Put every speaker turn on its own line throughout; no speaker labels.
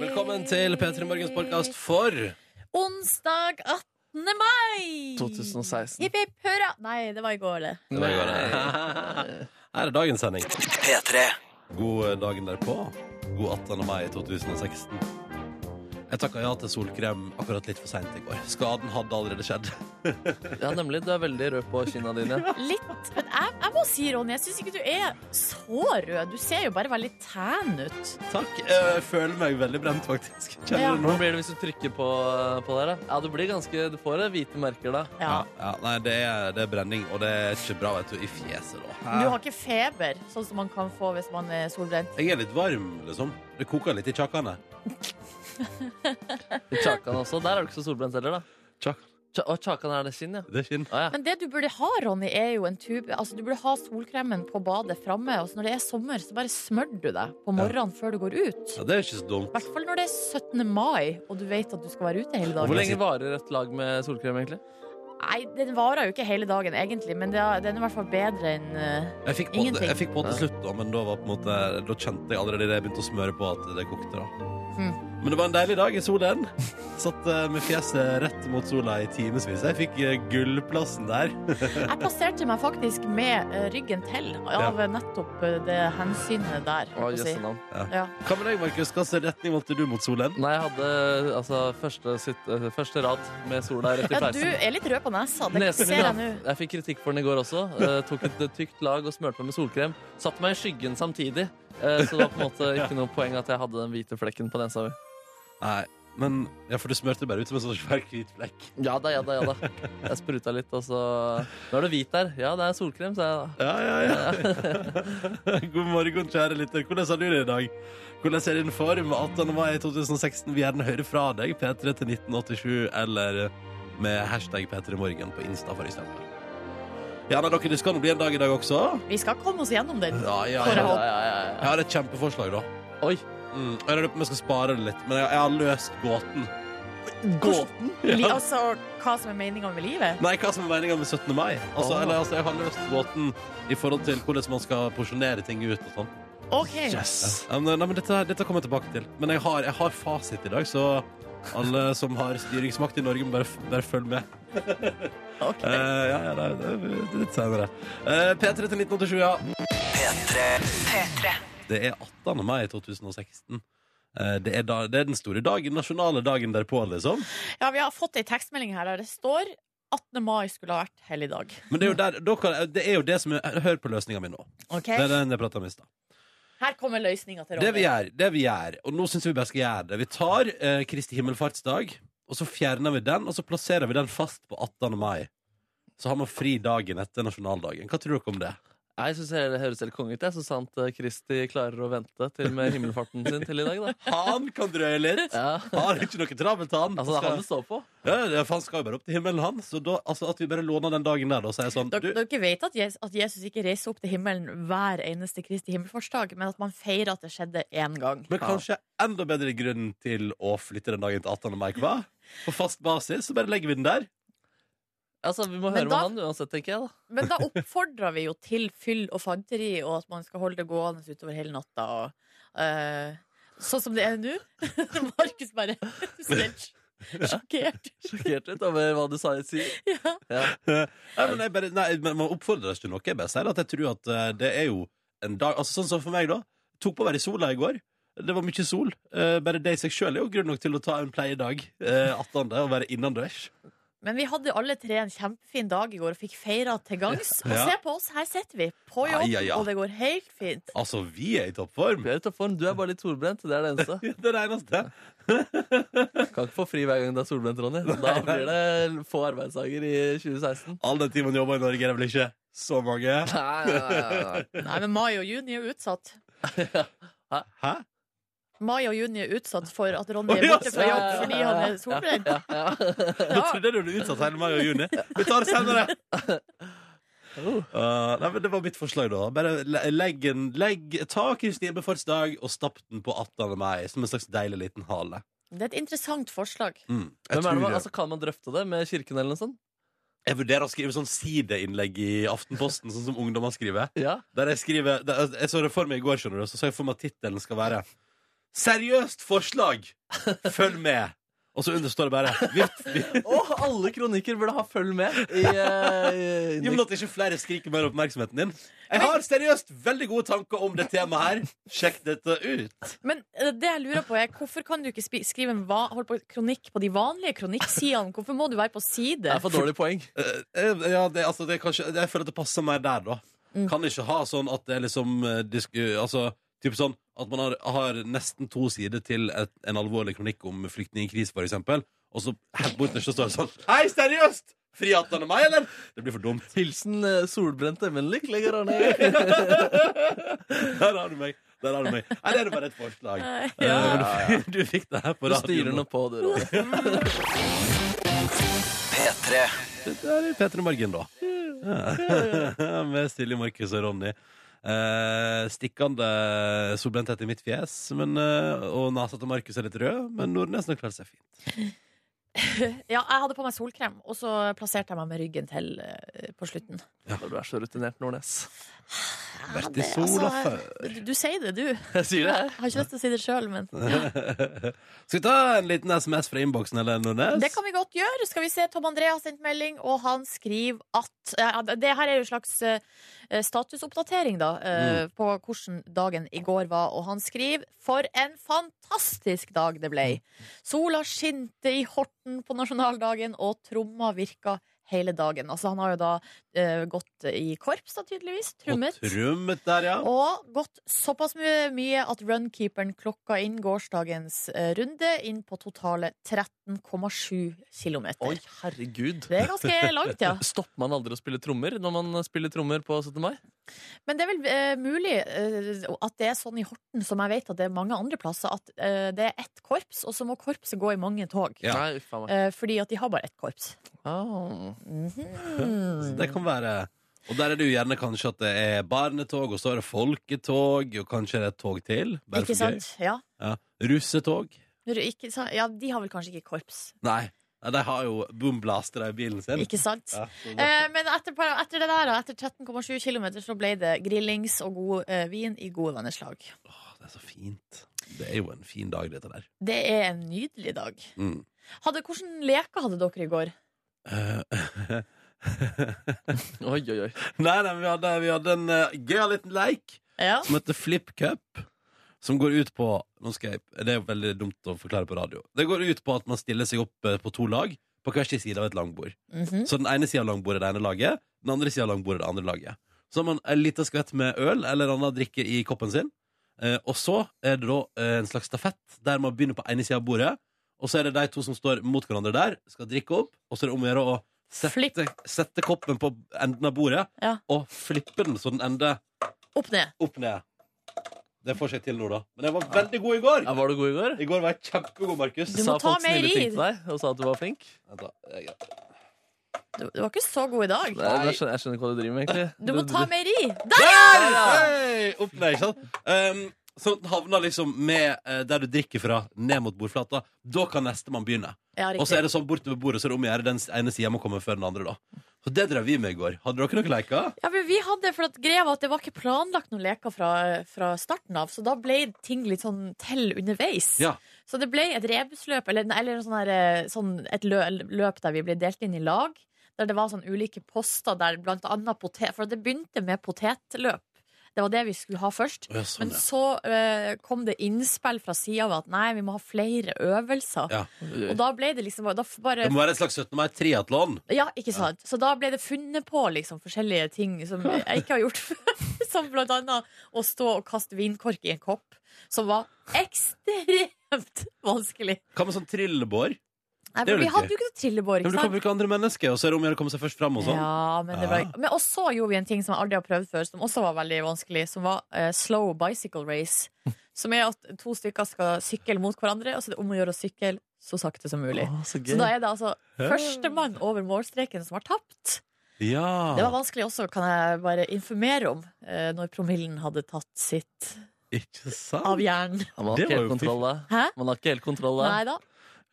Velkommen til P3 Morgens podkast for
Onsdag 18. mai!
2016.
Hipp, hipp, hurra! Nei, det var i går, det.
Det var i går, det. Her er dagens sending. P3. God dagen derpå. God 18. mai 2016. Jeg takka ja til solkrem akkurat litt for seint i går. Skaden hadde allerede skjedd.
Ja, nemlig. Du er veldig rød på kinna dine.
Litt. Men jeg, jeg må si, Ronny, jeg syns ikke du er så rød. Du ser jo bare veldig tan ut.
Takk. Jeg føler meg veldig brent, faktisk. Kjenner
Ja.
nå?
Hvordan blir det hvis du trykker på, på der, da? Ja, du blir ganske Du får hvite merker da.
Ja.
Ja, ja, nei, det er, det er brenning, og det er ikke bra vet du, i fjeset. da.
Du har ikke feber, sånn som man kan få hvis man er solbrent.
Jeg er litt varm, liksom. Det koker litt i kjakkene.
Chakan også. Der er du ikke så solbrent heller, da.
Chakan.
Ch og Chakan er det skinn, ja.
Det er skinn.
Ah, ja.
Men det du burde ha, Ronny, er jo en tube Altså, du burde ha solkremen på badet framme. Og så når det er sommer, så bare smør du deg på morgenen før du går ut.
Ja, det er ikke så
I hvert fall når det er 17. mai, og du vet at du skal være ute hele dagen.
Hvor lenge varer et lag med solkrem, egentlig?
Nei, den varer jo ikke hele dagen, egentlig, men det er, den er i hvert fall bedre enn uh,
Jeg fikk på,
Ingenting.
jeg fikk på til slutt, da, men da, var på en måte, da kjente jeg allerede det jeg begynte å smøre på, at det kokte. da.
Hmm.
Men det var en deilig dag i solen. Satt eh, med fjeset rett mot sola i timevis. Jeg fikk eh, gullplassen der.
Jeg passerte meg faktisk med eh, ryggen til av nettopp det hensynet der.
Å,
si.
ja.
Ja.
Hva med deg, Markus? Hvilken retning valgte du mot solen?
Nei, jeg hadde altså første, sitt, første rad med sola rett i
ja, du er litt rød på nesa. Det
Nesen
ser jeg nå.
Jeg fikk kritikk for den i går også. Uh, tok et tykt lag og smurte meg med solkrem. Satte meg i skyggen samtidig. Eh, så det var på en måte ikke noe poeng at jeg hadde den hvite flekken på nesa mi.
Nei, men ja, for du smurte bare ut som en sånn svær hvit flekk.
Ja da, ja da, ja da. Jeg spruta litt, og så Nå er det hvit der. Ja, det er solkrem, sa jeg da.
Ja, ja, ja. God morgen, kjære lytter. Hvordan har du det i dag? Hvordan er din form 18. mai 2016? Vi gjerne hører fra deg. P3 til 1987 eller med hashtag P3morgen på Insta, for eksempel. Ja, nei, dere, det skal nå bli en dag i dag også.
Vi skal komme oss gjennom den.
Ja, ja,
For
ja.
Ja, ja, ja,
Jeg har et kjempeforslag, da.
Oi.
Mm. Jeg lurer på om jeg skal spare det litt, men jeg, jeg har løst gåten.
Gåten?
Ja. altså, hva som er meninga med livet?
Nei, hva som er meninga med 17. mai? Altså,
oh.
eller, altså, jeg har løst gåten i forhold til hvordan man skal porsjonere ting ut og sånn.
OK.
Yes.
Ja, men, nei, men dette, dette kommer jeg tilbake til. Men jeg har, jeg har fasit i dag, så alle som har styringsmakt i Norge, må bare, bare følge med.
ok.
Uh, ja, ja, det, det, det er litt senere. Uh, P3 til 1987, ja. Det er 18. mai 2016. Eh, det, er da, det er den store dagen, nasjonale dagen derpå, liksom.
Ja, vi har fått ei tekstmelding her der det står 18. mai skulle ha vært helligdag.
Men det er jo, der, dere, det, er jo det som er Hør på løsninga mi nå.
Okay.
Det er den jeg prata om i stad.
Her kommer løsninga til
Det vi gjør, det vi gjør, og nå syns vi bare skal gjøre det Vi tar eh, Kristi himmelfartsdag, og så fjerner vi den, og så plasserer vi den fast på 18. mai. Så har man fri dagen etter nasjonaldagen. Hva tror dere om det?
Jeg syns det høres helt konge ut. Så sant eh, Kristi klarer å vente til med himmelfarten sin til i dag. da
Han kan drøye litt.
ja.
Har ikke noe travelt, han.
Altså, det er han det står på.
Ja, ja, for han skal jo bare opp til himmelen, han. Så da, altså, at vi bare låner den dagen der, da, så er jeg sånn
Dere,
du,
dere vet at Jesus, at Jesus ikke reiser opp til himmelen hver eneste Kristi himmelfartsdag, men at man feirer at det skjedde én gang.
Men kanskje enda bedre grunn til å flytte den dagen til 18. mai, hva? På fast basis, så bare legger vi den der.
Altså, Vi må høre
da-
med han uansett, tenker jeg. da
Men da oppfordrer vi jo til fyll og fanteri, og at man skal holde det gående utover hele natta. Og, uh, sånn som det er nå. Markus bare ser sjokkert ut.
Sjokkert litt over hva du sa i sier.
Ja.
Ja.
Nei, men, jeg bare, nei, men Man oppfordrer oss til noe. Jeg bare sier at jeg tror at eh, det er jo en dag Altså Sånn som for meg, da. Tok på å være i sola i går. Det var mye sol. Eh, bare det i seg sjøl er jo grunn nok til å ta en pleiedag. uh, 18. og være innendørs.
Men vi hadde alle tre en kjempefin dag i går og fikk feira til gangs. Og
Ja.
se på oss, her sitter vi på jobb,
Ja, ja, ja.
og det går helt fint.
Altså, vi er i toppform.
Vi er i toppform. Du er bare litt solbrent. Det er det eneste.
Det er det eneste.
Kan ikke få fri hver gang du er solbrent, Ronny. Da blir det få arbeidsdager i 2016.
All den tiden man jobber i Norge, er det vel ikke så mange?
Nei, nei, nei, nei.
Nei, men mai og juni er utsatt.
Hæ?
Mai og juni er utsatt for at Ronny er borte fra jobb fordi han er solbrent.
Ja, ja.
Jeg trodde du ble utsatt hele mai og juni. Vi tar det senere. Uh, nei, men Det var mitt forslag, da. Bare legg en, legg, Ta Kristi dag og stapp den på 18. mai som en slags deilig liten hale.
Det er et interessant forslag.
Mm. Jeg
Hvem er det,
tror
man-
det.
altså, kan man drøfte det med kirken eller noe sånt?
Jeg vurderer å skrive sånn sideinnlegg i Aftenposten, sånn som ungdommer skriver.
Ja.
Der jeg skriver der, Jeg så det for meg i går, skjønner du, så så jeg for meg at tittelen skal være Seriøst forslag! Følg med! Og så understår det bare vift, vift.
Oh, alle kronikker burde ha følg med. I, eh, i,
Jo, men at ikke flere skriker mer oppmerksomheten din. Jeg har seriøst veldig gode tanker om det temaet her. Sjekk dette ut.
Men eh, det jeg lurer på er, hvorfor kan du ikke skrive en hold på kronikk på de vanlige kronikksidene? Hvorfor må du være på side?
det er for dårlig poeng.
Eh, ja, det, altså, det er kanskje, jeg føler at det passer mer der, da.
Mm.
Kan ikke ha sånn at det er liksom disk, Altså typ sånn at man har, har nesten to sider til et, en alvorlig kronikk om flyktningkrise, eksempel, og så helt borte så står det sånn Hei, seriøst! Fri 18. meg, eller? Det blir for dumt.
Hilsen eh, solbrente, men lykkelig, Ronny.
Der har du meg. Der har du meg. Det er bare et forslag. Eh,
ja.
Uh, du, du fikk det her på
Du styrer
radioen.
nå på, du, Ronny.
P3.
Det er Peter Morgen, da. Ja. Med Silje, Markus og Ronny. Eh, stikkende solbrenthet i mitt fjes, men, uh, og nesa til Markus er litt rød, men Nordnes har klart seg fint.
Ja, jeg hadde på meg solkrem, og så plasserte jeg meg med ryggen til uh, på slutten.
Ja. du er så rutinert, Nordnes.
Vært i sola
altså,
før.
Du, du sier det, du.
Jeg sier det.
Jeg har ikke lyst til å si det sjøl, men
Skal vi ta en liten SMS fra innboksen, eller, Nordnes?
det kan vi godt gjøre. Skal vi se, Tom André har sendt melding, og han skriver at ja, Det her er jo en slags eh, statusoppdatering, da, mm. på hvordan dagen i går var. Og han skriver For en fantastisk dag det ble! Sola skinte i Horten på nasjonaldagen, og tromma virka hele dagen. Altså, han har jo da uh, gått i korps, da, tydeligvis. Trummet.
Og trummet der, ja.
Og gått såpass mye, mye at runkeeperen klokka inn gårsdagens uh, runde inn på totale 13,7 km.
Oi, herregud.
Det er ganske langt, ja.
Stopper man aldri å spille trommer når man spiller trommer på 17. mai?
Men det er vel uh, mulig at det er sånn i Horten, som jeg vet at det er mange andre plasser, at det er ett korps, og så må korpset gå i mange tog.
Ja.
Nei.
Eh, fordi at de har bare ett korps.
Ah.
Mhm.
Det kan være Og der er det jo gjerne kanskje at det er barnetog, og så er det folketog, og kanskje det er et tog til. Bare
Ikke
for gøy.
sant? Ja.
Ja. Russetog.
Ikke, sant? ja, de har vel kanskje ikke korps.
Nei. Nei, de har jo boomblastere i bilen sin.
Ikke sant?
Ja, så det-
Eh, men etter, etter det der, etter 13,7 km, så ble det grillings og god eh, vin i gode vennerslag.
Åh, det er så fint. Det er jo en fin dag, dette der.
Det er en nydelig dag.
Mm.
Hadde, hvordan leker hadde dere i går?
Eh,
Oi, oi, oi.
nei, nei, vi hadde, vi hadde en uh, gøyal liten leik
Ja.
som heter Flip Cup. Som går ut på nå skal jeg, Det er jo veldig dumt å forklare på radio. Det går ut på at man stiller seg opp eh, på to lag på hver sin side av et langbord.
Mhm.
Så den ene sida av langbordet er det ene laget, den andre sida av langbordet er det andre laget. Så har man en liten skvett med øl eller annen drikke i koppen sin. Eh, og så er det da eh, en slags stafett der man begynner på ene sida av bordet. Og så er det de to som står mot hverandre der, skal drikke opp. Og så er det om å gjøre å sette, sette koppen på enden av bordet
Ja.
og flippe den så den ender
Opp ned.
opp ned. Det får seg til nå, da. Men jeg var veldig god i går.
Ja, var du god i går?
I går var jeg kjempegod, Markus.
Du må
Sa
ta mer i.
deg og sa at du var flink?
Vent da. Jeg-
Du, du var ikke så god i dag.
Nei, jeg, skjønner, jeg skjønner ikke hva du driver med, egentlig.
Du må ta mer i.
Der! Hei! Opp ned, ikke sant? Um, så den havner liksom med eh, der du drikker fra, ned mot bordflata. Da kan nestemann begynne.
Ja,
Og så er det sånn bortover bordet, så er det om å gjøre den ene sida må komme før den andre. da Så det drev vi med i går. Hadde dere noen leker?
Ja, men vi hadde, for at greia var at Det var ikke planlagt noen leker fra, fra starten av, så da ble ting litt sånn til underveis.
Ja.
Så det ble et rebusløp, eller, eller sånn her, eh, sånn et lø, løp der vi ble delt inn i lag. Der det var sånn ulike poster der blant annet potet For det begynte med potetløp. Det var det vi skulle ha først.
Ja, sånn,
Men
ja.
så eh, kom det innspill fra sida av at nei, vi må ha flere øvelser.
Ja.
Og da ble det liksom da bare
Det må være et slags 17. mai-triatlon.
Ja, ikke sant? Så da ble det funnet på liksom forskjellige ting som jeg ikke har gjort før. Som blant annet å stå og kaste vinkork i en kopp. Som var ekstremt vanskelig.
Hva med sånn trillebår?
Nei,
Det er
for vi hadde jo ikke noe trillebår.
Ja, men
Ikke
du kan
sant?
bruke andre mennesker, og så er det om å gjøre å komme seg først fram. og sånn
Ja, men det var,
Ja.
men også gjorde vi en ting som jeg aldri har prøvd før, som også var veldig vanskelig, som var eh, slow bicycle race. Som er at to stykker skal sykle mot hverandre, og så er det om å gjøre å sykle så sakte som mulig.
Å, så
Så da er det altså førstemann over målstreken som har tapt.
Ja,
Det var vanskelig også, kan jeg bare informere om, eh, når promillen hadde tatt sitt
ikke sant?
av jern.
Ja, man har
Det
ikke
var
helt
jo
kontroll, da.
Hæ?
Man har ikke helt kontroll, da.
Nei da.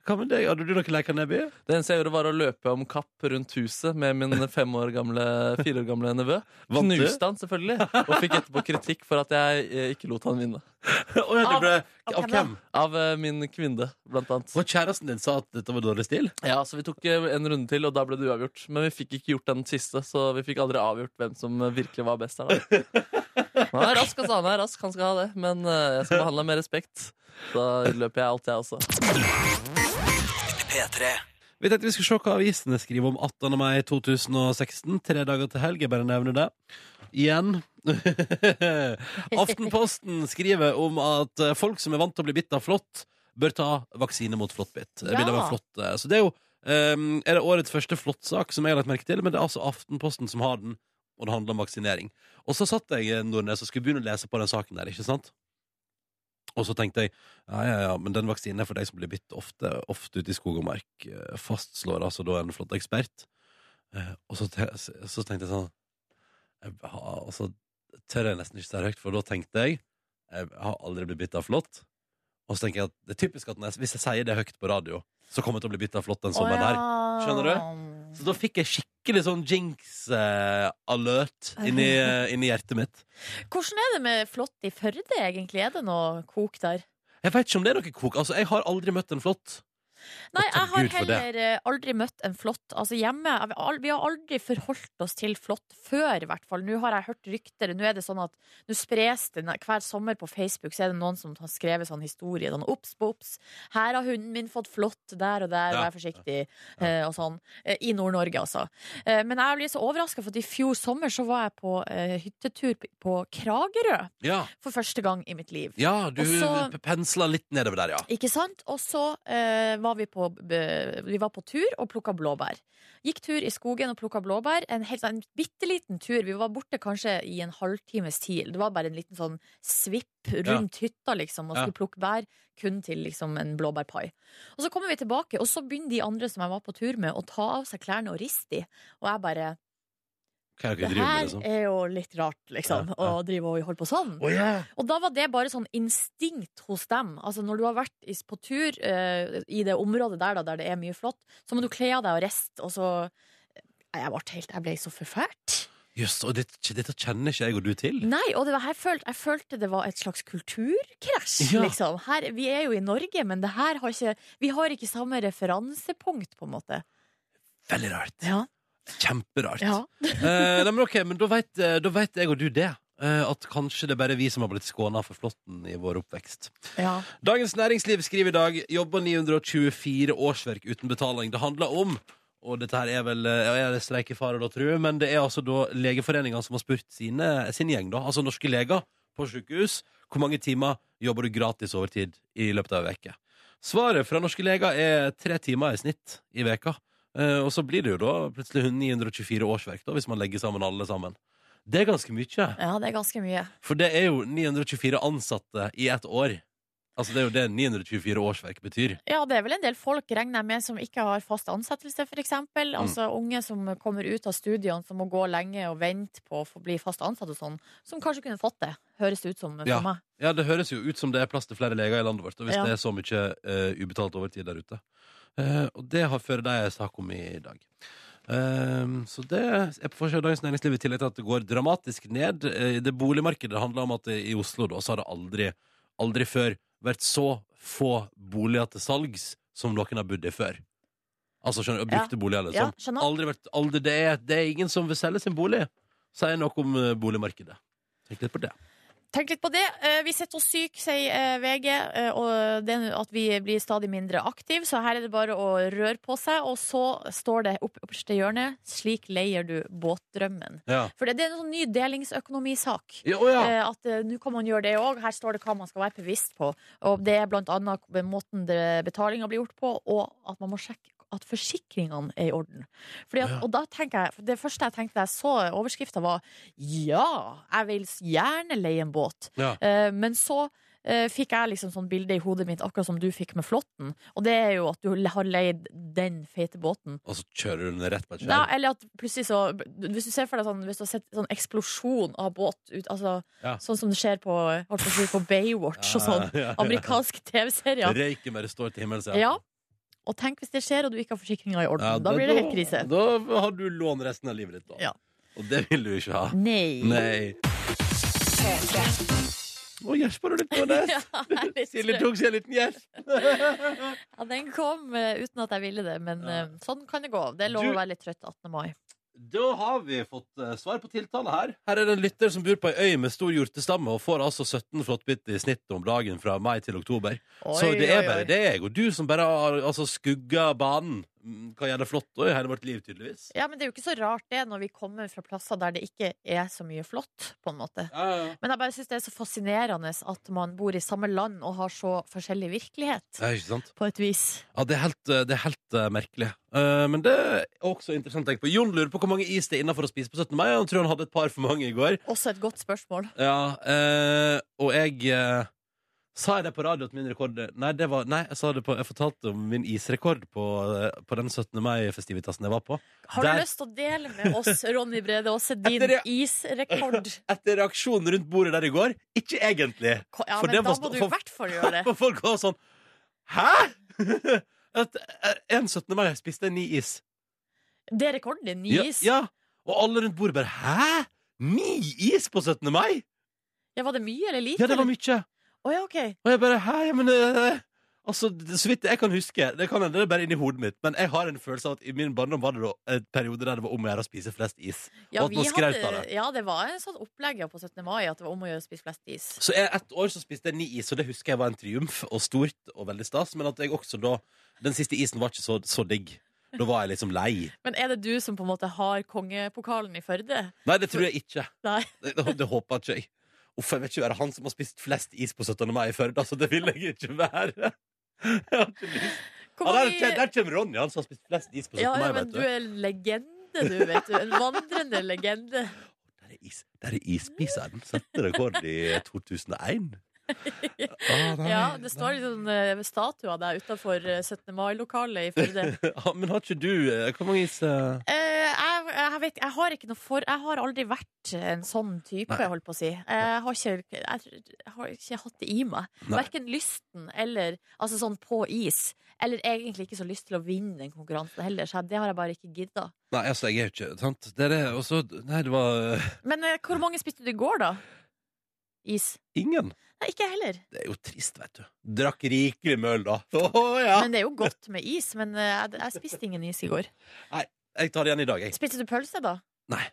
Hva med deg? Hadde du noen leker, Nebby?
Det eneste jeg gjorde, var å løpe om kapp rundt huset med min fem år gamle, fire år gamle nevø. Knuste han, selvfølgelig, og fikk etterpå kritikk for at jeg eh, ikke lot han vinne.
Oh, ja, det ble,
Av-
av hvem?
Av eh, min kvinne, blant annet.
Og kjæresten din sa at dette var dårlig stil?
Ja, så Vi tok eh, en runde til, og da ble det uavgjort. Men vi fikk ikke gjort den siste, så vi fikk aldri avgjort hvem som virkelig var best her. da. Han er rask, altså. Han er rask, han skal ha det. Men jeg skal behandle ham med respekt. Da løper jeg alt, jeg også.
P3.
Vi tenkte vi skulle se hva avisene skriver om 18. mai 2016. Tre dager til helg, jeg bare nevner det. Igjen. Aftenposten skriver om at folk som er vant til å bli bitt av flått, bør ta vaksine mot flåttbitt.
Ja.
Eh, Så det er jo um, Er det årets første flåttsak som jeg har lagt merke til, men det er altså Aftenposten som har den, og det handler om vaksinering. Og så satt jeg eh, Nordnes, og skulle begynne å lese på den saken der, ikke sant? Og så tenkte jeg ja, ja, ja, men den vaksinen er for deg som blir bitt ofte, ofte ute i skog og mark. eh, Fastslår altså da en flott ekspert. Eh, Og så, så tenkte jeg sånn jeg har, Og så tør jeg nesten ikke si det høyt, for da tenkte jeg jeg har aldri blitt bitt av flått. Og så tenker jeg at det er typisk at jeg, hvis jeg sier det høyt på radio, så kommer jeg til å bli bitt av flått den sommeren her. Skjønner Så da fikk jeg skikkelig sånn jinx-alert inni, eh, inni hjertet mitt.
Hvordan er det med flått i Førde, egentlig? Er det noe kok der?
Jeg vet ikke om det er noe kok. Altså, jeg har aldri møtt en flått.
Nei, jeg har heller eh, aldri møtt en flått. Altså hjemme, vi har aldri forholdt oss til flått før, i hvert fall. Nå har jeg hørt rykter. Nå er det sånn at Nå spres det hver sommer på Facebook, så er det noen som har skrevet sånn historie. Sånn ops, ops. Her har hunden min fått flått der og der, vær forsiktig. eh, Og sånn. Eh, I Nord-Norge, altså. Men jeg blir så overraska, for at i fjor sommer så var jeg på hyttetur på Kragerø
Ja,
for første gang i mitt liv.
ja du
Og
pensla litt nedover der, ja.
Ikke sant? Og så eh, var vi på, vi var på tur og plukka blåbær. Gikk tur i skogen og plukka blåbær. En, helt, sånn- en bitte liten tur. Vi var borte kanskje i en halvtimes tid. Det var bare en liten sånn svipp rundt hytta, liksom, og
Ja.
skulle plukke bær kun til liksom en blåbærpai. Og så kommer vi tilbake, og så begynner de andre som jeg var på tur med, å ta av seg klærne og riste i. Og jeg bare
Hva er det
Det
her med, liksom?
er jo litt rart, liksom,
Ja, ja.
å drive og holde på sånn.
Oh, yeah.
Og da var det bare sånn instinkt hos dem. Altså Når du har vært på tur uh, i det området der da, der det er mye flott, så må du kle av deg og riste, og så Jeg ble, helt, jeg ble så forfært.
Jøss, og dette, dette kjenner ikke jeg og du til.
Nei, og det var, jeg, følte, jeg følte det var et slags kulturkrasj,
Ja.
liksom. Her, vi er jo i Norge, men det her har ikke Vi har ikke samme referansepunkt, på en måte.
Veldig rart.
Ja.
Kjemperart.
ja.
Eh, nei, men ok, men da vet, eh, da vet jeg og du det. eh, at kanskje det er bare vi som har blitt skåna for flåtten i vår oppvekst.
ja.
Dagens Næringsliv skriver i dag jobber 924 årsverk uten betaling. Det handler om og dette her er vel eh, er det streikefare, da, tror jeg, men det er altså da Legeforeningen som har spurt sine, sin gjeng, da, altså norske leger på sykehus, hvor mange timer jobber du gratis overtid i løpet av ei uke. Svaret fra norske leger er tre timer i snitt i veka. Eh, og så blir det jo da plutselig 924 årsverk, da, hvis man legger sammen alle sammen. Det er ganske mye.
ja, det er ganske mye.
For det er jo 924 ansatte i ett år. Altså Det er jo det 924 årsverk betyr.
Ja, det er vel en del folk, regner jeg med, som ikke har fast ansettelse, eksempel.
Mm.
Altså unge som kommer ut av studiene, som må gå lenge og vente på å få bli fast ansatt og sånn, som kanskje kunne fått det, høres det ut som for
Ja.
meg.
Ja, Det høres jo ut som det er plass til flere leger i landet vårt, og hvis
Ja.
det er så mye uh, ubetalt overtid der ute. Eh, og det har ført deg en sak om i dag. Eh, så det er på forsiden av Dagens Næringsliv i tillegg til at det går dramatisk ned. Eh, det boligmarkedet handler om at i Oslo da, så har det aldri, aldri før vært så få boliger til salgs som noen har bodd i før. Altså skjønner du, brukte boliger, liksom.
Ja,
aldri vært, aldri, det, er, det er ingen som vil selge sin bolig. Sier noe om eh, boligmarkedet. Tenk litt på det.
Tenk litt på det. Eh, Vi sitter oss syke, sier eh, VG, eh, og det at vi blir stadig mindre aktive, så her er det bare å røre på seg. Og så står det opp øverste hjørnet 'Slik leier du båtdrømmen'.
Ja.
For det, er en sånn ny delingsøkonomisak.
Ja, ja.
At nå kan man gjøre det òg. Her står det hva man skal være bevisst på. Og det er blant annet måten betalinga blir gjort på, og at man må sjekke at forsikringene er i orden. Fordi at,
Ja.
Og da tenker jeg, Det første jeg tenkte da jeg så overskrifta, var ja, jeg vil gjerne leie en båt.
Ja.
Uh, men så eh, fikk jeg liksom sånn bilde i hodet mitt, akkurat som du fikk med Flåtten. Og det er jo at du har leid den feite båten.
Og så kjører du den rett på et
Ja, eller at plutselig så Hvis du ser for deg sånn Hvis du har sett sånn eksplosjon av båt ut, altså,
Ja.
Sånn som det skjer på, på, Baywatch
ja, og sånn.
Amerikanske TV-serier.
Røyken bare står til himmels.
Ja. Og tenk hvis det skjer, og du ikke har forsikringa i orden.
Ja,
da blir det helt krise.
Da har du lån resten av livet ditt, da.
Ja.
Og det vil du ikke ha.
Nei.
Nei. Å, gjespa du litt på det? Silje tok seg en liten gjesp.
Ja, den kom eh, uten at jeg ville det, men eh, sånn kan det gå. Det er lov
Du-
å være litt trøtt 18. mai.
Da har vi fått eh, svar på tiltale her. Her er det en lytter som bor på ei øy med stor hjortestamme og får altså 17 flåttbitt i snitt om dagen fra mai til oktober. så det er
oi,
bare
oi.
det er og du som bare har altså, skugga banen. Mm, gjøre gjør det flott òg i hele vårt liv, tydeligvis.
Ja, men det er jo ikke så rart det når vi kommer fra plasser der det ikke er så mye flott, på en måte.
Ja, ja.
Men jeg bare syns det er så fascinerende at man bor i samme land og har så forskjellig virkelighet,
Ja, ikke sant?
på et vis.
Ja, det er helt, eh, det er helt uh, merkelig. Uh, men det er også interessant å tenke på. Jon lurer på hvor mange is det er innafor å spise på 17. mai. Han tror han hadde et par for mange i går.
Også et godt spørsmål.
Ja, uh, og jeg Sa jeg det på radio at min rekord Nei, det var, nei jeg, sa det på, jeg fortalte om min isrekord på, eh, på den 17. mai-festivitasen jeg var på.
Har
Der-
du lyst til å dele med oss, Ronny Brede Aase, din
Etter
isrekord?
Etter reaksjonen rundt bordet der i går Ikke egentlig.
Ja, men
det
da må du i hvert fall gjøre det.
For folk var sånn Hæ?! At eh, en 17. mai spiste ni is.
Det er rekorden din. Ni
Ja,
is.
ja. Og alle rundt bordet bare Hæ?! Ni is på 17. mai?!
Ja, var det mye eller lite?
Ja, det var mye.
Å ja, ok.
Og jeg bare Hæ, men eh, Altså, det- Så vidt jeg kan huske, det, kan, det er bare inni hodet mitt, men jeg har en følelse av at i min barndom var det da en periode der det var om å gjøre å spise flest is.
Ja,
Og at man
vi
av det.
ja, det var en sånn opplegg ja, på 17. mai at det var om å gjøre å spise flest is.
Så jeg, ett år så spiste jeg ni is, og det husker jeg var en triumf og stort og veldig stas, men at jeg også da Den siste isen var ikke så, så digg. Da var jeg liksom lei.
Men er det du som på en måte har kongepokalen i Førde?
Nei, det tror jeg ikke.
Nei.
Det, det håper ikke jeg. Uff, jeg vet ikke være han som har spist flest is på 17. mai i Førde. Altså, det vil jeg ikke være. Jeg har ikke lyst. Ja, der, der kommer Ronny, han som har spist flest is på 17.
ja, ja,
mai.
men du
du.
er legende, du, vet du. En vandrende legende.
Der er, is, der er isspiseren. Sette rekord i 2001. Ah, nei,
Ja, det står sånn uh, statuer der utafor 17. mai-lokalet i Førde.
Ja, men har ikke du eh, Hvor mange is eh?
Eh, jeg, jeg, vet, jeg har ikke noe for Jeg har aldri vært en sånn type,
Nei.
holdt på å si. Jeg har ikke, jeg, jeg har ikke hatt det i meg.
Nei.
Verken lysten eller Altså sånn på is. Eller egentlig ikke så lyst til å vinne den konkurransen heller, så det har jeg bare ikke gidda.
Nei, altså, jeg er jo ikke Sant. Det er det. Og så Nei, det var eh,
Men eh, hvor mange spiste du i går, da? Is?
ingen.
Nei, ikke jeg heller.
Det er jo trist, vet du. Drakk rikelig med øl, da. Oh, ja.
Men det er jo godt med is. Men eh, jeg, jeg spiste ingen is i går.
Nei, Jeg tar det igjen i dag, jeg.
Spiste du pølse, da?
Nei.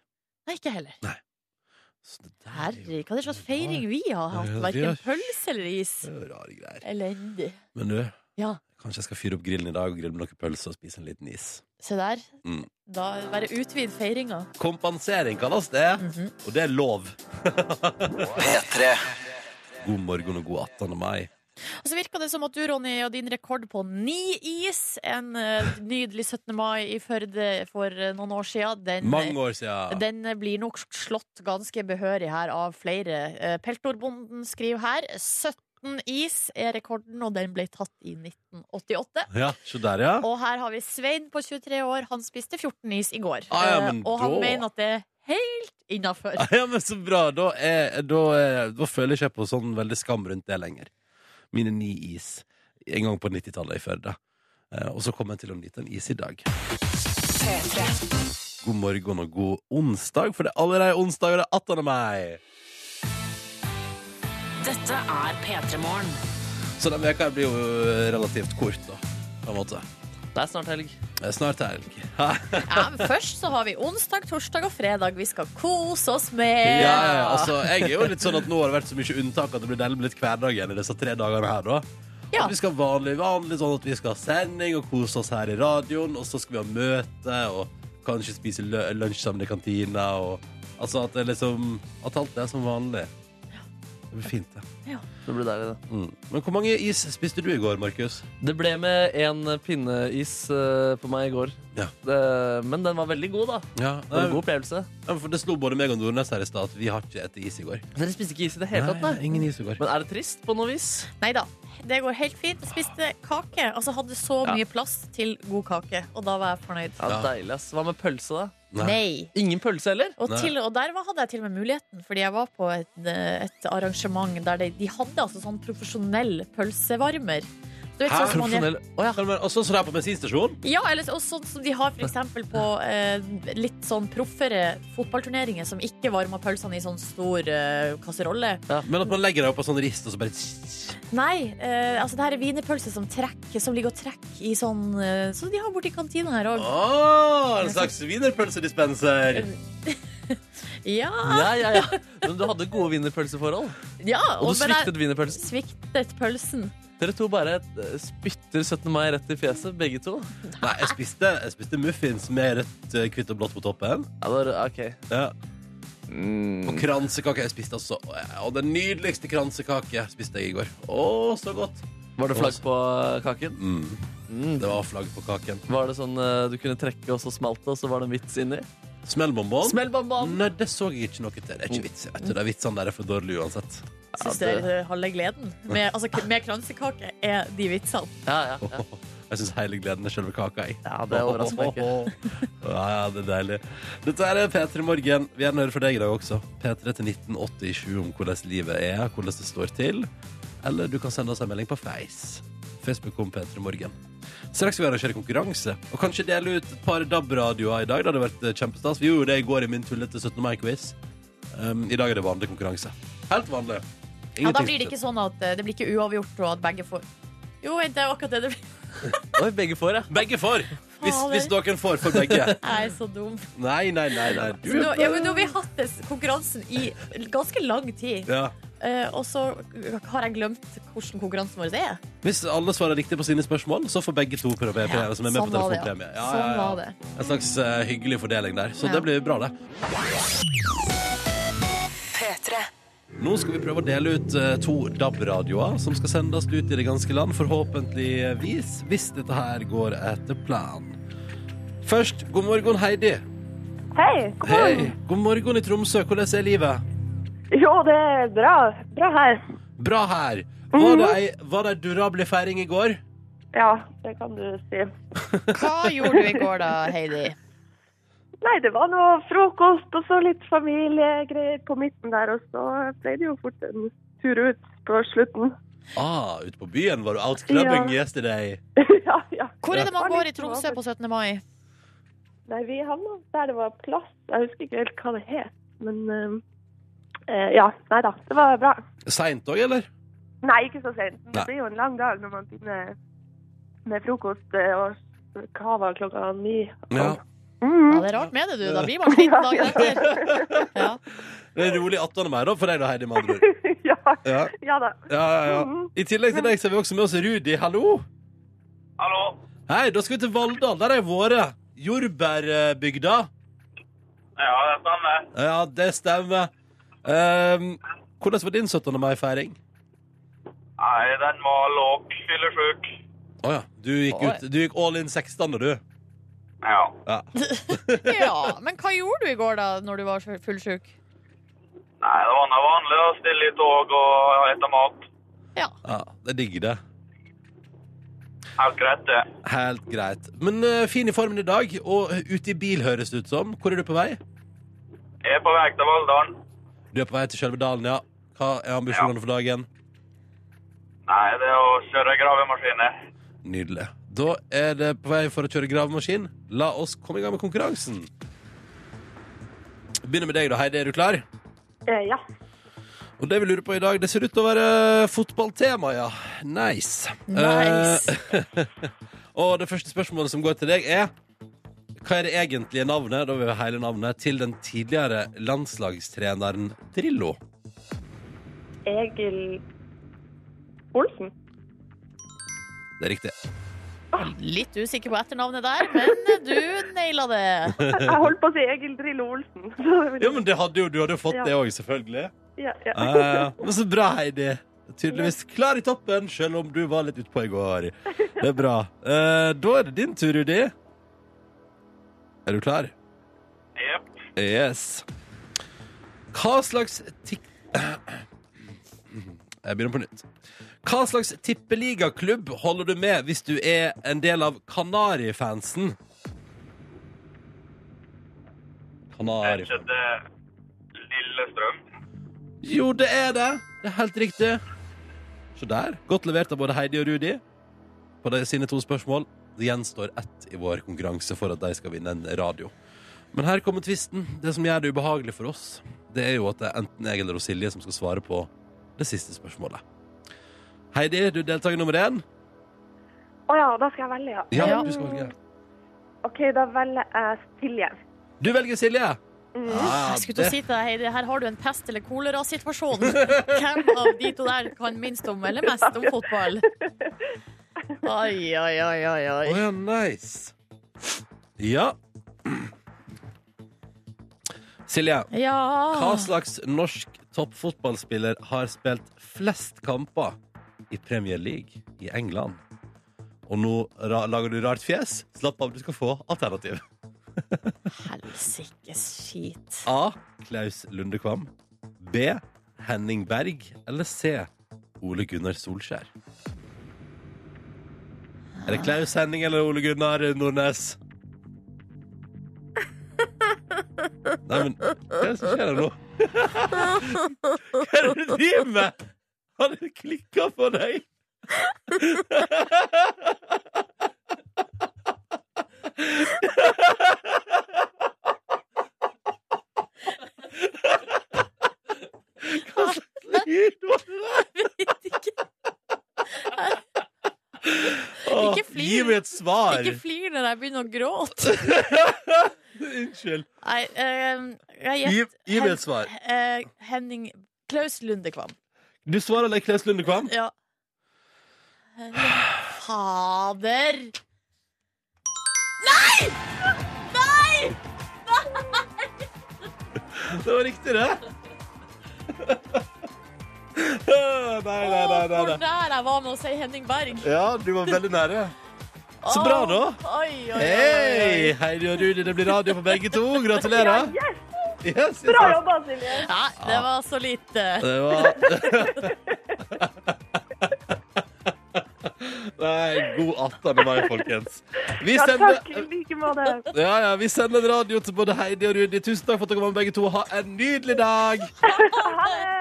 Nei, ikke heller.
Er
Herre, hva er det slags feiring vi har hatt? Verken pølse eller is.
Det er rare greier.
Elendig.
Men du,
Ja.
kanskje jeg skal fyre opp grillen i dag og grille med noen pølser og spise en liten is.
Se der.
Mm.
Da bare utvid feiringa.
Kompensering kalles det,
Mhm.
og det er lov.
P3.
God morgen og god 18. mai.
Og så virka det som at du, Ronny, og din rekord på ni is en eh, nydelig 17. mai i Førde for eh, noen år siden, den,
Mange år siden.
den blir nok slått ganske behørig her av flere. Eh, Peltorbonden skriver her 17 is er rekorden, og den ble tatt i 1988.
Ja, så der, ja.
Og her har vi Svein på 23 år. Han spiste 14 is i går.
Ah, ja,
Eh,
men
og han
da-
mener at det er helt innafor.
Ja, men Så bra. Da, er, da, er, da føler jeg ikke på sånn veldig skam rundt det lenger. Mine ni is en gang på 90-tallet i Førde. Eh, og så kommer jeg til å nyte en is i dag. God morgen og god onsdag, for det er allerede onsdag, og det er 18. mai.
Dette er P3 Morgen.
Så den veka blir jo relativt kort, da. På en måte.
Det er snart helg.
Det er snart helg.
Ja, men først så har vi onsdag, torsdag og fredag vi skal kose oss med.
Ja, ja, altså, jeg er jo litt sånn at Nå har det vært så mye unntak at det blir deilig med litt hverdag igjen i disse tre dagene her. da
Ja.
At vi skal vanlig, vanlig sånn at vi skal ha sending og kose oss her i radioen, og så skal vi ha møte og kanskje spise lø- lunsj sammen i kantina. Og, altså at det liksom At alt er som vanlig. Det blir fint, det.
Det blir deilig, det.
Mm. Men hvor mange is spiste du i går, Markus?
Det ble med en pinneis eh, på meg i går.
Ja.
Det, men den var veldig god, da.
Ja,
Det var en god opplevelse.
for Det slo både meg og Nordnes her i stad at vi har ikke spist is i går.
Dere spiste ikke is i det hele tatt,
Nei,
nei?
ingen is i går.
Men er det trist på noe vis?
Nei da, det går helt fint. Jeg spiste kake. Altså hadde så
Ja.
mye plass til god kake, og da var jeg fornøyd.
Ja,
Ja.
Deilig, ass. Hva med pølse, da?
Nei.
Ingen pølse heller?
Og,
Nei.
til, og der var- hadde jeg til og med muligheten, fordi jeg var på et, et arrangement der de, de hadde altså sånn profesjonell pølsevarmer. Du vet, sånn som man gjør-
Profesjonell Å ja.
Kan Og sånn som det er på bensinstasjon?
Ja, eller så- sånn som de har for eksempel på eh, litt sånn proffere fotballturneringer som ikke varmer pølsene i sånn stor eh, kasserolle.
Men at man legger det opp på sånn rist, og så bare
Nei, eh, altså det her er wienerpølse som trekker, som ligger og trekker i sånn eh, Som de har borti kantina her òg.
Åh, en slags wienerpølsedispenser.
Ja,
Ja, ja, ja. Men du hadde gode wienerpølseforhold.
ja
Og du
men jeg
sviktet wienerpølsen.
sviktet pølsen.
Dere to bare eh, spytter 17. mai rett i fjeset, begge to.
Nei, jeg spiste, jeg spiste muffins med rødt, eh, hvitt og blått på toppen.
Ja, det ok.
Ja.
Mm.
Og kransekake jeg spiste også. Og den nydeligste kransekake spiste jeg i går. Å, så godt.
Var det flagg på eh, kaken?
Mm.
Mm.
Det var flagg på kaken.
Var det sånn eh, du kunne trekke, og så smalt det, og så var det en vits inni?
Smellbonbon?
Smellbonbon.
Nei, det så jeg ikke noe til. Det er ikke vits. Vet du. Det er vitsene der er for dårlige uansett.
Syns
Ja,
det er halve gleden. Med, altså, med kransekake er de vitsene.
Ja, ja, ja.
Jeg syns hele gleden er selve kaka. Jeg.
ja det overrasker meg ikke.
Ja, ja, det er deilig. Dette er P3 Morgen. Vi gjerne hører fra deg i dag også. P3 til 1987 om hvordan livet er, hvordan det står til. Eller du kan sende oss en melding på Face. Facebook om P3 Morgen. Straks skal vi arrangere konkurranse, og kanskje dele ut et par DAB-radioer i dag. Det hadde vært eh, kjempestas. Vi gjorde det i går i min tullete 17. mai-quiz. Um, I dag er det vanlig konkurranse. Helt vanlig.
Ja, da blir det ikke sånn at eh, det blir ikke uavgjort, og at begge får Jo, vent, det er akkurat det det blir.
Oi, begge får, ja.
Begge får! Hvis, hvis noen får, for begge.
Jeg er så dum.
Nei, nei, nei. nei. Du
nå, ja, men nå har vi hatt det, konkurransen i ganske lang tid,
ja.
Eh, og så har jeg glemt hvordan konkurransen vår er.
Hvis alle svarer riktig på sine spørsmål, så får begge to premie,
Ja,
som er med
sånn
på
var det, ja.
telefonpremie. Ja,
Sånn
ja, ja.
var det.
En slags eh, hyggelig fordeling der. Så
Ja.
det blir bra, det. Nå skal vi prøve å dele ut eh, to DAB-radioer som skal sendes ut i det ganske land, forhåpentligvis, hvis dette her går etter planen. Først, god morgen, Heidi.
Hei, god morgen. Hei.
God morgen i Tromsø. Hvordan er livet?
Jo, det er bra. Bra her.
Bra her. Var det ei, var det ei durabelig feiring i går?
Ja, det kan du si.
Hva gjorde du i går da, Heidi?
Nei, det var noe frokost og så litt familiegreier på midten der, og så ble det jo fort en tur ut på slutten.
Ah, ute på byen var du out clubbing
Ja.
yesterday.
ja, ja.
Hvor er det man går i Tromsø på 17. mai?
Nei, vi havna der det var plass. Jeg husker ikke helt hva det het, men eh, eh, ja. Nei da, det var bra.
Seint òg, eller?
Nei, ikke så sent. Det blir jo en lang dag når man begynner med frokost eh, og kava klokka ni.
Ja.
Mm.
Ja, det er rart med det, du. Da blir man sliten dagen etter. Ja.
Det er rolig 18. mai da, for deg da, Heidi, med andre ord.
ja,
Ja.
ja da.
Ja, ja.
Mhm.
I tillegg til deg så har vi også med oss Rudi. Hallo!
Hallo.
Hei, da skal vi til Valldal. Der har jeg vært. Jordbærbygda.
Ja, det stemmer.
Ja, det stemmer. Um, hvordan var din 17. mai-feiring?
Nei, den var låg. Fyllesyk.
Å ja. Du gikk, ut, du gikk all in 16, da, du.
Ja.
Ja.
ja, Men hva gjorde du i går da, når du var fullsjuk?
Nei, det var noe vanlig å stille i tog og spise mat.
ja. Det digger det.
Helt greit, det.
Helt greit. Men uh, fin i formen i dag, og ute i bil, høres det ut som. Hvor er du på vei?
Jeg er på vei til Valldalen.
Du er på vei til selve dalen, ja. Hva er ambisjonene for dagen?
Nei, det er å kjøre gravemaskiner.
Nydelig. Da er det på vei for å kjøre gravemaskin. La oss komme i gang med konkurransen. Begynner med deg, da, Heidi. Er du klar?
Eh, ja.
Og det vi lurer på i dag, det ser ut til å være fotballtema, ja. Nice.
Nice.
Eh, og det første spørsmålet som går til deg, er hva er det egentlige navnet, da vil vi hele navnet, til den tidligere landslagstreneren Drillo?
Egil Olsen.
Det er riktig.
Litt usikker på etternavnet der, men du naila det.
Jeg holdt på å si Egil Drillo Olsen.
Ja, men det hadde jo, Du hadde jo fått
Ja.
det òg, selvfølgelig.
ja, ja.
Ja. Men så bra, Heidi. Tydeligvis klar i toppen, selv om du var litt utpå i går. Det er bra. Eh, da er det din tur, Rudi. Er du klar?
Jepp.
Yes. Hva slags tikk... Jeg begynner på nytt. Hva slags tippeligaklubb holder du med hvis du er en del av Kanari-fansen?
Er
Kanari
ikke det Lillestrøm?
Jo, det er det. Det er helt riktig. Se der. Godt levert av både Heidi og Rudi. på de, sine to spørsmål. Det gjenstår ett i vår konkurranse for at de skal vinne en radio. Men her kommer tvisten. Det som gjør det ubehagelig for oss, det er jo at det er enten jeg eller Silje som skal svare på det siste spørsmålet. Heidi, du er deltaker nummer én.
Å ja, da skal jeg velge, ja.
Ja, du skal velge.
OK, da velger jeg Silje.
Du velger Silje.
Mm.
Ah,
Jeg skulle til å si til deg, Heidi, her har du en pest- eller kolera-situasjon. Hvem av de to der kan minst om eller mest om fotball? Oi, oi, oi, oi.
Å
oi.
ja, nice. Ja. Silje,
Ja
hva slags norsk toppfotballspiller har spilt flest kamper i Premier League i England? Og nå lager du rart fjes. Slapp av, du skal få alternativ.
Helsikes skit.
A. Klaus Lundekvam. B. Henning Berg. Eller C. Ole Gunnar Solskjær. Er det Klaus Henning eller Ole Gunnar Nordnes? Nei, men hva er det som skjer her nå? Hva er det du driver med? Har det klikka for deg? Hva slags lyd var det der?
Vet ikke. Ikke flir.
Gi meg et svar.
Ikke flir når jeg begynner å gråte.
Unnskyld.
Nei, eh, jeg
Gi,
gjetter
gi meg et svar.
eh, Henning Klaus Lundekvam.
Du svarer eller Klaus Lundekvam?
Ja. Fader! Nei! Nei! Nei!
Det var riktig, det. nei, nei, nei, nei,
Hvor nær jeg var med å si Henning Berg.
Ja, du var veldig nære. Så bra, da.
Oi, oi, oi, oi.
Hei, Heidi og Rudi, det blir radio på begge to. Gratulerer.
Ja, Yes!
Yes, yes,
Bra jobba, Silje.
Ja, det var så lite.
Det var Nei, god 18. mai, folkens. Vi
Ja,
sender,
takk. I like måte.
ja, ja, vi sender en radio til både Heidi og Rudi. Tusen takk for at dere var med begge to. Ha en nydelig dag.
Ha det.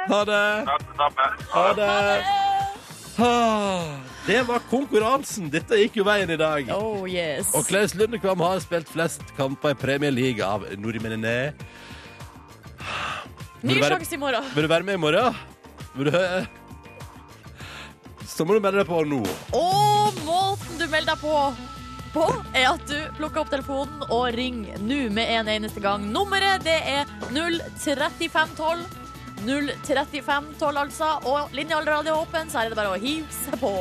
Ha det.
Takk det samme.
Ha det. Det var konkurransen. Dette gikk jo veien i dag.
Oh yes.
Og Klaus Lundekvam har spilt flest kamper i Premier League av nordmennene.
Ny
være-
sjanse i morgen.
Vil du være med i morgen? Vil du høre? Så må du melde deg på nå.
Og måten du melder deg på på, er at du plukker opp telefonen og ringer nå med en eneste gang. Nummeret det er 03512. 03512, altså. Og linjealderradio er åpen, så her er det bare å hive seg på.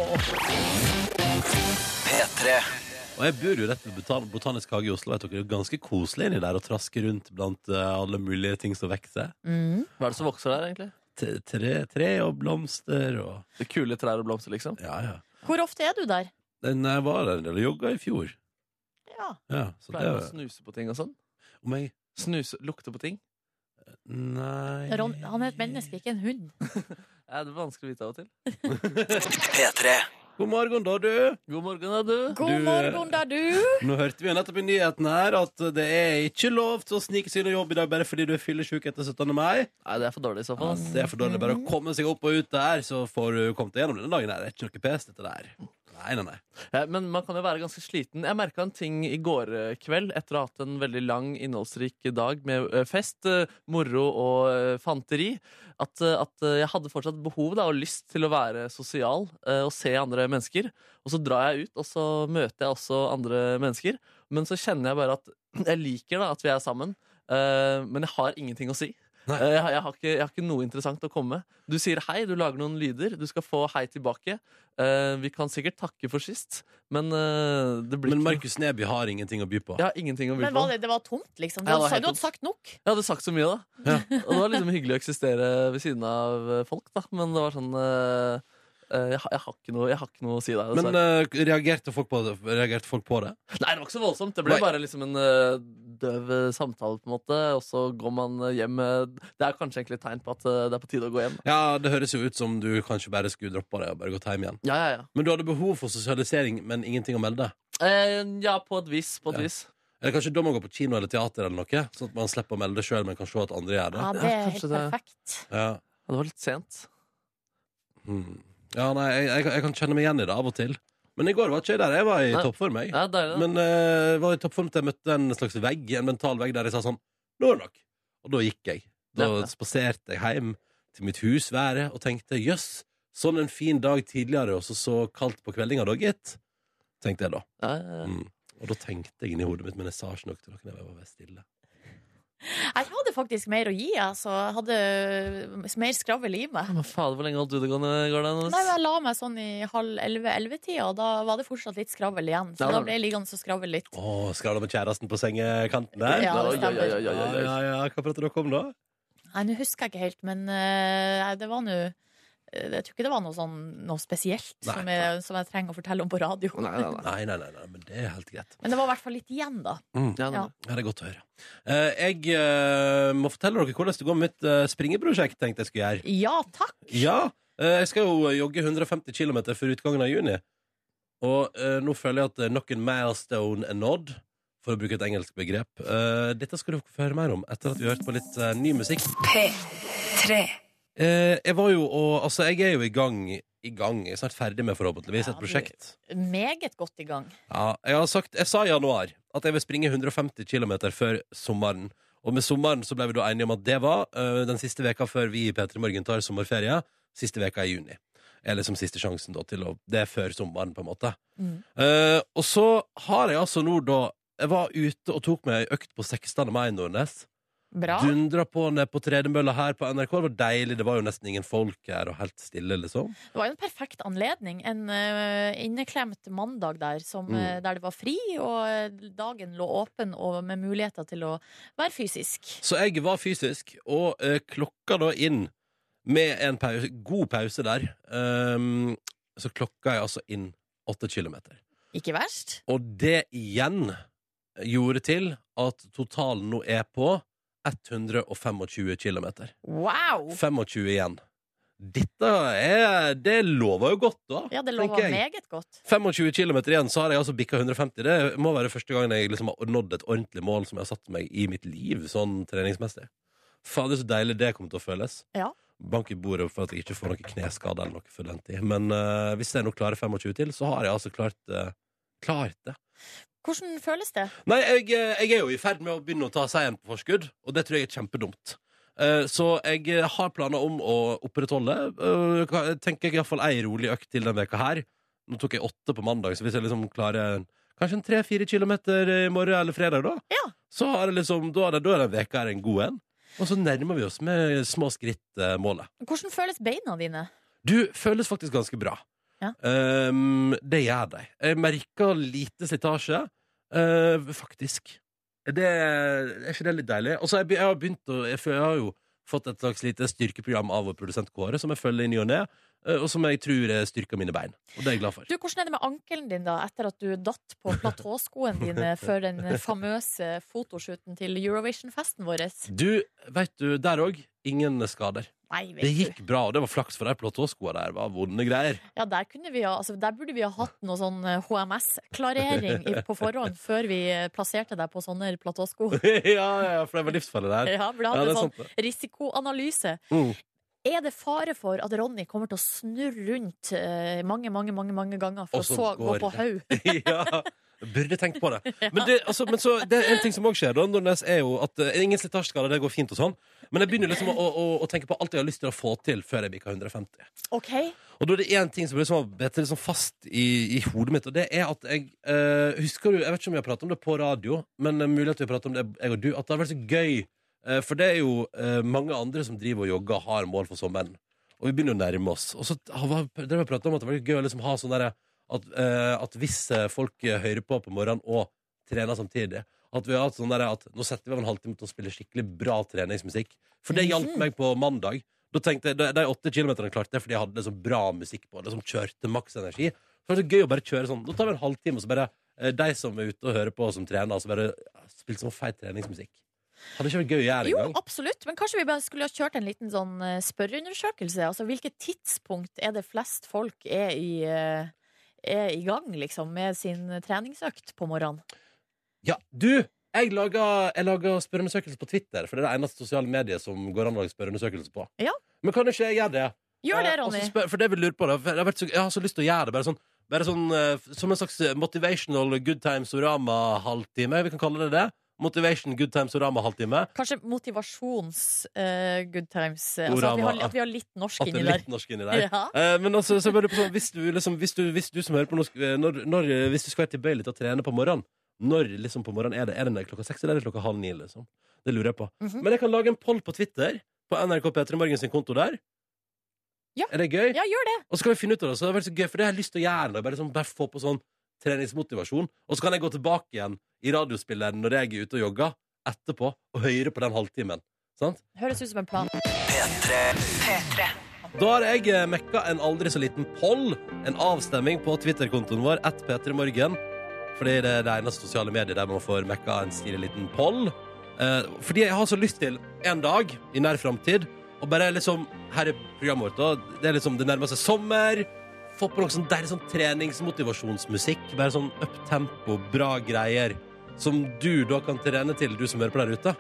P3.
Og jeg bor jo rett ved Botan Botanisk hage i Oslo. Vet dere, det er ganske koselig inni der å traske rundt blant eh, alle mulige ting som vokser.
Mm.
Hva er det som vokser der, egentlig?
T- Tre, tre og blomster og
Det kule trær og blomster, liksom?
Ja, ja.
Hvor ofte er du der?
Den jeg var der og jogga i fjor.
Ja.
Ja, så det
Pleier du å snuse på ting og sånn?
Om jeg
Snuse, Lukte på ting?
Nei
Ron, han er et menneske, ikke en hund.
Ja, det er vanskelig å vite av og til.
P3.
God morgen, da, du.
God morgen, da, du.
God
Du, eh,
morgen, da, du.
Nå hørte vi jo nettopp i nyheten her at det er ikke lov til å snike seg inn og jobbe i dag bare fordi du er fyllesyk etter 17. mai.
Nei, det er for dårlig i så fall. ass.
Det er for dårlig bare å komme seg opp og ut der, så får du kommet deg gjennom denne dagen. her. Det er ikke noe pes, dette der. Nei, nei, nei.
Men man kan jo være ganske sliten. Jeg merka en ting i går eh, kveld etter å ha hatt en veldig lang, innholdsrik dag med eh, fest, eh, moro og fanteri. At, at jeg hadde fortsatt behov da, og lyst til å være sosial og se andre mennesker. Og så drar jeg ut, og så møter jeg også andre mennesker. Men så kjenner jeg bare at jeg liker da, at vi er sammen, men jeg har ingenting å si.
Nei.
Eh, Jeg, har- jeg, har ikke, jeg har ikke noe interessant å komme med. Du sier hei, du lager noen lyder, du skal få hei tilbake. Uh, vi kan sikkert takke for sist, men uh, det blir
Men Markus Neby har ingenting å by på.
Ja, ingenting å by
Men
på.
var det, det var tomt, liksom? Du,
Ja,
hadde, du hadde sagt nok.
Jeg hadde sagt så mye, da. Og det var liksom hyggelig å eksistere ved siden av folk, da. Men det var sånn eh, jeg, har- jeg, har ikke noe, jeg har ikke noe å si der.
Men eh, reagerte, folk på det? reagerte folk på det?
Nei, det var ikke så voldsomt. Det ble
Nei.
bare liksom en uh, døv eh, samtale, på en måte. Og så går man eh, hjem Det er kanskje egentlig et tegn på at eh, det er på tide å gå hjem.
Ja, Det høres jo ut som du kanskje bare skulle droppa det og bare gått hjem igjen.
Ja, ja, ja.
Men du hadde behov for sosialisering, men ingenting å melde?
Uh, ja, på et vis. På et
Ja.
vis.
Eller kanskje da man går på kino eller teater, eller noe Sånn at man slipper å melde det sjøl, men kan se at andre gjør det?
Ja, det er helt perfekt.
Ja,
Ja, det var litt sent.
hmm. Ja nei, jeg, jeg, jeg kan kjenne meg igjen i det av og til. Men i går var ikke jeg der. Jeg var i
Nei.
toppform, jeg.
Ja, deilig, da.
Men eh, var i toppform til jeg møtte en slags vegg, en mental vegg, der jeg sa sånn Nå er det nok. Og da gikk jeg. Da
Ja, ja.
spaserte jeg hjem til mitt hus, været, og tenkte jøss, sånn en fin dag tidligere, og så så kaldt på kveldinga da, gitt. Tenkte jeg da.
Ja, ja, ja.
Mm. Og da tenkte jeg inni hodet mitt, men jeg sa ikke noe til noen. Jeg var bare stille.
Jeg hadde faktisk mer å gi, altså. Jeg hadde mer skravl i meg.
Hva faen, hvor lenge holdt du det gående?
Nei, Jeg la meg sånn i halv elleve-tida, og da var det fortsatt litt skravl igjen. Så da
da-
ble jeg liggende og skravle litt.
Å, skravla med kjæresten på sengekanten der?
Ja, det stemmer.
oi,
ja,
oi, oi.
ja, ja. Hva prater dere om da?
Nei, nå husker jeg ikke helt, men uh, det var nå eh, Jeg tror ikke det var noe sånn noe spesielt
Nei.
som jeg, som jeg trenger å fortelle om på radio.
Nei, nei, nei.
Nei, nei, nei, men det er helt greit.
Men det var i hvert fall litt igjen, da.
Mm.
Ja,
Ja.
Ja, det er godt å høre. Uh, jeg uh, må fortelle dere hvordan det går med mitt uh, springeprosjekt. tenkte jeg skulle gjøre.
Ja takk!
Ja, eh, jeg skal jo jogge 150 km før utgangen av juni. Og nå føler jeg at nok en milestone er nådd, for å bruke et engelsk begrep. Eh, dette skal dere få høre mer om etter at vi har hørt på litt ny musikk.
P3.
Eh, jeg var jo og Altså, jeg er jo i gang. I gang. Jeg er snart ferdig med forhåpentligvis et prosjekt.
Meget godt i gang.
Ja, jeg har sagt Jeg sa i januar at jeg vil springe 150 km før sommeren. Og med sommeren så ble vi da enige om at det var øh, den siste veka før vi i P3 Morgen tar sommerferie. Siste veka i juni. Er liksom siste sjansen da til å Det er før sommeren, på en måte.
Mm.
Eh, og så har jeg altså nå da Jeg var ute og tok meg ei økt på 16. mai i Nordnes.
Bra.
Dundra på ned på tredemølla her på NRK. Det var deilig. Det var jo nesten ingen folk her, og helt stille, liksom.
Det var jo en perfekt anledning. En uh, inneklemt mandag der som,
Mm.
eh, der det var fri, og eh, dagen lå åpen og med muligheter til å være fysisk.
Så jeg var fysisk, og uh, klokka da inn med en pause, god pause der. um, så klokka jeg altså inn åtte kilometer.
Ikke verst?
Og det igjen gjorde til at totalen nå er på 125 kilometer.
Wow!
25 igjen. Dette er Det lover jo godt, da.
Ja, det lover meget godt.
25 km igjen, så har jeg altså bikka 150. Det må være første gangen jeg liksom har nådd et ordentlig mål som jeg har satt meg i mitt liv, sånn treningsmessig. Fader, så deilig det kommer til å føles.
Ja.
Bank i bordet for at jeg ikke får noen kneskade eller noe for den tid. Men uh, hvis jeg nå klarer 25 til, så har jeg altså klart, uh, klart det.
Hvordan føles det?
Nei, jeg, eh, jeg er jo i ferd med å begynne å ta seieren på forskudd, og det tror jeg er kjempedumt. Eh, Så jeg eh, har planer om å opprettholde. Jeg tenker jeg iallfall ei rolig økt til denne veka her. Nå tok jeg åtte på mandag, så hvis jeg liksom klarer kanskje en tre-fire kilometer i morgen eller fredag, da,
Ja.
så har det liksom, da er, det, da er den veka her en god en. Og så nærmer vi oss med små skritt målet.
Hvordan føles beina dine?
Du føles faktisk ganske bra.
Ja.
Ehm, det gjør de. Jeg merker lite slitasje, uh, faktisk. Det, er ikke det litt deilig? Og så jeg, jeg har begynt å jeg, jeg har jo fått et slags lite styrkeprogram av vår produsent Kåre, som jeg følger i ny og ne, eh, og som jeg tror eh, styrker mine bein. Og det er jeg glad for.
Du, Hvordan er det med ankelen din da, etter at du datt på platåskoene dine før den famøse fotoshooten til Eurovision-festen vår?
Du, vet du, der òg ingen skader.
Nei,
Det
du.
gikk bra, og det var flaks, for de platåskoa der var vonde greier.
Ja, der, vi ha, altså, der burde vi ha hatt noe sånn eh, HMS-klarering på forhånd før vi eh, plasserte deg på sånne platåsko.
ja, ja, for det var livsfarlig der.
Ja, burde hatt
ja,
en sånn
sant, det.
risikoanalyse.
Mm.
Er det fare for at Ronny kommer til å snurre rundt eh, mange, mange, mange, mange ganger for
Også
å så gå på haug?
ja, burde tenkt på det. Men, det, altså, men så, det er en ting som òg skjer, da, Nordnes, er jo at uh, ingen slitasjeskade, det går fint og sånn. Men jeg begynner liksom å, å, å tenke på alt jeg har lyst til å få til før jeg bikker 150.
OK?
Og da er det én ting som liksom har bitt liksom fast i, i hodet mitt, og det er at jeg eh, Husker du, jeg vet ikke om vi har pratet om det på radio, men er mulig at vi har pratet om det, jeg og du, at det har vært så gøy. eh, for det er jo eh, mange andre som driver og jogger har mål for sommeren. Og vi begynner å nærme oss. Og så har vi og pratet om at det var gøy å liksom ha sånn derre at, eh, at hvis eh, folk eh, hører på på morgenen og trener samtidig At vi har hatt sånn der at nå setter vi av en halvtime til å spille skikkelig bra treningsmusikk. For det hjalp
Mhm.
meg på mandag. Da tenkte jeg, De de åtte kilometerne klarte jeg fordi jeg hadde liksom bra musikk på. Det som kjørte maks energi. Så var så gøy å bare kjøre sånn. Nå tar vi en halvtime, og så bare eh, de som er ute og hører på, og som trener, så bare spilt sånn feit treningsmusikk. Hadde ikke vært gøy å gjøre
Jo,
engang.
absolutt. Men kanskje vi bare skulle ha kjørt en liten sånn eh, spørreundersøkelse? Altså hvilket tidspunkt er det flest folk er i, eh, er i gang, liksom, med sin treningsøkt på morgenen?
Ja, du! Jeg lager, jeg lager spørreundersøkelse på Twitter, for det er det eneste sosiale mediet som går an å lage spørreundersøkelse på.
Ja.
Men kan ikke jeg gjøre det?
Gjør det,
Eh,
Ronny.
spør- for det vil lure på det. jeg, har så, jeg har så lyst til å gjøre det. Bare sånn Bare sånn eh, som en slags motivational good times orama-halvtime. Vi kan kalle det det. Motivation good times orama-halvtime.
Kanskje motivasjons uh, good times. Altså at, vi har, at vi har litt norsk inni
er
der.
norsk inni der.
Ja.
Uh, men altså, så bare på sånn, hvis, du, liksom, hvis, du, hvis du som hører på norsk eh, når, når, Hvis du skal være tilbøyelig til å trene på morgenen, når liksom på morgenen er det? Er det klokka seks eller er det klokka halv ni? Liksom? Det lurer jeg på.
Mhm.
Men jeg kan lage en poll på Twitter, på NRK P3 Morgen sin konto der.
Ja.
Er det gøy?
Ja, gjør det!
Og så kan vi finne ut av det. Så det er veldig så gøy, for det har jeg lyst til å gjøre. Bare, sånn, bare få på sånn treningsmotivasjon. Og så kan jeg gå tilbake igjen i radiospilleren når jeg er ute og jogger, etterpå, og høre på den halvtimen. Sant?
Høres ut som en plan.
Da har jeg eh, mekka en aldri så liten poll, en avstemming på Twitter-kontoen vår, at P3morgen. Fordi det er det eneste sosiale mediet der man får mekka en stilig liten poll. Eh, fordi jeg har så lyst til en dag i nær framtid og bare liksom Her er programmet vårt, da. Det er liksom det nærmer seg sommer. Få på noe sånn sånn treningsmotivasjonsmusikk. Bare sånn uptempo, bra greier. Som du da kan trene til, du som hører på der ute.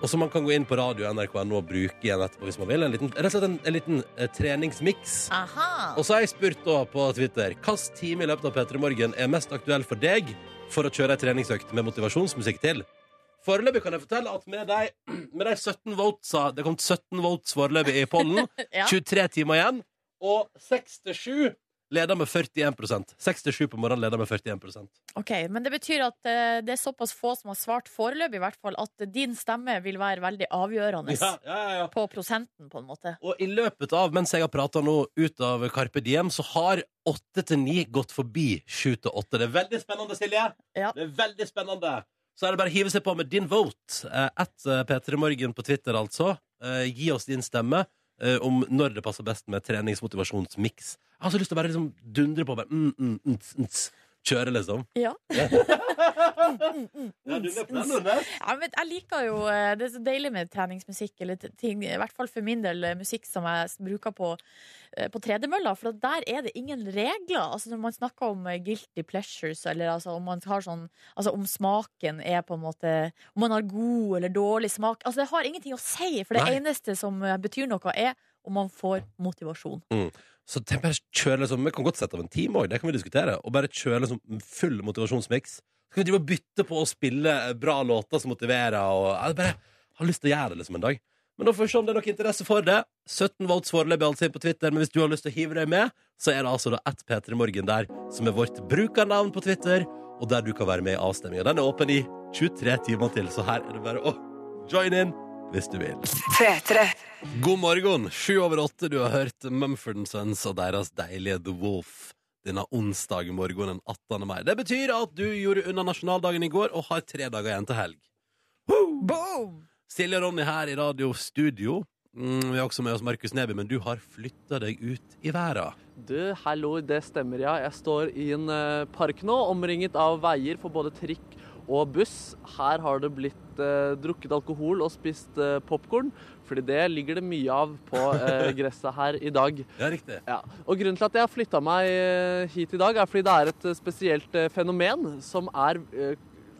Og som man kan gå inn på radio NRK.no og bruke igjen etterpå hvis man vil. En liten, rett og slett en, en liten eh, treningsmiks.
Aha!
Og så har jeg spurt da på Twitter hvilken time i løpet av P3 Morgen er mest aktuell for deg for å kjøre ei treningsøkt med motivasjonsmusikk til. Foreløpig kan jeg fortelle at med de, med de 17 votesa Det kom 17 votes foreløpig i pollen.
Ja.
23 timer igjen. Og 6 til 7 leder med 41 6 til 7 på morgenen leder med 41%
Ok, Men det betyr at eh, det er såpass få som har svart foreløpig, i hvert fall, at din stemme vil være veldig avgjørende
ja, ja, ja,
på prosenten, på en måte.
Og i løpet av, mens jeg har prata nå ut av Carpe Diem, så har 8 til 9 gått forbi 7 til 8. Det er veldig spennende, Silje.
Ja.
Det er veldig spennende. Så er det bare å hive seg på med din vote. Eh, At P3 Morgen på Twitter, altså. Eh, Gi oss din stemme eh, om når det passer best med treningsmotivasjonsmiks. Jeg har så lyst til å bare liksom dundre på. Bare, mm, mm, mm, mm, kjøre, liksom.
Ja.
Ja, du den.
Ja, men jeg liker jo eh, Det er så deilig med treningsmusikk, eller ting, i hvert fall for min del eh, musikk som jeg bruker på, eh, på tredemølla, for der er det ingen regler. Altså Når man snakker om guilty pleasures, eller altså om man har sånn Altså om smaken er på en måte Om man har god eller dårlig smak. Altså Det har ingenting å si, for det
Nei.
eneste som betyr noe, er om man får motivasjon.
Så tenk bare kjøre liksom Vi kan godt sette av en time òg, det kan vi diskutere. Og bare kjøre liksom full motivasjonsmiks. Så kan vi drive og bytte på å spille bra låter som motiverer. Og jeg bare har lyst til å gjøre det liksom en dag. Men da får vi se om det er noe interesse for det. 17 volts foreløpig altså på Twitter, men hvis du har lyst til å hive deg med, så er det altså da ett P3 Morgen der, som er vårt brukernavn på Twitter, og der du kan være med i avstemninga. Den er åpen i 23 timer til, så her er det bare å join in hvis du vil.
3-3.
God morgen, sju over åtte. Du har hørt Mumford Sons og deres deilige The Wolf denne onsdag morgenen 18. mai. Det betyr at du gjorde unna nasjonaldagen i går og har tre dager igjen til helg.
Boom!
Silje og Ronny her i radiostudio. Mm, vi har også med oss Markus Neby, men du har flytta deg ut i verden.
Du, hallo, det stemmer, ja. Jeg står i en eh, park nå, omringet av veier for både trikk og buss. Her har det blitt eh, drukket alkohol og spist eh, popkorn, fordi det ligger det mye av på eh, gresset her i dag.
Ja, riktig.
Ja. Og grunnen til at jeg har flytta meg eh, hit i dag, er fordi det er et eh, spesielt eh, fenomen som er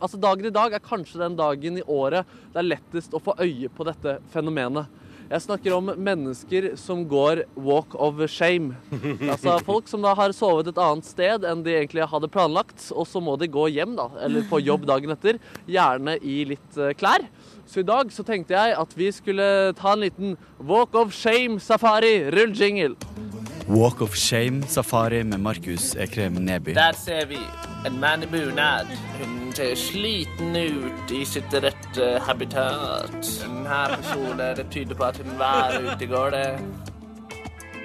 Altså, dagen i dag er kanskje den dagen i året det er lettest å få øye på dette fenomenet. Jeg snakker om mennesker som går walk of shame. Altså folk som da har sovet et annet sted enn de egentlig hadde planlagt, og så må de gå hjem, da, eller på jobb dagen etter, gjerne i litt eh, klær. Så i dag så tenkte jeg at vi skulle ta en liten walk of shame-safari. Rull jingle.
Walk of Shame Safari med Markus Ekrem Neby.
Der ser vi en mann i bunad. Hun ser sliten ut i sitt rette habitat. Denne personen det tyder på at hun var ute i går. det.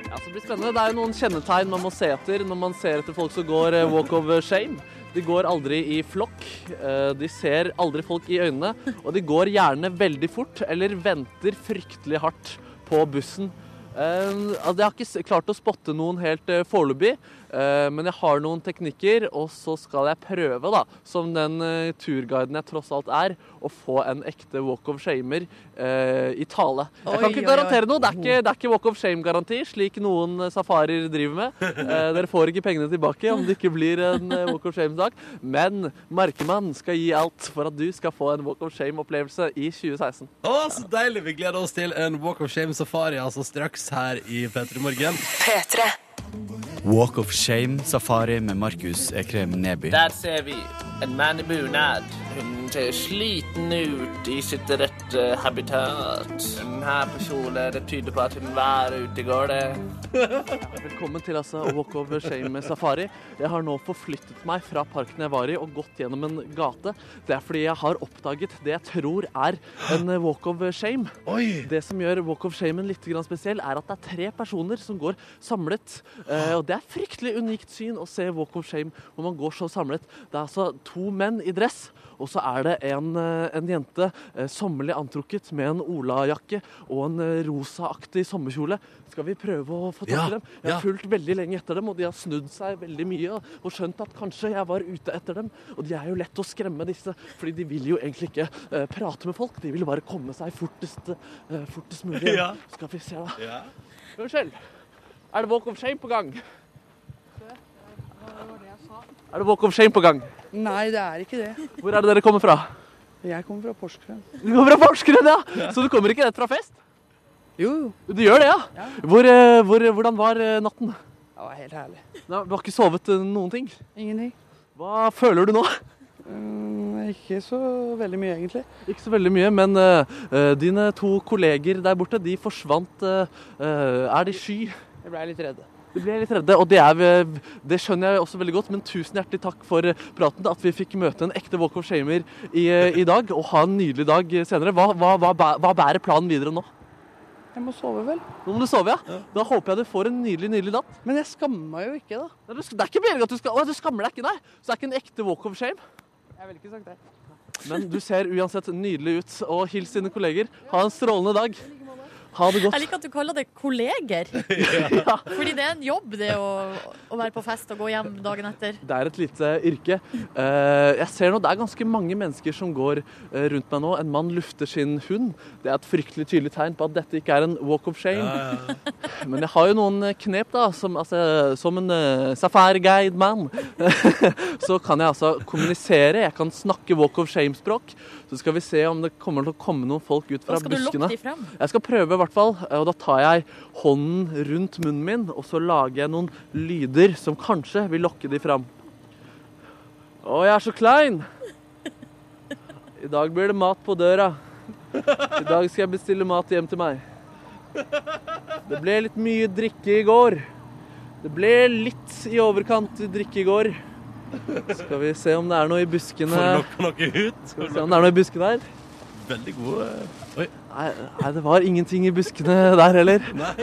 Ja, så det blir spennende. Det er jo noen kjennetegn man må se etter når man ser etter folk som går eh, walk of shame. De går aldri i flokk, eh, de ser aldri folk i øynene, og de går gjerne veldig fort eller venter fryktelig hardt på bussen. Eh, altså, jeg har ikke klart å spotte noen helt uh, foreløpig, eh, men jeg har noen teknikker, og så skal jeg prøve, da, som den eh, turguiden jeg tross alt er, å få en ekte walk of shamer eh, i tale. Jeg kan ikke garantere noe. Det er ikke, det er ikke walk of shame-garanti, slik noen eh, safarier driver med. Eh, dere får ikke pengene tilbake om det ikke blir en eh, walk of shame-sak. Men Merkemann skal gi alt for at du skal få en walk of shame-opplevelse i 2016.
Å, så deilig! Vi gleder oss til en Walk of Shame-safari altså straks her i P3 Morgen.
P3.
Walk of shame-safari med Markus Ekrem Neby.
Der ser vi en mann i bunad. Hun ser sliten ut i sitt rette habitat. Denne personen det tyder på at hun var ute i går. det.
Velkommen til altså Walk of Shame Safari. Jeg har nå forflyttet meg fra parken jeg var i og gått gjennom en gate. Det er fordi jeg har oppdaget det jeg tror er en Walk of Shame.
Oi!
Det som gjør Walk of Shame litt grann spesiell, er at det er tre personer som går samlet. Eh, og det er fryktelig unikt syn å se Walk of Shame hvor man går så samlet. Det er altså to menn i dress, og så er det en, eh, en jente eh, sommerlig antrukket med en olajakke og en eh, rosaaktig sommerkjole. Skal vi prøve å få tak i
Ja,
dem? Jeg har
ja.
fulgt veldig lenge etter dem, og de har snudd seg veldig mye og- skjønt at kanskje jeg var ute etter dem. Og de er jo lett å skremme, disse, fordi de vil jo egentlig ikke uh, prate med folk. De vil bare komme seg fortest, uh, fortest mulig.
Ja.
Skal vi se, da.
Ja.
Unnskyld. Er det Walk of Shame på gang? Er det Walk of Shame på gang?
Nei, det er ikke det.
Hvor er det dere kommer fra?
Jeg kommer fra Porsgrunn.
Du kommer fra Porsgrunn, ja! Så du kommer ikke rett fra fest?
Jo, jo.
Du gjør det, ja? Hvor, eh, hvor, hvordan var eh, natten?
Det var helt herlig.
Du har ikke sovet eh, noen ting?
Ingenting.
Hva føler du nå?
Mm, ikke så veldig mye, egentlig.
Ikke så veldig mye, men eh, eh, dine to kolleger der borte, de forsvant. Uh, eh, er de sky?
Jeg ble litt redd.
De ble litt redde, og det, er, det skjønner jeg også veldig godt. Men tusen hjertelig takk for praten, at vi fikk møte en ekte Walk of Shamer i, i dag. Og ha en nydelig dag senere. Hva, hva, hva, hva bærer planen videre nå?
Jeg må sove, vel.
Nå må du sove, ja? Da håper jeg du får en nydelig nydelig natt.
Men jeg skammer meg jo ikke, da.
Nei, Det er ikke meningen at du skal Å, du skammer deg ikke, nei? Så det er ikke en ekte Walk of Shame?
Jeg ville ikke sagt det.
Men du ser uansett nydelig ut. Og hils dine kolleger. Ha en strålende dag. Ha det godt.
Jeg liker at du kaller det kolleger. Fordi det er en jobb, det å, å være på fest og gå hjem dagen etter.
Det er et lite yrke. Eh, jeg ser nå det er ganske mange mennesker som går eh, rundt meg nå. En mann lufter sin hund. Det er et fryktelig tydelig tegn på at dette ikke er en walk of shame. Men jeg har jo noen eh, knep, da. Som, altså, som en uh, safari-guide-mann. så kan jeg altså kommunisere. Jeg kan snakke walk of shame-språk. Så skal vi se om det kommer til å komme noen folk ut fra
Da skal du
buskene.
lokke de frem.
Jeg skal prøve i hvert fall, og da tar jeg hånden rundt munnen min, og så lager jeg noen lyder som kanskje vil lokke de frem. Å, jeg er så klein! I dag blir det mat på døra. I dag skal jeg bestille mat hjem til meg. Det ble litt mye drikke i går. Det ble litt i overkant drikke i går. Skal vi se om det er noe i buskene.
Får noe ut?
Skal vi se om det er noe i buskene her.
Veldig gode. Oi.
Nei, nei, det var ingenting i buskene der heller. Nei.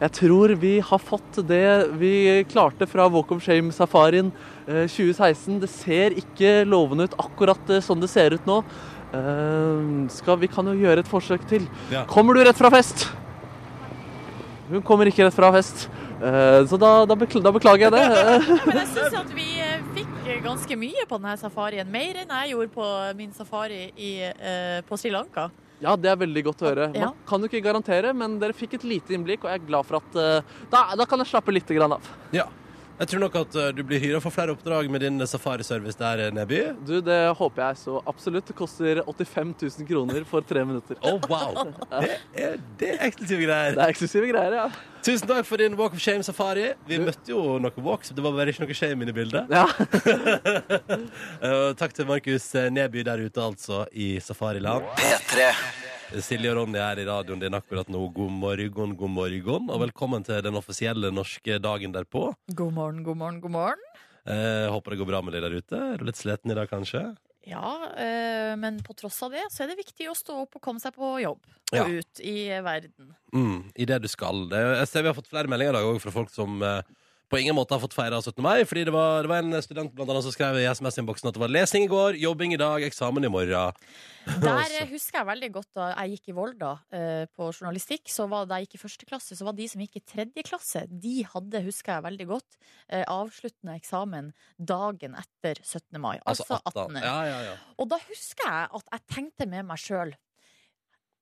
Jeg tror vi har fått det vi klarte fra Walk of Shame-safarien eh, 2016. Det ser ikke lovende ut akkurat eh, sånn det ser ut nå. Eh, skal, vi kan jo gjøre et forsøk til.
Ja.
Kommer du rett fra fest? Hun kommer ikke rett fra fest. Eh, så da, da, bekl da beklager jeg det.
Men jeg syns at vi eh, fikk ganske mye på denne safarien. Mer enn jeg gjorde på min safari i, eh, på Sri Lanka.
Ja, det er veldig godt å høre. Man kan jo ikke garantere, men dere fikk et lite innblikk, og jeg er glad for at da, da kan jeg slappe litt av.
Ja. Jeg tror nok at uh, du blir hyra for flere oppdrag med din safariservice der, eh, Neby.
Du, det håper jeg så absolutt. Det koster 85 000 kroner for tre minutter.
Å, wow! Det er, det er eksklusive greier.
Det er eksklusive greier, ja.
Tusen takk for din Walk of Shame-safari. Vi møtte jo noen walks, det var bare ikke noe shame inne i bildet.
ja.
Takk til Markus Neby der ute, altså, i safariland.
P3.
Silje og Ronny er i radioen din akkurat nå. God morgen, god morgen, og velkommen til den offisielle norske dagen derpå.
God morgen, god morgen, god morgen.
Eh, håper det går bra med deg der ute. Er du litt sliten i dag, kanskje?
Ja, eh, men på tross av det så er det viktig å stå opp og komme seg på jobb. Og
Ja.
ut i verden.
Mm, I det du skal. Jeg ser vi har fått flere meldinger i dag også fra folk som eh, på ingen måte har fått feira 17. mai. Fordi det var, det var en student blant annet som skrev i SMS-innboksen at det var lesing i går, jobbing i dag, eksamen i morgen.
Der eh, husker jeg veldig godt da jeg gikk i Volda eh, på journalistikk. Så var Da jeg gikk i første klasse, så var de som gikk i tredje klasse, de hadde, husker jeg veldig godt, eh, avsluttende eksamen dagen etter 17. mai. Altså, 18.
Ja, ja, ja.
Og da husker jeg at jeg tenkte med meg sjøl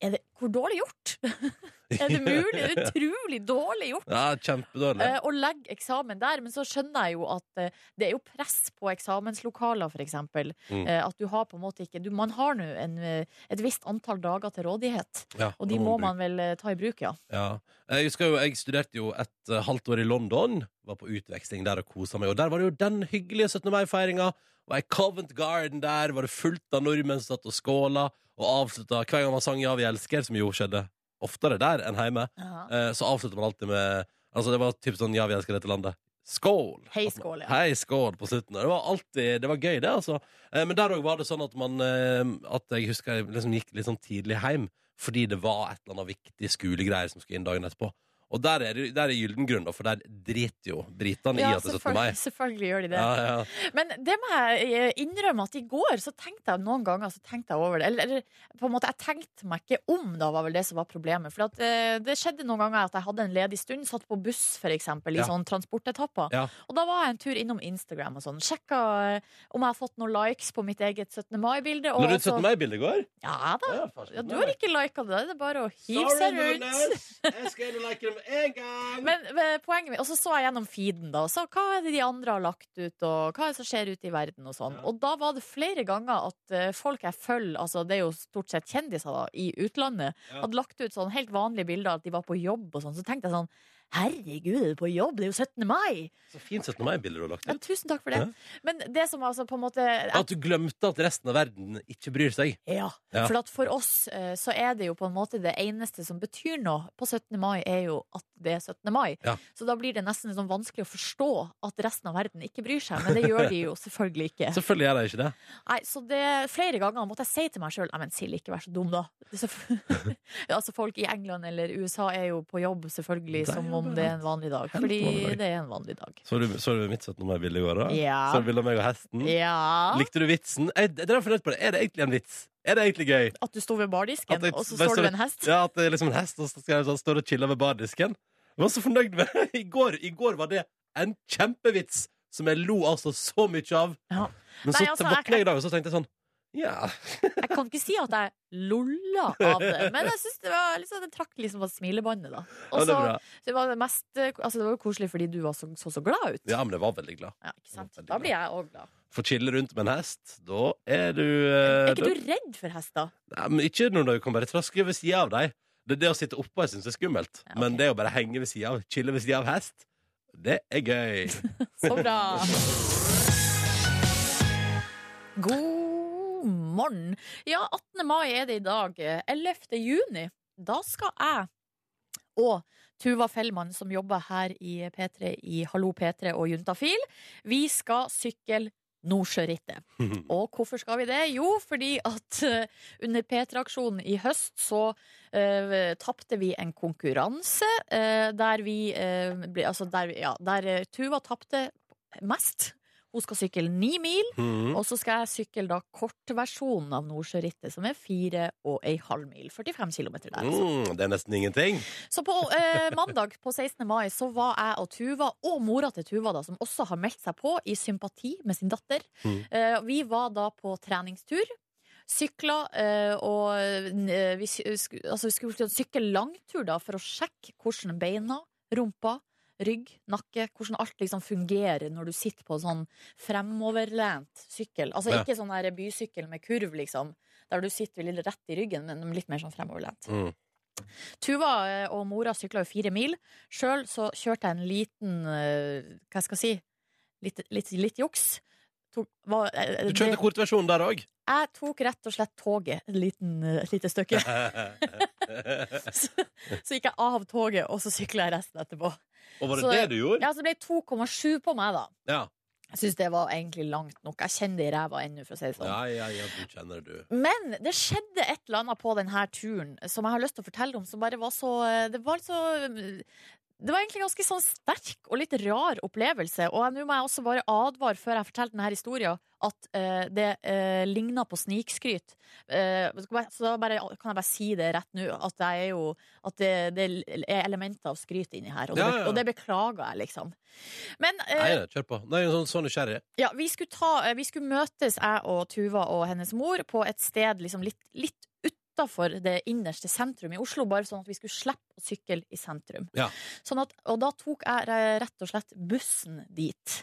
er det, Hvor dårlig gjort? er det mulig? Er det utrolig dårlig gjort?
ja kjempedårlig.
Eh, å legge eksamen der, men så skjønner jeg jo at eh, det er jo press på eksamenslokaler, eksempel.
Mm.
Eh, at du har på en måte ikke du, Man har nå eh, et visst antall dager til rådighet,
Ja,
og de må man vel eh, ta i bruk, ja.
Ja. Jeg husker jo, jeg studerte jo et uh, halvt år i London. var på utveksling der og kosa meg. Og der var det jo den hyggelige 17. mai-feiringa. Og i Covent Garden der var det fullt av nordmenn som satt og skåla og avslutta hver gang man sang Ja, vi elsker, som jo skjedde oftere der enn hjemme. Eh, så avslutta man alltid med Altså det var typ sånn Ja, vi elsker dette landet. Skål!
Hei, skål, ja.
Hei, skål på slutten. Det var alltid Det var gøy, det, altså. Eh, men der òg var det sånn at man eh, At jeg husker jeg liksom gikk litt sånn tidlig hjem fordi det var et eller annet viktig skolegreier som skulle inn dagen etterpå. Og der er, der er gylden grunn, for der driter jo britene i at det er 17. mai.
selvfølgelig, gjør de det.
Ja, ja.
Men det må jeg eh, innrømme at i går så tenkte jeg noen ganger så tenkte jeg over det. Eller, eller på en måte, jeg tenkte meg ikke om, da var vel det som var problemet. For at, eh, det skjedde noen ganger at jeg hadde en ledig stund, satt på buss eksempel, i
Ja.
sånne transportetapper.
Ja.
Og da var jeg en tur innom Instagram og sånn. Sjekka eh, om jeg har fått noen likes på mitt eget 17. mai-bilde.
Når du
også-
17. mai-bilde går?
Ja da.
Ja,
Ja, du har ikke lika det. Det er bare å hive seg rundt.
Nordnes. Jeg skal inn og like med en gang.
Men men poenget mitt, Og så så jeg gjennom feeden, da. Så hva er det de andre har lagt ut, og hva er det som skjer ute i verden, og sånn. Og da var det flere ganger at eh, folk jeg følger, altså det er jo stort sett kjendiser da, i utlandet,
Ja.
hadde lagt ut sånn helt vanlige bilder at de var på jobb og sånn. Så tenkte jeg sånn Herregud, er du på jobb? Det er jo 17. mai!
Så fint 17. mai-bilde du har lagt
Ja,
ut.
tusen takk for det.
Ja.
Men det som altså på en måte
At du glemte at resten av verden ikke bryr seg.
Ja,
Ja.
for at for oss eh, så er det jo på en måte det eneste som betyr noe på 17. mai, er jo at det er 17. mai.
Ja.
Så da blir det nesten sånn vanskelig å forstå at resten av verden ikke bryr seg. Men det gjør de jo selvfølgelig ikke.
Selvfølgelig gjør de ikke det.
Nei, så det Flere ganger måtte jeg si til meg sjøl Nei, men Silje, ikke vær så dum, da. Det er altså Folk i England eller USA er jo på jobb selvfølgelig
er
som om det er en vanlig dag. Fordi det er en vanlig dag.
Så du, så du mitt 17. mai-bilde i går, da?
Ja.
Så du bilde av meg og hesten?
Ja.
Likte du vitsen? Jeg, fornøyd på det. Er det egentlig en vits? Er det egentlig gøy?
At du sto ved bardisken,
jeg-
og så står du ved en hest?
Ja, at det er liksom en hest, og så skal jeg sånn, står og chiller ved bardisken. Jeg var så fornøyd med I går, I går var det en kjempevits som jeg lo altså så mye av.
Ja.
Men
Nei,
så
altså,
våkna jeg- i dag, og så tenkte jeg sånn Ja.
Jeg kan ikke si at jeg lolla av det, men jeg synes det var liksom, det trakk liksom på smilebåndet. da
ja
Og
det
så det var det mest Altså det var jo koselig fordi du var så så, så glad ut.
Ja, men jeg var veldig glad.
Ja, ikke sant? Da blir jeg òg glad.
Få chille rundt med en hest, da er du eh,
Er ikke du redd for hester?
Nei, men Ikke når du kan bare traske ved sida av deg. Det, det å sitte oppå jeg syns er skummelt.
Ja, okay.
Men det å bare henge ved sida av, chille ved sida av hest, det er gøy.
Så bra. God morgen. Ja, 18. mai er det i dag. 11. juni. Da skal jeg og Tuva Fellmann, som jobber her i P3 i Hallo P3 og Juntafil, vi skal sykle Nordsjørittet. Og hvorfor skal vi det? Jo, fordi at eh, under P3-aksjonen i høst så uh, tapte vi en konkurranse uh, der vi uh, ble, Altså der, ja, der Tuva tapte mest. Hun skal sykle ni mil,
Mhm.
og så skal jeg sykle da kortversjonen av Nordsjørittet, som er fire og ei halv mil. 45 km der. Altså.
Mm, det er nesten ingenting.
Så på eh, mandag på 16. mai så var jeg og Tuva, og mora til Tuva, da, som også har meldt seg på i sympati med sin datter,
Mm.
eh, vi var da på treningstur. Sykla, eh, og eh, vi, altså, vi skulle sykle langtur da, for å sjekke hvordan beina, rumpa, rygg, nakke, hvordan alt liksom fungerer når du sitter på sånn fremoverlent sykkel. Altså
Ja.
ikke sånn der bysykkel med kurv, liksom, der du sitter litt rett i ryggen, men litt mer sånn fremoverlent.
Mm.
Tuva eh, og mora sykla jo fire mil. Sjøl så kjørte jeg en liten eh, Hva skal jeg si? Litt, litt, litt juks. Tok, var, eh,
Du kjørte kortversjonen der òg.
jeg tok rett og slett toget et lite stykke. så, så gikk jeg av toget, og så sykla jeg resten etterpå.
Og var det
Så-
det du gjorde?
Ja, Så ble 2,7 på meg, da.
Ja.
Jeg syns det var egentlig langt nok. Jeg kjenner det i ræva ennå, for å si det sånn.
Ja, ja, ja, du kjenner du.
Men det skjedde et eller annet på denne turen som jeg har lyst til å fortelle om, som bare var så Det var så det var egentlig en ganske sånn sterk og litt rar opplevelse. Og nå må jeg også bare advare før jeg forteller denne historien, at uh, det uh, ligner på snikskryt. Uh, så da bare, kan jeg bare si det rett nå, at, jeg er jo, at det, det er elementer av skryt inni her. Og det,
Ja, ja,
og det beklager jeg, liksom. Men eh,
Nei, kjør på. Nei, sånn, sånn nysgjerrig.
ja, vi skulle, ta, eh, vi skulle møtes, jeg og Tuva og hennes mor, på et sted liksom litt, litt utafor det innerste sentrum i Oslo, bare sånn at vi skulle slippe å sykle i sentrum.
Ja.
Sånn at, og da tok jeg rett og slett bussen dit.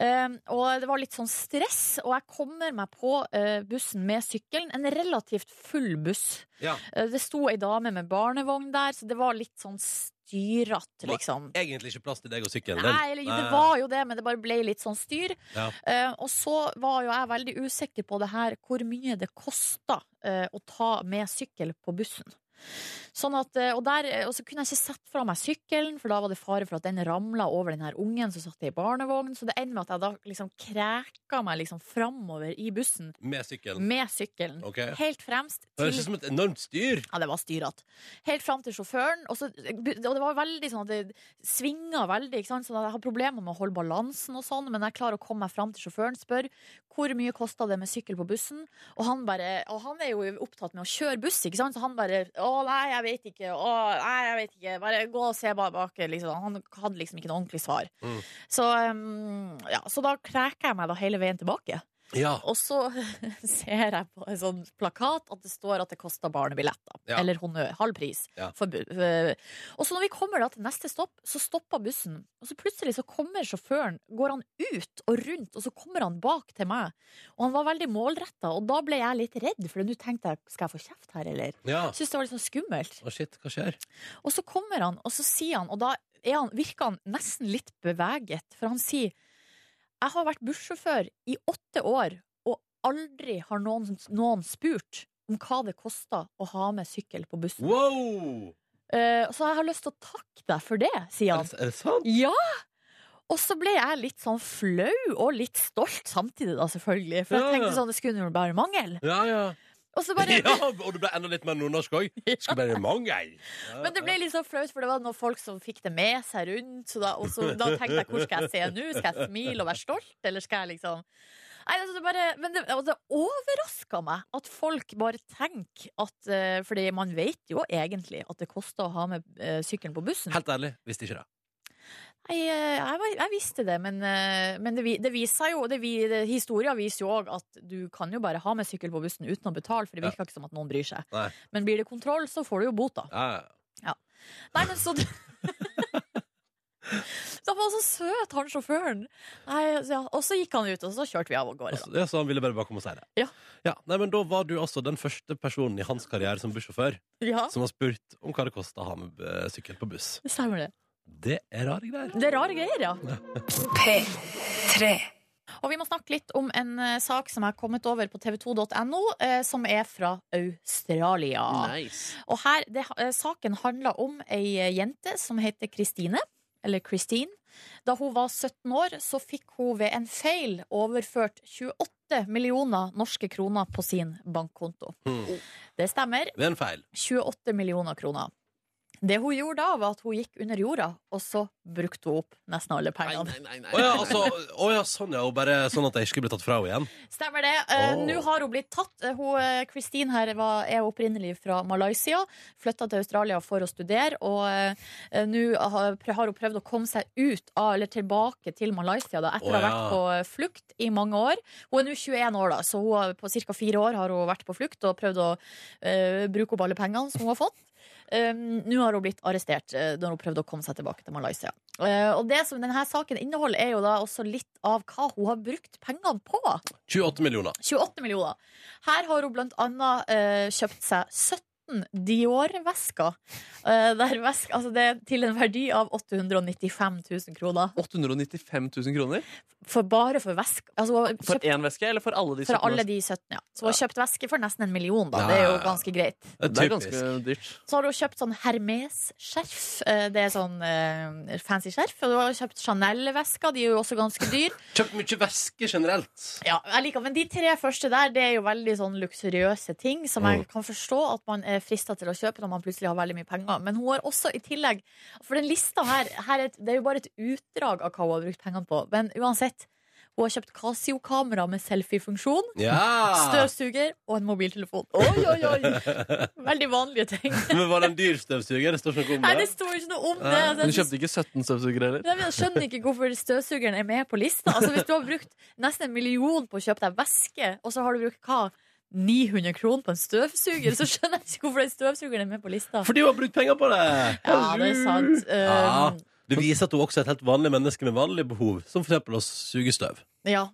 Um, og det var litt sånn stress, og jeg kommer meg på uh, bussen med sykkelen. En relativt full buss.
Ja.
Uh, Det sto ei dame med barnevogn der, så det var litt sånn styrete, liksom.
Egentlig ikke plass til deg og sykkelen.
Nei, eller, jo, det var jo det, men det bare ble litt sånn styr.
Ja.
Uh, og så var jo jeg veldig usikker på det her, hvor mye det kosta å ta med sykkel på bussen. Sånn at, eh, og, der, og så kunne jeg ikke sette fra meg sykkelen, for da var det fare for at den ramla over den her ungen som satt i barnevogn. Så det ender med at jeg da liksom kreka meg liksom framover i bussen
Med sykkelen.
med sykkelen.
Okay.
Helt fremst
Det høres ut som et enormt styr.
ja, det var styrete. Helt fram til sjåføren. Og, så, og det var veldig sånn at det svinga veldig, ikke sant? så jeg har problemer med å holde balansen og sånn, men jeg klarer å komme meg fram til sjåføren, spør hvor mye kosta det med sykkel på bussen, og han bare Og han er jo opptatt med å kjøre buss, ikke sant, så han bare Å, nei, jeg vet ikke. Å, nei, jeg vet ikke. Bare gå og se bare bak. Liksom. Han hadde liksom ikke noe ordentlig svar.
Mm.
Så, um, ja, så da kreker jeg meg da hele veien tilbake.
Ja.
Og så ser jeg på en sånn plakat at det står at det koster barnebilletter.
Ja.
Eller honnør. Halv pris.
Ja.
For og så når vi kommer til neste stopp, så stopper bussen. Og så plutselig så kommer sjåføren, går han ut og rundt, og så kommer han bak til meg. Og han var veldig målretta, og da ble jeg litt redd, for nå tenkte jeg skal jeg få kjeft her, eller?
ja.
Syns det var litt sånn skummelt.
Å, shit, hva skjer?
Og så kommer han, og så sier han, og da er han, virker han nesten litt beveget, for han sier Jeg har vært bussjåfør i åtte år, og aldri har noen, noen spurt om hva det koster å ha med sykkel på bussen.
Wow!
Uh, så jeg har lyst til å takke deg for det, sier
Er
han.
det, er det sant?
Ja! Og så ble jeg litt sånn flau og litt stolt samtidig, da, selvfølgelig. For
Ja, jeg
tenkte sånn, det skulle jo bare mangel.
Ja, ja.
Og så bare
ja. Og du ble enda litt mer nordnorsk òg. Skulle bare mangel. Ja,
Men det ble litt så flaut, for det var noen folk som fikk det med seg rundt. Så da, og så, da tenkte jeg hvor skal jeg se nå? Skal jeg smile og være stolt, eller skal jeg liksom Nei, altså det bare, men det, altså, overraska meg at folk bare tenker at uh, Fordi man vet jo egentlig at det koster å ha med uh, sykkelen på bussen.
Helt ærlig, visste ikke det.
Nei, eh, jeg, jeg visste det, men, eh, men det, det viser jo det, Historia viser jo òg at du kan jo bare ha med sykkel på bussen uten å betale, for det virker ikke som at noen bryr seg.
Nei.
Men blir det kontroll, så får du jo bot, da.
Ja, ja.
Nei, men så han var så søt, han sjåføren. Nei, så ja. Og så gikk han ut, og så kjørte vi av og gårde.
Altså, ja, så han ville bare komme og si det.
Ja.
Nei, men Da var du altså den første personen i hans karriere som bussjåfør
Ja,
som har spurt om hva det kosta å ha med eh, sykkel på buss.
stemmer det.
Det er rare greier.
Det er rare greier, ja.
P3.
Og vi må snakke litt om en eh, sak som er kommet over på tv2.no, eh, som er fra Australia.
Nice.
Og her, det, eh, Saken handler om ei eh, jente som heter Kristine. Eller Christine. Da hun var 17 år, så fikk hun ved en feil overført 28 millioner norske kroner på sin bankkonto.
Mm.
Det stemmer.
Det er en feil.
28 millioner kroner. Det hun gjorde da, var at hun gikk under jorda, og så brukte hun opp nesten alle
Nei,
pengene.
nei, nei, nei.
Å ja, altså, oh, ja, sånn ja. Og bare sånn at jeg ikke skulle bli tatt fra henne igjen.
Stemmer det.
Åh.
Nå har hun blitt tatt. Eh, Hun, eh, Christine her var, er opprinnelig fra Malaysia. Flytta til Australia for å studere. Og uh, nå har, har hun prøvd å komme seg ut av, eller tilbake til Malaysia da, etter å
Å,
ha vært på flukt i mange år. Hun er nå 21 år, da, så hun på ca. fire år har hun vært på flukt og prøvd å uh, bruke opp alle pengene som hun har fått. Um, Nå har hun blitt arrestert uh, når hun prøvde å komme seg tilbake til Malaysia. Eh, og det som denne saken inneholder, er jo da også litt av hva hun har brukt pengene på.
28 millioner.
28 millioner. Her har hun blant annet uh, kjøpt seg 17 Dior-vesker. Eh, vesk, altså det er til en verdi av 895 000 kroner.
895 000 kroner?
For bare for vesk. Altså,
For én veske, eller for alle de
for
17?
alle de 17, ja. Så hun har kjøpt veske for nesten en million, da.
Ja,
Det er jo ganske greit.
Det er
Det er ganske dyrt.
Så har hun kjøpt sånn Hermes-skjerf. Eh, Det er sånn uh, fancy skjerf. Og hun har kjøpt Chanel-vesker. De er jo også ganske dyr.
Kjøpt mye veske generelt.
Ja, jeg liker, Men de tre første der Det er jo veldig sånn luksuriøse ting som jeg
Mm.
kan forstå at man er frista til å kjøpe når man plutselig har veldig mye penger. Men hun har også i tillegg For den lista her, her er Det er jo bare et utdrag av hva hun har brukt pengene på. Men uansett. Hun har kjøpt Casio-kamera med selfiefunksjon,
Ja!
støvsuger og en mobiltelefon. Oi, oi, oi! Veldig vanlige ting.
Men var det en dyr støvsuger? Det står ikke noe om
Nei,
det.
det står ikke noe om det.
Nei,
Altså,
Du kjøpte ikke 17 støvsugere heller?
Nei, men Jeg skjønner ikke hvorfor støvsugeren er med på lista. Altså Hvis du har brukt nesten en million på å kjøpe deg væske, og så har du brukt hva? 900 kroner på en støvsuger, så skjønner jeg ikke hvorfor den støvsugeren er med på lista.
Fordi hun har brukt penger på det!
Ja, det er sant.
Ja.
Um,
Det viser at hun også er et helt vanlig menneske med vanlige behov, som for eksempel å suge støv.
ja.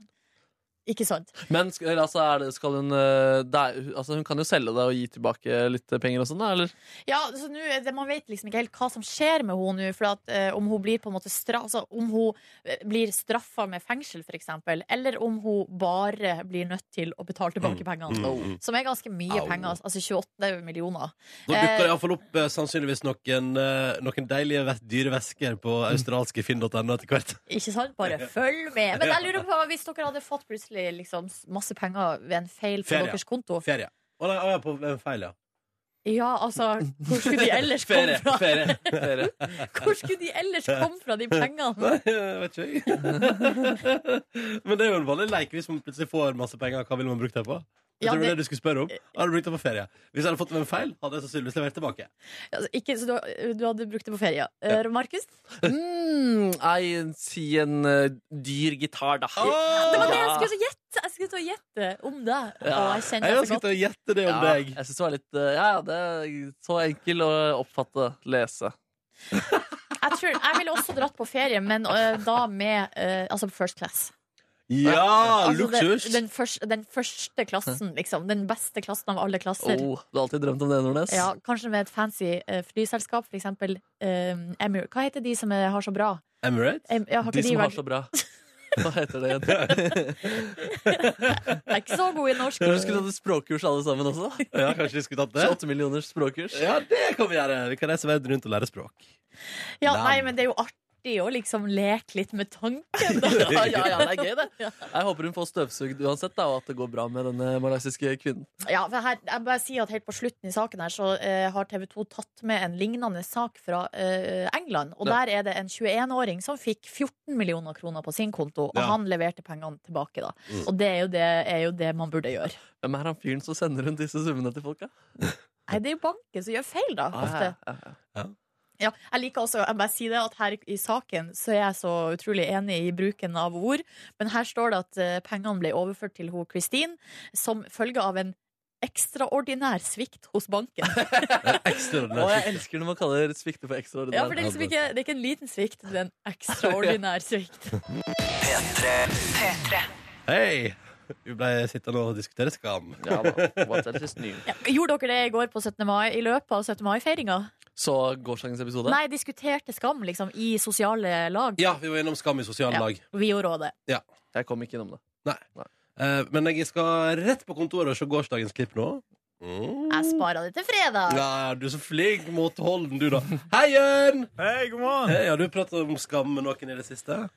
Ikke sant?
Men altså, er det, skal hun der, er, altså, Hun kan jo selge det og gi tilbake litt penger og sånn, da, eller?
Ja, så nå er det, Man vet liksom ikke helt hva som skjer med henne nå. For at, eh, om hun blir på en måte stra altså, Om hun eh, blir straffa med fengsel, f.eks., eller om hun bare blir nødt til å betale tilbake pengene.
mm, mm.
Som er ganske mye
Au.
penger. Altså 28 millioner.
Nå dukker det
Eh,
iallfall opp eh, sannsynligvis noen, eh, noen deilige dyre vesker på australske finn.no etter hvert.
Ikke sant? Bare følg med. Men jeg lurer på, hvis dere hadde fått plutselig liksom masse penger ved en feil på
Ferie.
deres konto
Ferie. Å nei, å, ja, på en feil, ja.
Ja, altså Hvor skulle de ellers komme
Ferie.
fra?
ferie, ferie.
Hvor skulle de ellers komme fra, de pengene?
Nei, jeg vet ikke jeg. Men det er jo en vanlig leik hvis man plutselig får masse penger. Hva ville man brukt det på? Jeg
Ja,
tror det
det-
du skulle spørre om. Hadde du brukt det på ferie? Hvis jeg hadde fått det med en feil, hadde jeg sannsynligvis levert tilbake.
Altså, ikke, så du, du hadde brukt det på ferie. Uh, Markus?
Mm, nei, si en uh, dyr gitar, da.
Det var det jeg skulle gjette! Jeg skulle til å gjette om det.
Ja.
Og jeg kjenner
Jeg
så godt.
sittet gjette det om
Ja,
deg.
jeg synes det var litt uh, Ja, ja, det er så enkel å oppfatte, lese.
Jeg, tror, jeg ville også dratt på ferie, men da med altså first class.
Ja,
Altså,
luksus!
den, først, den første klassen, liksom. Den beste klassen av alle klasser.
Oh, du har alltid drømt om det, Nordnes?
Ja, kanskje med et fancy uh, flyselskap, for eksempel um, Emir. Hva heter de som er, har så bra?
Emirates?
Em, ja,
De
de
som har så bra. Hva heter det igjen?
Jeg er ikke så god i norsk.
Kanskje vi skulle tatt et språkkurs alle sammen også?
Ja, kanskje vi skulle tatt det?
28 millioners språkkurs.
Ja, det kan vi gjøre. Vi kan reise verden rundt og lære språk.
Ja, nei, men det er jo artig å liksom leke litt med tanken. Da.
Ja, ja, ja, det er gøy, det. Jeg håper hun får støvsugd uansett, da, og at det går bra med denne malaysiske kvinnen.
Ja, for her, jeg bare sier at Helt på slutten i saken her Så eh, har TV 2 tatt med en lignende sak fra eh, England. Og
Ja.
der er det en 21-åring som fikk 14 millioner kroner på sin konto. Og
Ja.
han leverte pengene tilbake. da
Mm.
Og det er, jo det er jo det man burde gjøre.
Hvem er han fyren som sender rundt disse summene til folk, da?
Nei, Det er jo banken som gjør feil, da. Ofte.
Ja, ja, ja.
Ja, jeg liker også, jeg bare sier det at Her i saken så er jeg så utrolig enig i bruken av ord. Men her står det at eh, pengene ble overført til hun Kristin som følge av en ekstraordinær svikt hos banken.
og
jeg elsker når man kaller sviktet for ekstraordinær.
Ja, for det er, liksom ikke, det er ikke en liten svikt, det er en ekstraordinær svikt.
Hei! Vi ble sittende og diskutere skam.
Ja da. What else is new?
Ja, gjorde dere det i går på 17. mai, i løpet av 17. mai-feiringa?
Så gårsdagens episode?
Nei, diskuterte skam liksom i sosiale lag.
Ja, vi var innom Skam i sosiale
Ja.
lag.
Vi gjorde også det.
Jeg kom ikke innom det.
Eh, men jeg skal rett på kontoret og se gårsdagens klipp nå. Mm.
Jeg sparer det til fredag.
Ja, du er så flink holden du, da. Hei, Jørn!
Hei, god morgen.
Hei, har du pratet om skam med noen i det siste?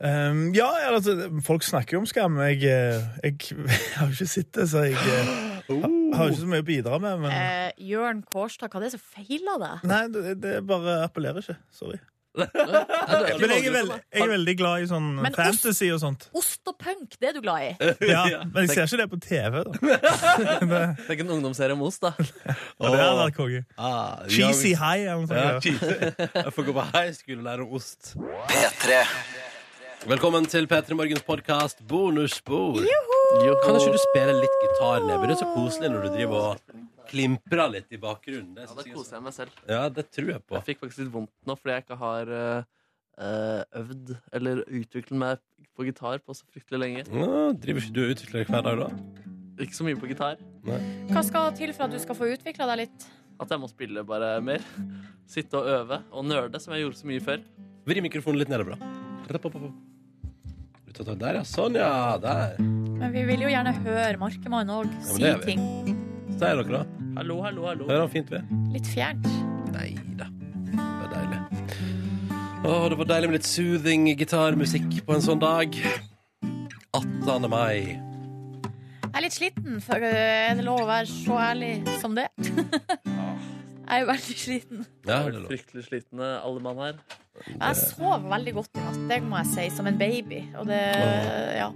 Um, ja, altså, folk snakker jo om skam. Jeg, jeg, jeg, har jo ikke sett det, så jeg eh, har ikke så mye å bidra med. Men
Eh, Jørn Kårstad, hva er det som feiler deg?
nei, det, det bare appellerer ikke. Sorry.
Er
Men jeg er,
veldig,
jeg er veldig glad i sånn
Men
fantasy og sånt.
Ost og punk, det er du glad i?
Ja, men jeg ser ikke det på TV, da. det,
ikke en ungdomsserie om ost, da.
Ja, det hadde vært konge.
Ah,
Cheesy high eller noe sånt.
Jeg får gå på high school og lære om ost.
P3.
Velkommen til P3 Morgens podkast Bonusspor.
Jo.
Kan ikke du spille litt gitar, Neby? Det er så koselig når du driver og klimprer litt i bakgrunnen. Det
Ja,
det
da
er
koser jeg meg selv.
Ja, det tror jeg på.
Jeg fikk faktisk litt vondt nå fordi jeg ikke har eh, eh, øvd eller utviklet meg på gitar på så fryktelig lenge.
Ja, driver ikke du og utvikler deg hver dag, da?
Ikke så mye på gitar.
Hva skal til for at du skal få utvikla deg litt?
At jeg må spille bare mer. Sitte og øve og nerde, som jeg gjorde så mye før.
Vri mikrofonen litt nedover, da. Der, ja. Sånn, ja. Der.
Men vi vil jo gjerne høre Markemann òg si
er
ting
Sier dere, da?
Hallo, hallo, hallo.
Hører han fint ved?
litt fjernt.
Nei da. Det er deilig. Å, det var deilig med litt soothing gitarmusikk på en sånn dag. 18. mai.
Jeg er litt sliten, for er det lov å være så ærlig som det? Jeg er veldig sliten.
Ja, er
fryktelig sliten, alle mann her.
Jeg sov veldig godt i natt, det må jeg si, som en baby. Og det, ja.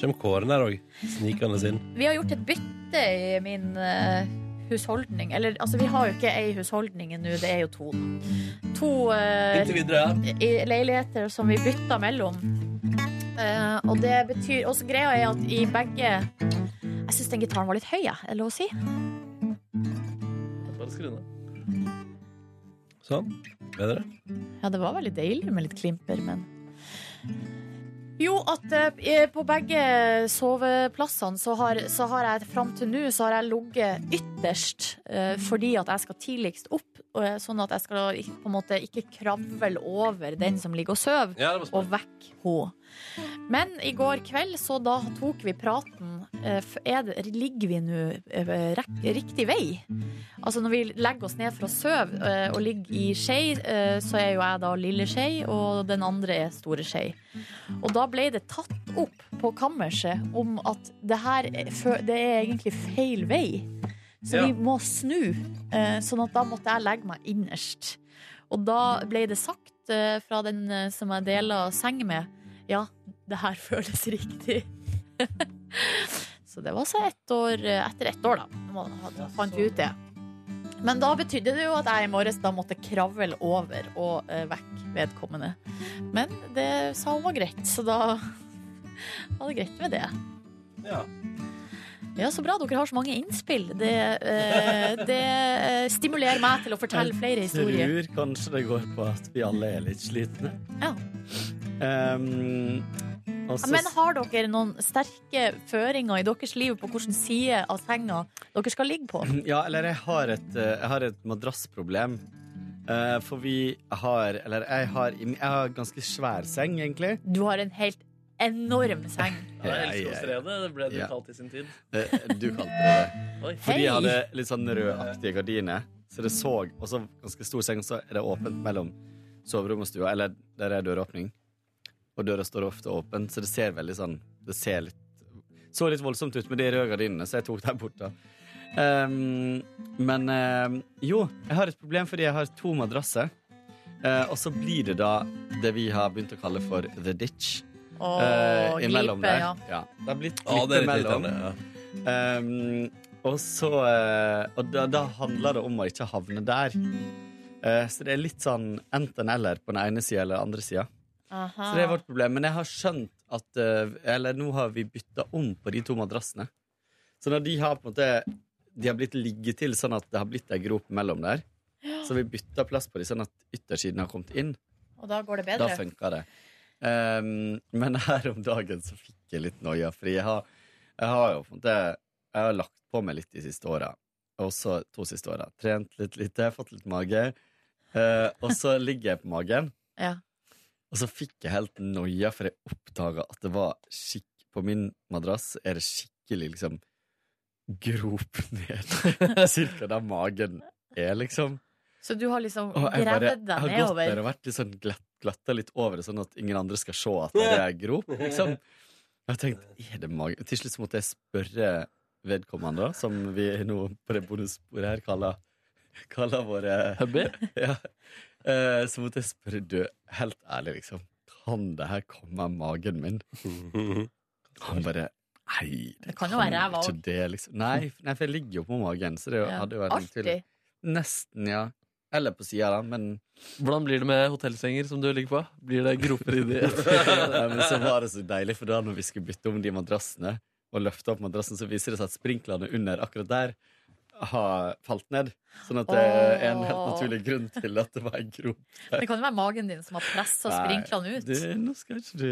Kjem Kåren her òg, snikende inn.
Vi har gjort et bytte i min uh, husholdning. Eller altså, vi har jo ikke ei husholdning nå, det er jo to. To uh, leiligheter som vi bytta mellom. Uh, og det betyr også greia er at i begge Jeg syns den gitaren var litt høy, jeg. Er det lov å si?
Bare skru ned.
Sånn. Bedre?
Ja, det var veldig deilig med litt klimper, men Jo, at eh, på begge soveplassene så har, så har jeg fram til nå så har jeg ligget ytterst eh, fordi at jeg skal tidligst opp. Og, eh, sånn at jeg skal på en måte ikke kravle over den som ligger og sover,
Ja, det var smart.
og vekk henne. Men i går kveld så da tok vi praten. eh, det, ligger vi nå eh, riktig vei? Altså når vi legger oss ned for å sove eh, og ligger i skje, eh, så er jo jeg da lille skje, og den andre er store skje. Og da ble det tatt opp på kammerset om at det her er det er egentlig feil vei. Så
Ja.
vi må snu. Sånn at da måtte jeg legge meg innerst. Og da ble det sagt fra den som jeg deler seng med, ja, det her føles riktig. Så det var så ett år, eh, etter ett år, da. Da fant vi ut det. Men da betydde det jo at jeg i morges da måtte kravle over og uh, vekk vedkommende. Men det sa hun var greit, så da var det greit med det.
Ja.
Ja, så bra. Dere har så mange innspill. Det, uh, det uh, stimulerer meg til å fortelle flere historier.
Jeg tror kanskje det går på at vi alle er litt slitne.
Ja.
Ehm, og
Men har dere noen sterke føringer i deres liv på hvilken side av senga dere skal ligge på?
Ja, eller jeg har et, eh, jeg har et madrassproblem. Uh, for vi har Eller jeg har, jeg har ganske svær seng, egentlig.
Du har en helt enorm seng.
Ja. Elskåsredet, det ble du
Ja.
kalt i sin tid.
Eh, Du kalte det det. Fordi jeg hadde litt sånn rødaktige gardiner. Så det så Og så ganske stor seng, så er det åpent mellom soverom og stua. Eller der er døråpning. Og døra står ofte åpen, så det ser veldig sånn Det ser litt så litt voldsomt ut med de røde gardinene, så jeg tok dem bort. da um, Men um, jo, jeg har et problem fordi jeg har to madrasser. Uh, og så blir det da det vi har begynt å kalle for the ditch.
Åh,
eh, imellom
glipe,
der.
ja.
Ja, det har blitt
Ja, oh,
imellom.
litt. Ja.
um, og så uh, Og da, da handler det om å ikke havne der. Eh, så det er litt sånn enten-eller på den ene sida eller den andre sida. Så det er vårt problem. Men jeg har skjønt at eh, Eller nå har vi bytta om på de to madrassene. Så når de har på en måte De har blitt ligget til sånn at det har blitt ei grop mellom der. Så vi bytta plass på dem sånn at yttersiden har kommet inn.
Og da går det
Da
bedre.
funka det. Um, men her om dagen så fikk jeg litt noia, fordi jeg har, jeg har jo på en måte Jeg har lagt på meg litt de siste åra. Også to siste åra. Trent litt lite, fått litt mage. Uh, og så ligger jeg på magen,
Ja.
Og så fikk jeg helt noia, for jeg oppdaga at det var skikk På min madrass er det skikkelig liksom grop ned. Cirka der magen er, liksom.
Så du har liksom
gravd deg
nedover?
jeg har gått der og vært litt sånn glatt, glatta litt over det, sånn at ingen andre skal se at det er grop. Liksom. Jeg har tenkt, er det magen? Til slutt så måtte jeg spørre vedkommende, da, som vi nå på det bonussporet her kaller, kaller våre
Hubby?
ja. Eh, Så måtte jeg spørre, du, helt ærlig, liksom, kan det her komme av magen min? Han bare Nei, det,
Det kan jo være ræva
òg. liksom. Nei, nei, for jeg ligger jo på magen, så det
Ja.
hadde jo vært.
Alltid.
Nesten, ja. Eller på sida, da, men
Hvordan blir det med hotellsenger som du ligger på? Blir det groper i de?
Nei, men så var det så deilig, for da når vi skulle bytte om de madrassene, og løfte opp madrassen, så viser det seg at sprinklene under akkurat der har falt ned. Sånn at det er en helt naturlig grunn til at det var en grop.
Det kan jo være magen din som har pressa sprinklene ut.
Det, nå skal ikke du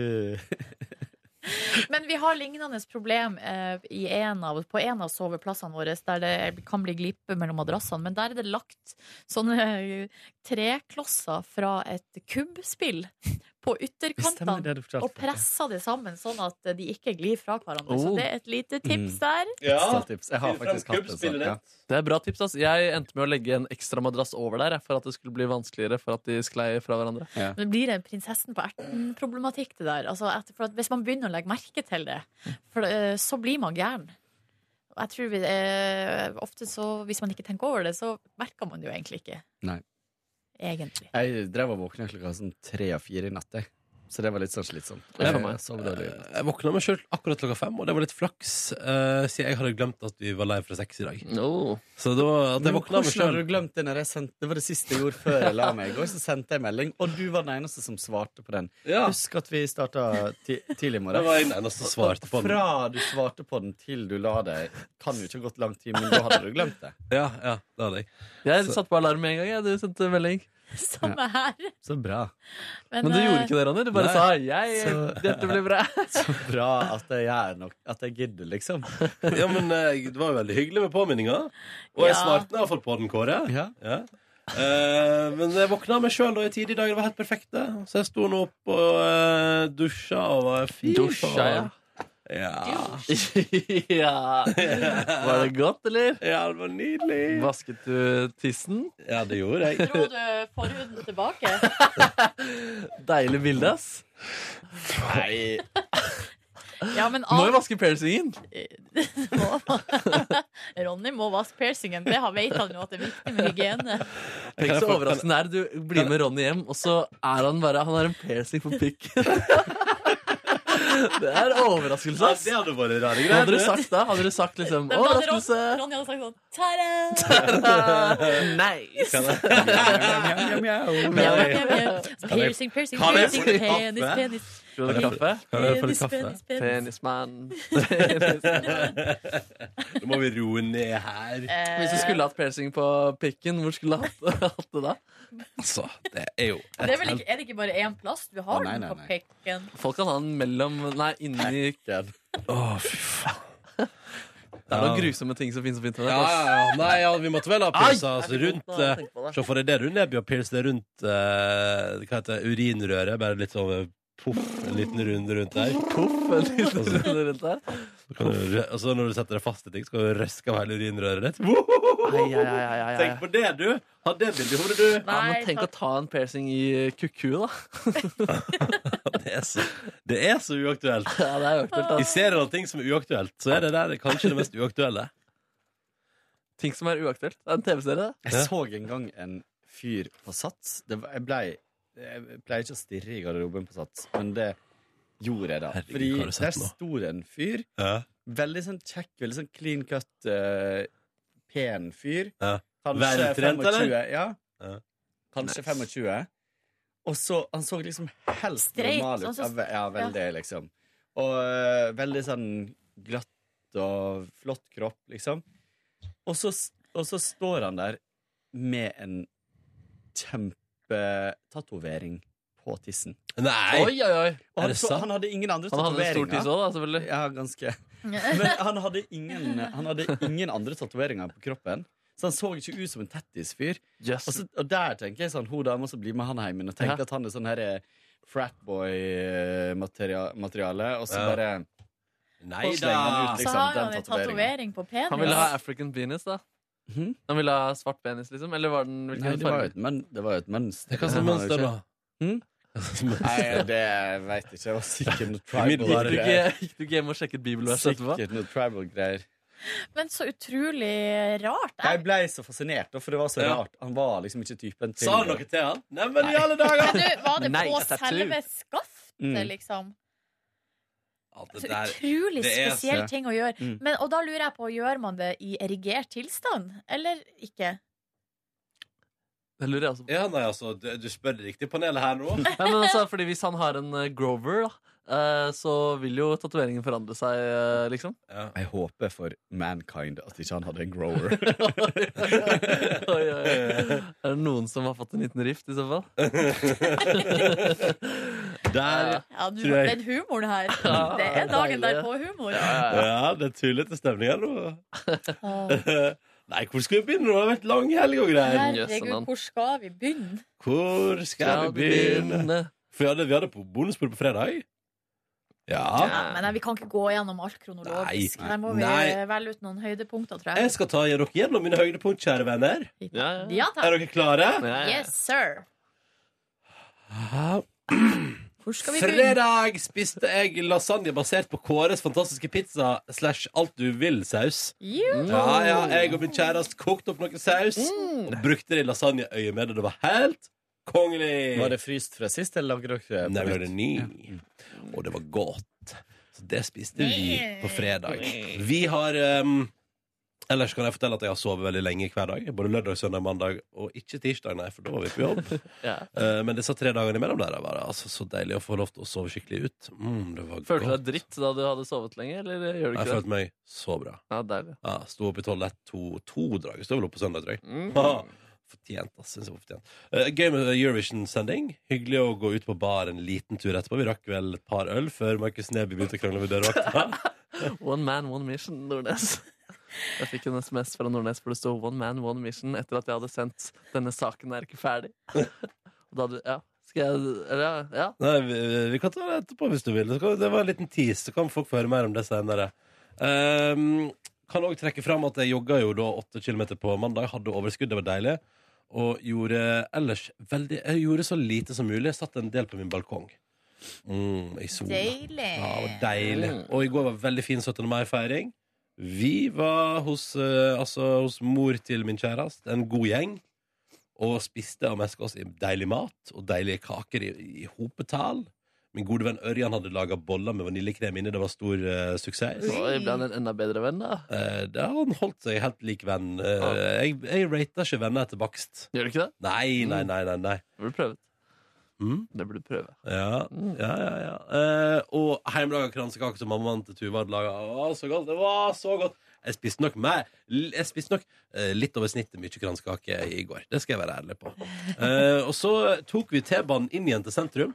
Men vi har lignende problem eh, i en av, på en av soveplassene våre, der det kan bli glippe mellom madrassene. Men der er det lagt sånne eh, treklosser fra et kubbspill på ytterkantene. Og pressa det sammen sånn at de ikke glir fra hverandre. Så
Oh.
det er et lite tips
Mm.
der.
Ja. Tips. Jeg har faktisk hatt det. Ja.
Det er bra tips. Altså. Jeg endte med å legge en ekstra madrass over der for at det skulle bli vanskeligere for at de sklei fra hverandre.
Ja.
Men det blir en prinsessen på erten-problematikk, det der. Altså, at, for at hvis man begynner å legge merke til det, for, eh, så blir man gæren. Jeg tror vi, eh, ofte så, Hvis man ikke tenker over det, så merker man det jo egentlig ikke.
Nei.
Egentlig.
Jeg drev og våkna klokka sånn tre og fire i natt, jeg. Så det var litt sånn slitsomt.
Jeg,
Jeg
jeg våkna meg sjøl akkurat klokka fem, og det var litt flaks, uh, siden jeg hadde glemt at vi var live fra seks i dag. Så da at jeg våkna meg
hvordan har
sjøl
du glemt det når jeg sendte Det var det siste jeg gjorde før jeg la meg Og. Så sendte jeg melding, og du var den eneste som svarte på den.
Ja.
Husk at vi starta ti tidlig i morgen.
Det var den eneste som svarte på den.
Fra du svarte på den til du la deg, kan jo ikke ha gått lang tid, men da hadde du glemt det.
Ja, ja, det hadde jeg.
Jeg satte på alarm med en gang. Jeg. Du sendte melding.
Samme her.
Så bra.
Men,
Men du gjorde
eh,
ikke det, Ronny. Du bare
Nei.
sa jeg,
Så-
'dette blir bra'.
Så bra at jeg gjør nok At jeg gidder, liksom.
Ja, men eh, Det var jo veldig hyggelig med påminninga. Og jeg
Ja.
svarte iallfall på den, Kåre.
Ja.
Ja. Uh, men jeg våkna meg sjøl i tidlig i dag. Det var helt perfekt. Så jeg sto nå opp og uh, dusja og var fin.
Dusja, ja.
Ja.
ja. Var det godt, eller?
ja, det var nydelig.
Vasket du tissen?
Ja, det gjorde jeg.
Dro du forhuden tilbake?
Deilig bilde, ass.
Nei.
Ja, men
Må jo vaske piercingen.
Ronny må vaske piercingen. Det vet han jo at det er viktig med hygiene.
Tenk så overraskende det er. Du blir med Ronny hjem, og så er han bare Han har en piercing på pikken. Det er overraskelse,
Ja, det hadde vært rare
Hva hadde du
greier.
sagt da? Hadde du sagt liksom
det,
Overraskelse!
Ronny hadde sagt sånn Ta-da!
Nice!
Mjau, mjau, mjau, mjau. Piercing, piercing, piercing. Penis, penis.
Skal du ha kaffe?
Penis, penis.
Penismann.
Nå må vi roe ned her.
Hvis du skulle hatt piercing på pikken, hvor skulle du hatt, det da?
Altså, det er jo
Det er, vel ikke, er det ikke bare én plass du har
nei,
på pikken?
Folk kan ha den mellom Nei, inni Det
Å, fy faen.
er noen grusomme ting som finnes på internett.
ja,
ja,
ja. Nei, ja, vi måtte vel ha pierca altså, rundt
jeg
eh,
det.
Se for deg det rundt nebbet og pierce det rundt uh, Hva heter det, urinrøret. Bare litt sånn poff, en liten runde rundt der.
Poff, en liten runde rundt der.
Så kan du, og så når du setter deg fast i ting, så kan du røske av hele urinrøret ditt.
Ai, ai, ai, ai, ai,
Tenk på det, du! Ha det bildet i hodet, du.
Ja, men
Nei,
tenk å ta en piercing i kukku, da.
Det er så, det er så uaktuelt.
Ja, det er uaktuelt da.
I serien av ting som er uaktuelt, så er det der kanskje det mest uaktuelle.
Ting som er uaktuelt. Det er en TV-serie, det.
Jeg så en gang en fyr på Sats. Det var, jeg, ble, jeg pleier ikke å stirre i garderoben på Sats, men det gjorde jeg da.
Herregud,
Fordi
hva har du sett
der
nå?
sto det en fyr.
Ja.
Veldig sånn kjekk, veldig sånn clean cut, eh, pen fyr.
Ja.
Kanskje
Veltrent,
25.
eller?
Ja.
Ja.
Kanskje 25. Og så Han så liksom helt
Straight,
normal ut.
sånn som-
Ja, ve- ja, veldig, liksom. Og eh, veldig sånn glatt og flott kropp, liksom. Og så, s- og så står han der med en kjempetatovering på tissen.
Nei!
Oi, oi, oi.
Og
Er
han,
det
så,
sant?
han hadde ingen andre
Han hadde stor
tatoveringer.
tiss òg, da, selvfølgelig.
Ja, ganske. Men han hadde ingen, han hadde ingen andre tatoveringer på kroppen. Så han så ikke ut som en tattis-fyr.
Yes.
Og, så- og der tenker jeg sånn Hun dama som blir med han hjem og tenker
Ja.
at han er sånn her fratboy-materiale, og så
Ja.
bare
Nei da!
ut
Så
liksom,
har
den
han en
tatoveringen.
tatovering på penis.
Han ville ha African penis, da.
Mhm.
Han ville ha svart penis, liksom? Eller var den
Nei, det var jo et, men, det var jo et mønster.
Hva slags mønster, da?
Hm? Nei, det veit jeg ikke. Det var sikkert noe tribal
Umiddelbart.
Gikk du
greier.
gikk du ikke hjem og sjekket bibelverset etterpå?
Sikkert noe tribal greier.
Men så utrolig rart.
Jeg ble så fascinert, da, for det var så
Ja.
rart. Han var liksom ikke typen til
Sa han noe til han? Neimen, i alle dager!
Men du, var det
Nei,
på selve skaftet,
Mm.
liksom?
Det der
utrolig
det er-
spesiell ting å gjøre.
Mm.
Men, og da lurer jeg på, gjør man det i erigert tilstand, eller ikke?
Det lurer jeg også på.
Ja, nei, altså, du, du spør det riktige panelet her nå.
Nei, men altså, fordi Hvis han har en uh, Grover, da, uh, så vil jo tatoveringen forandre seg, uh, liksom.
Ja.
Jeg håper for mankind at ikke han hadde en Grover.
oi, oi, oi. Er det noen som har fått en liten rift, i så fall?
Der
Ja, du,
Tror jeg-
Den humoren her. Det er dagen
der
derpå-humor.
Ja, det er tullete til her nå. Nei, hvor skal vi begynne? nå? Det har vært lang helg og greier.
Herregud, hvor skal vi begynne?
Hvor skal vi begynne? For vi hadde, vi hadde på bonusbord på fredag. Ja.
Ja, men nei, Vi kan ikke gå gjennom alt kronologisk.
Nei.
Der må vi
Nei.
velge ut noen høydepunkter, tror
Jeg
jeg.
skal ta dere gjennom mine høydepunkt, kjære venner.
Ja, ja.
Ja
Er dere klare?
Ja, ja.
Yes, sir.
Ja.
Hvor skal vi?
Fredag spiste jeg lasagne basert på Kåres fantastiske pizza slash alt du vil-saus. Ja, ja, jeg og min kjæreste kokte opp noe saus og brukte det i lasagneøyet med det. Det var helt kongelig.
Var det fryst fra sist, eller lagde dere
Nei, vi
på
ny. Og det var godt. Så det spiste vi på fredag. Vi har um, Ellers kan jeg fortelle at jeg har sovet veldig lenge hver dag. Både lørdag, søndag, mandag og ikke tirsdag, nei, for da var vi på jobb.
Ja.
uh, men disse tre dagene imellom der var det altså så deilig å få lov til å sove skikkelig ut. Mm, det var
Følte du deg dritt da du hadde sovet lenge, eller gjør du
Jeg
det?
Jeg følte meg så bra.
Ja, deilig.
Ja, Sto opp i tolv, ett, to, to opp på søndag, tror jeg.
Mm.
Fortjent, ass. Synes jeg var fortjent. Uh, gøy med Eurovision-sending. Hyggelig å gå ut på bar en liten tur etterpå. Vi rakk vel et par øl før Markus Neby begynte å krangle med dørvakta.
One man, one mission, Nordnes. Jeg fikk en SMS fra Nordnes hvor det sto 'One man, one mission' etter at jeg hadde sendt 'Denne saken er ikke ferdig'. Og da hadde, ja, skal jeg Eller ja. ja.
Nei, vi, vi kan ta det etterpå hvis du vil. Det var en liten tease, så kan folk få høre mer om det senere. Um, kan òg trekke fram at jeg jogga jo da åtte kilometer på mandag. Hadde overskudd, det var deilig. Og gjorde ellers veldig Jeg gjorde så lite som mulig. Jeg satt en del på min balkong. Mm, I sola.
Deilig.
Ja, det var deilig. Og i går var veldig fin 17. mai-feiring. Vi var hos, eh, altså, hos mor til min kjæreste, en god gjeng. Og spiste og meska oss i deilig mat og deilige kaker i, i hopetall. Min gode venn Ørjan hadde laga boller med vaniljekrem inni. Det var stor eh, suksess.
Så ble han en enda bedre venn, da.
Eh, det har han holdt seg helt lik venn. Eh, jeg, jeg rater ikke venner etter bakst.
Gjør du ikke det?
Nei, nei, nei. nei, nei.
Har du prøve.
Mm?
Det burde du prøve.
Ja, ja, ja, ja. Eh, og hjemmelaga kransekake som mammaen til Tuva hadde laga. Så godt. Det var så godt. Jeg spiste nok mer Jeg spiste nok eh, litt over snittet mye kransekake i går. Det skal jeg være ærlig på. Eh, og så tok vi T-banen inn igjen til sentrum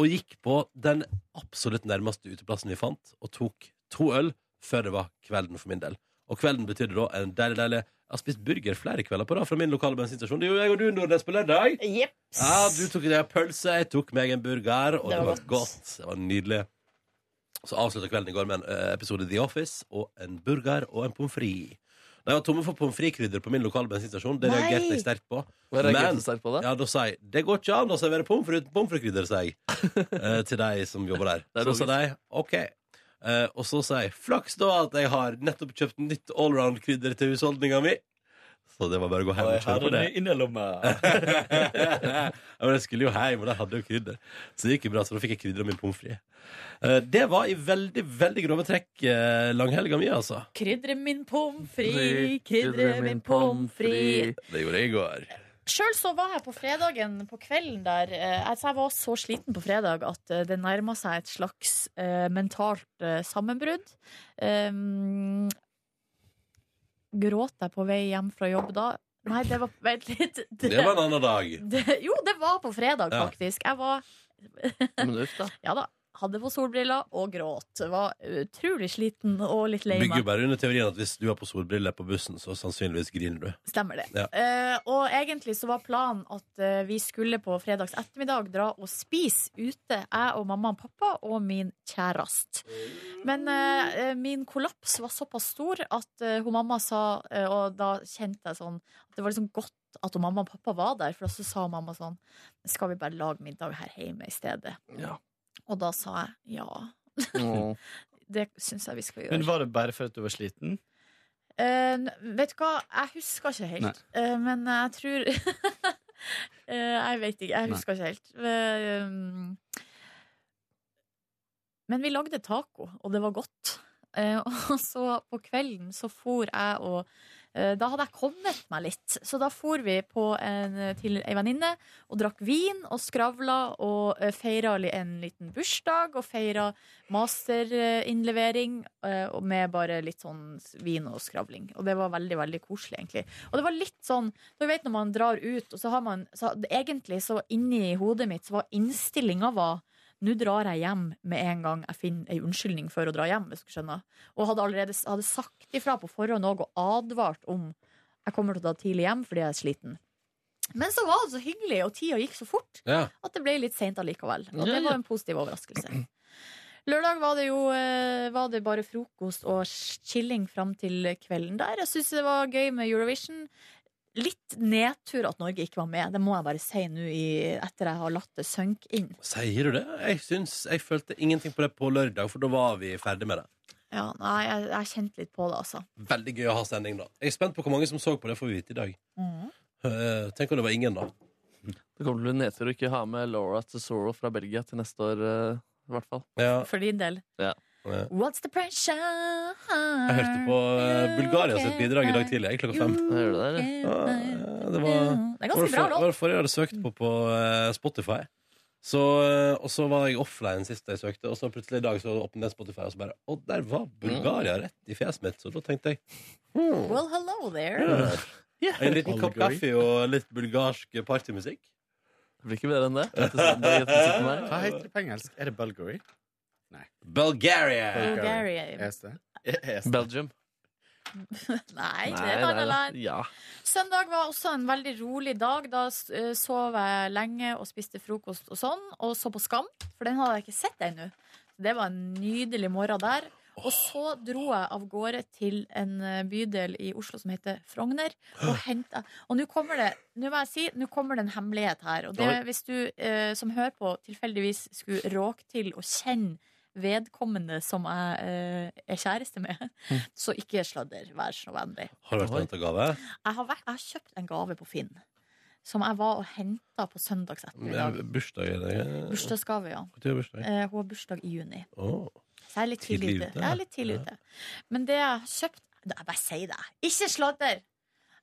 og gikk på den absolutt nærmeste uteplassen vi fant, og tok to øl før det var kvelden for min del. Og kvelden betydde da en deilig, deilig Jeg har spist burger flere kvelder på rad fra min lokale bensinstasjon. Det gjorde jeg og du, Nordnes, på lørdag.
Yep.
Ja, du tok deg en pølse, jeg tok meg en burger, og
Det
det
var
var, godt. Det var nydelig. Så avslutta kvelden i går med en eh, episode The Office og en burger og en pommes frites. Da jeg var tomme for pommes frites-krydder på min lokale bensinstasjon, det reagerte jeg sterkt på. Men-
sterkt på det.
Ja, da sa jeg det går ikke an å servere pommes frites uten pommes frites-krydder, sa jeg. eh, til de som jobber der.
Det er
Så sa de OK. Eh, og så sa jeg flaks da at jeg har nettopp kjøpt nytt allround-krydder til husholdninga mi. Så det var bare å gå hjem og kjøre på det. ja, men jeg skulle jo hjem, og de hadde jo krydder. Så det gikk jo bra, så da fikk jeg krydra min pommes frites. Eh, Det var i veldig veldig grove trekk eh, langhelga mi, altså.
Krydre min pommes frites, krydre min pommes frites.
Det gjorde jeg i går.
Sjøl så var jeg på fredagen på kvelden der eh, altså Jeg var så sliten på fredag at eh, det nærma seg et slags uh, mentalt uh, sammenbrudd. Um, gråt jeg på vei hjem fra jobb da? Nei, det var Vent litt.
Det var en annen dag.
det, jo, det var på fredag,
Ja.
faktisk. Jeg var
Men uff, da.
Ja da. Hadde på solbriller og gråt. Var utrolig sliten og litt lei meg.
Bygger jo bare under teorien at hvis du har på solbriller på bussen, så sannsynligvis griner du.
Stemmer det.
Ja.
Eh, og egentlig så var planen at eh, vi skulle på fredags ettermiddag dra og spise ute, jeg og mamma og pappa og min kjæreste. Men eh, min kollaps var såpass stor at eh, hun mamma sa, eh, og da kjente jeg sånn at det var liksom godt at mamma og pappa var der, for så sa mamma sånn Skal vi bare lage middag her hjemme i stedet?
Ja.
Og da sa jeg ja. Det syns jeg vi skal gjøre.
Men var det bare for at du var sliten?
Uh, vet du hva, jeg husker ikke helt. Uh, men jeg tror uh, Jeg vet ikke, jeg
Nei.
husker ikke helt. Men vi lagde taco, og det var godt. Eh, og så på kvelden så for jeg og Da hadde jeg kommet meg litt. Så da for vi en, til ei venninne og drakk vin og skravla og uh, feira en liten bursdag og feira masterinnlevering eh, med bare litt sånn vin og skravling. Og det var veldig, veldig koselig, egentlig. Og det var litt sånn Du vet når man drar ut, og så har man så, Egentlig så inni hodet mitt så var innstillinga var nå drar jeg hjem med en gang jeg finner ei unnskyldning for å dra hjem. hvis du skjønner. Og hadde allerede hadde sagt ifra på forhånd og advart om jeg kommer til å dra tidlig hjem fordi jeg er sliten. Men så var det så hyggelig, og tida gikk så fort
Ja.
at det ble litt seint allikevel. Og det var en positiv overraskelse. Lørdag var det jo eh, var det bare frokost og chilling fram til kvelden der. Jeg syns det var gøy med Eurovision. Litt nedtur at Norge ikke var med, det må jeg bare si nå i- etter jeg har latt det synke inn.
Sier du det? Jeg syns jeg følte ingenting på det på lørdag, for da var vi ferdig med det.
Ja, nei, jeg, jeg kjente litt på det, altså.
Veldig gøy å ha sending, da. Jeg er spent på hvor mange som så på det, får vi vite i dag. Eh, tenk om det var ingen, da.
Det kommer til å bli nedtur å ikke ha med Laura Tesoro fra Belgia til neste år, eh, i hvert fall.
Ja.
For din del.
Ja.
What's the pressure?
Jeg hørte på eh, Bulgaria sitt bidrag i dag tidlig, jeg, klokka fem.
Hører du det, eller?
Ja, det var
Det er ganske bra
var det
låt.
for- forrige jeg hadde søkt på på eh, Spotify. Så, eh, og så var jeg offline sist jeg søkte, og så plutselig i dag så åpnet jeg Spotify, og så bare Å, der var Bulgaria rett i fjeset mitt. Så da tenkte jeg hmm,
Well, hello there.
ja, En liten kopp kaffe og litt bulgarsk partymusikk.
Det blir ikke bedre enn det.
Hva heter det på engelsk? Er det Bulgari?
Bulgaria!
Bulgaria.
Belgium.
Nei, det er annet land.
Ja.
Søndag var også en veldig rolig dag. Da eh, sov jeg lenge og spiste frokost og sånn, og så på Skam, for den hadde jeg ikke sett ennå. Det var en nydelig morgen der. Og så dro jeg av gårde til en eh, bydel i Oslo som heter Frogner, og henta Og nå kommer det Nå må jeg si, nå kommer det en hemmelighet her. Og det, hvis du eh, som hører på, tilfeldigvis skulle råke til å kjenne vedkommende som jeg eh, er kjæreste med, så ikke sladder. Vær så vennlig.
Har du vært og hentet gave?
Jeg har, vært, jeg har kjøpt en gave på Finn. Som jeg var og henta på søndags
Ja,
ettermiddag.
bursdag er det?
Bursdagsgave, ja.
Bursdag?
Eh, hun har bursdag i juni.
Oh.
Så jeg er litt tidlig
Tidlig
ute.
ute.
Jeg er litt tidlig ute. Men det jeg har kjøpt Jeg bare sier det. Ikke sladder!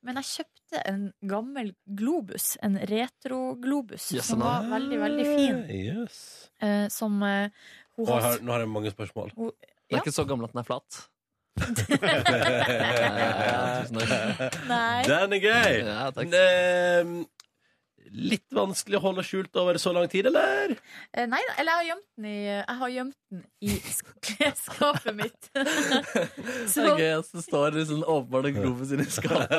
Men jeg kjøpte en gammel globus. En retro-globus.
Yes,
som var veldig, veldig fin.
Yes.
Eh, som eh, hun
Og
har
har, nå har jeg mange spørsmål.
hun,
Den er
Ja.
ikke så gammel at den er flat. Tusen takk.
Nei.
Den er gøy!
Ja, takk.
Ehm, litt vanskelig å holde skjult over så lang tid, eller?
Eh, nei eller jeg har gjemt den i, jeg har gjemt den i sk- klesskapet mitt.
Det
Så,
er gøy at det står liksom åpenbart en sin inni skapet.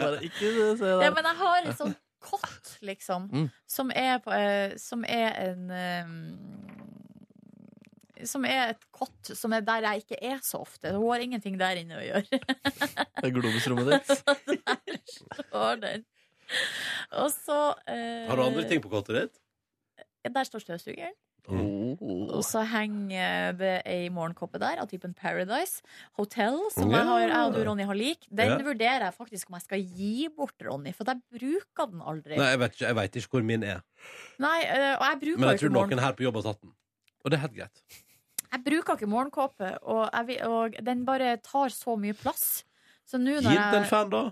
Bare ikke se
ja,
der.
men jeg har et sånt kott, liksom,
Mm.
som er, på, eh, som er en eh, Som er et kott som er der jeg ikke er så ofte. Hun har ingenting der inne å gjøre.
Det er globusrommet ditt.
Der står den. Og så eh,
Har du andre ting på kottet ditt?
Der står støvsugeren.
Oh.
Og så henger det ei morgenkåpe der av typen Paradise Hotel, som
yeah.
jeg, har, jeg og du, Ronny, har lik. Den
yeah.
vurderer jeg faktisk om jeg skal gi bort, Ronny, for jeg bruker den aldri.
Nei, jeg vet, ikke, jeg vet ikke hvor min er.
Nei, øh, og jeg bruker
Men jeg tror noen her på jobb har tatt den. Og det er helt greit.
Jeg bruker ikke morgenkåpe, og, jeg, og den bare tar så mye plass. Så nå
Gi
når
den til en fan, da.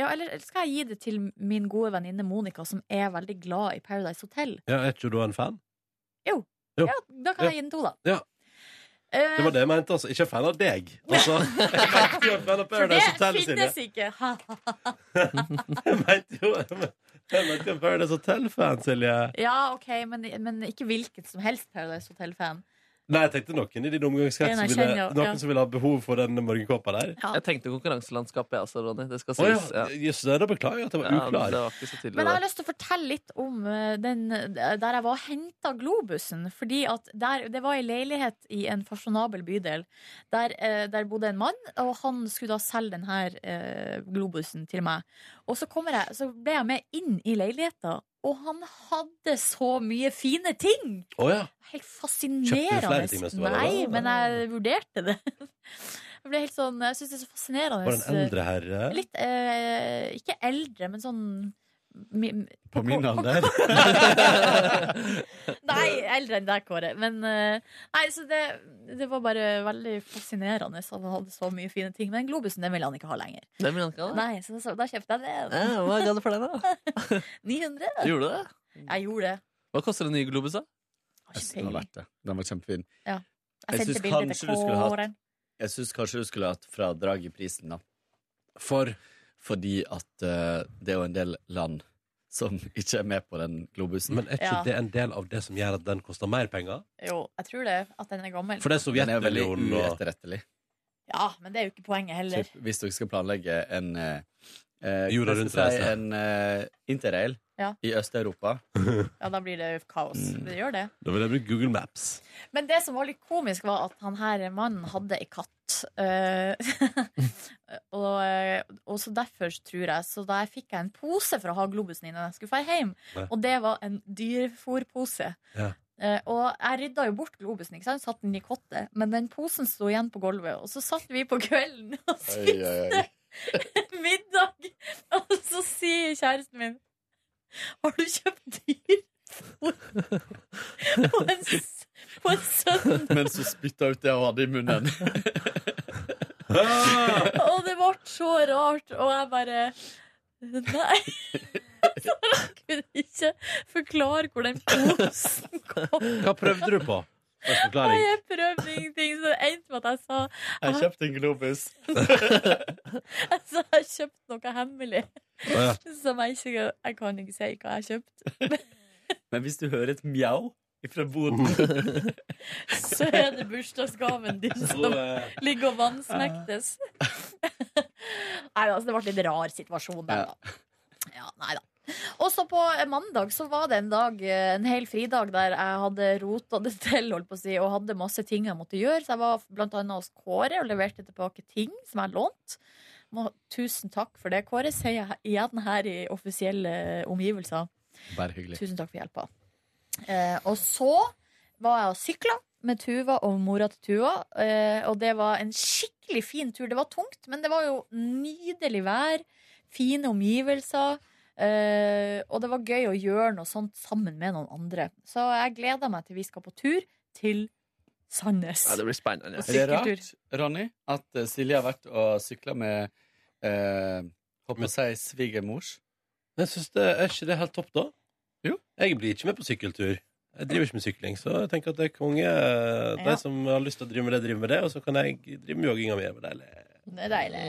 ja, eller skal jeg gi det til min gode venninne Monica, som er veldig glad i Paradise Hotel?
Ja, er ikke du en fan?
Jo.
Jo.
Ja, da kan
Ja.
jeg gi den to, da.
Ja.
Eh,
Det var det jeg mente, altså. Ikke fan av deg. Altså, jeg mente jo fan av
for det finnes ikke!
Jeg mente jo jeg mente Paradise Hotel-fan, Silje.
Ja, OK, men, men ikke hvilken som helst Paradise Hotel-fan.
Nei, jeg tenkte noen i din omgangskrets som ville,
kjenner,
noen
ja.
som ville ha behov for den morgenkåpa der.
Ja.
Jeg tenkte konkurranselandskapet, jeg også, Ronny. Det skal
Å ja.
sies. Ja.
Jøss, da beklager jeg at jeg var
Ja,
uklar.
det var ikke så tydelig.
Men jeg har
det.
lyst til å fortelle litt om eh, den der jeg var og henta globusen. Fordi at der, Det var ei leilighet i en fasjonabel bydel. Der, eh, der bodde en mann, og han skulle da selge denne eh, globusen til meg. Og så, kommer jeg, så ble jeg med inn i leiligheta, og han hadde så mye fine ting!
Oh, ja.
Helt
Kjøpte
fascinerende.
du flere ting mens du var der,
Nei, men jeg vurderte det. Jeg ble helt sånn, jeg syns det er så fascinerende.
Var det en eldre herre?
Litt eh, Ikke eldre, men sånn mi,
På min alder?
Nei, eldre enn deg, Kåre. Men eh, Nei, så det, det var bare veldig fascinerende at han hadde så mye fine ting. Men globusen den ville han ikke ha lenger.
Det vil han ikke ha.
Nei, så, så da kjøpte jeg
Ja,
det.
Hva ga du for den, da?
900.
Gjorde du det?
Jeg gjorde det.
Hva koster en ny globus, da?
Den
var
verdt det. Den var kjempefin.
Jeg
Jeg
syns
kanskje kanskje du skulle hatt fradrag i prisen, da.
For
Fordi at eh, det er jo en del land som ikke er med på den globusen.
Men er ikke
Ja.
det en del av det som gjør at den koster mer penger?
Jo, jeg tror det. At den er gammel.
For det er
den er veldig
Sovjetunionen og
uetterrettelig.
Ja, men det er jo ikke poenget heller.
Typ, hvis dere skal planlegge en eh, eh,
Jorda
skal
rundt-reise.
En eh, interrail
Ja.
i Øst-Europa.
Ja, da blir det kaos.
Mm.
Det gjør det.
Da vil jeg bruke Google Maps.
Men det som var litt komisk, var at han her mannen hadde ei katt. Eh, og, eh, og så derfor, tror jeg, så da fikk jeg en pose for å ha globusen i når jeg skulle dra hjem.
Ja.
Og det var en dyrefòrpose.
Ja.
Eh, og jeg rydda jo bort globusen, ikke sant? satt den i kottet. Men den posen sto igjen på gulvet. Og så satt vi på kvelden og spiste middag. Og så sier kjæresten min Har du kjøpt dyr på en, på en søndag?
Mens du spytta ut det hun hadde i munnen.
Og det ble så rart, og jeg bare Nei. Så jeg kunne ikke forklare hvor den posen kom.
Hva prøvde du på? Forklaring?
jeg prøvde ingenting, så det endte med at jeg sa
Jeg kjøpte en Globus.
Jeg sa jeg kjøpte noe hemmelig.
Ja.
Som jeg ikke Jeg kan ikke si hva jeg kjøpte.
Men hvis du hører et mjau fra boden
Så er det bursdagsgaven din som
eh,
ligger og vansmektes. Nei, altså, det ble litt rar situasjon der, da. Ja, nei da. Og så på mandag så var det en dag, eh, en hel fridag der jeg hadde rota det til holdt på å si, og hadde masse ting jeg måtte gjøre. Så jeg var blant annet hos Kåre og leverte tilbake ting som jeg lånte. lånt. Tusen takk for det, Kåre, sier jeg igjen her i offisielle omgivelser.
Bare hyggelig.
Tusen takk for hjelpa. Eh, og så var jeg og sykla med Tuva og mora til Tuva, eh, og det var en skikkelig fin tur. Det var tungt, men det var jo nydelig vær, fine omgivelser. Eh, og det var gøy å gjøre noe sånt sammen med noen andre. Så jeg gleder meg til vi skal på tur til Sandnes.
Ja, det blir spennende.
Er det rart, Ronny, at eh, Silje har vært og sykla med eh, Håper å si svigermors?
Men jeg synes det, Er ikke det helt topp, da?
Jo.
Jeg blir ikke med på sykkeltur. Jeg driver ikke med sykling, så jeg tenker at det er konge.
Ja.
De som har lyst til å drive med det, driver med det, og så kan jeg drive med jogginga mi. Det er deilig.
Det er deilig.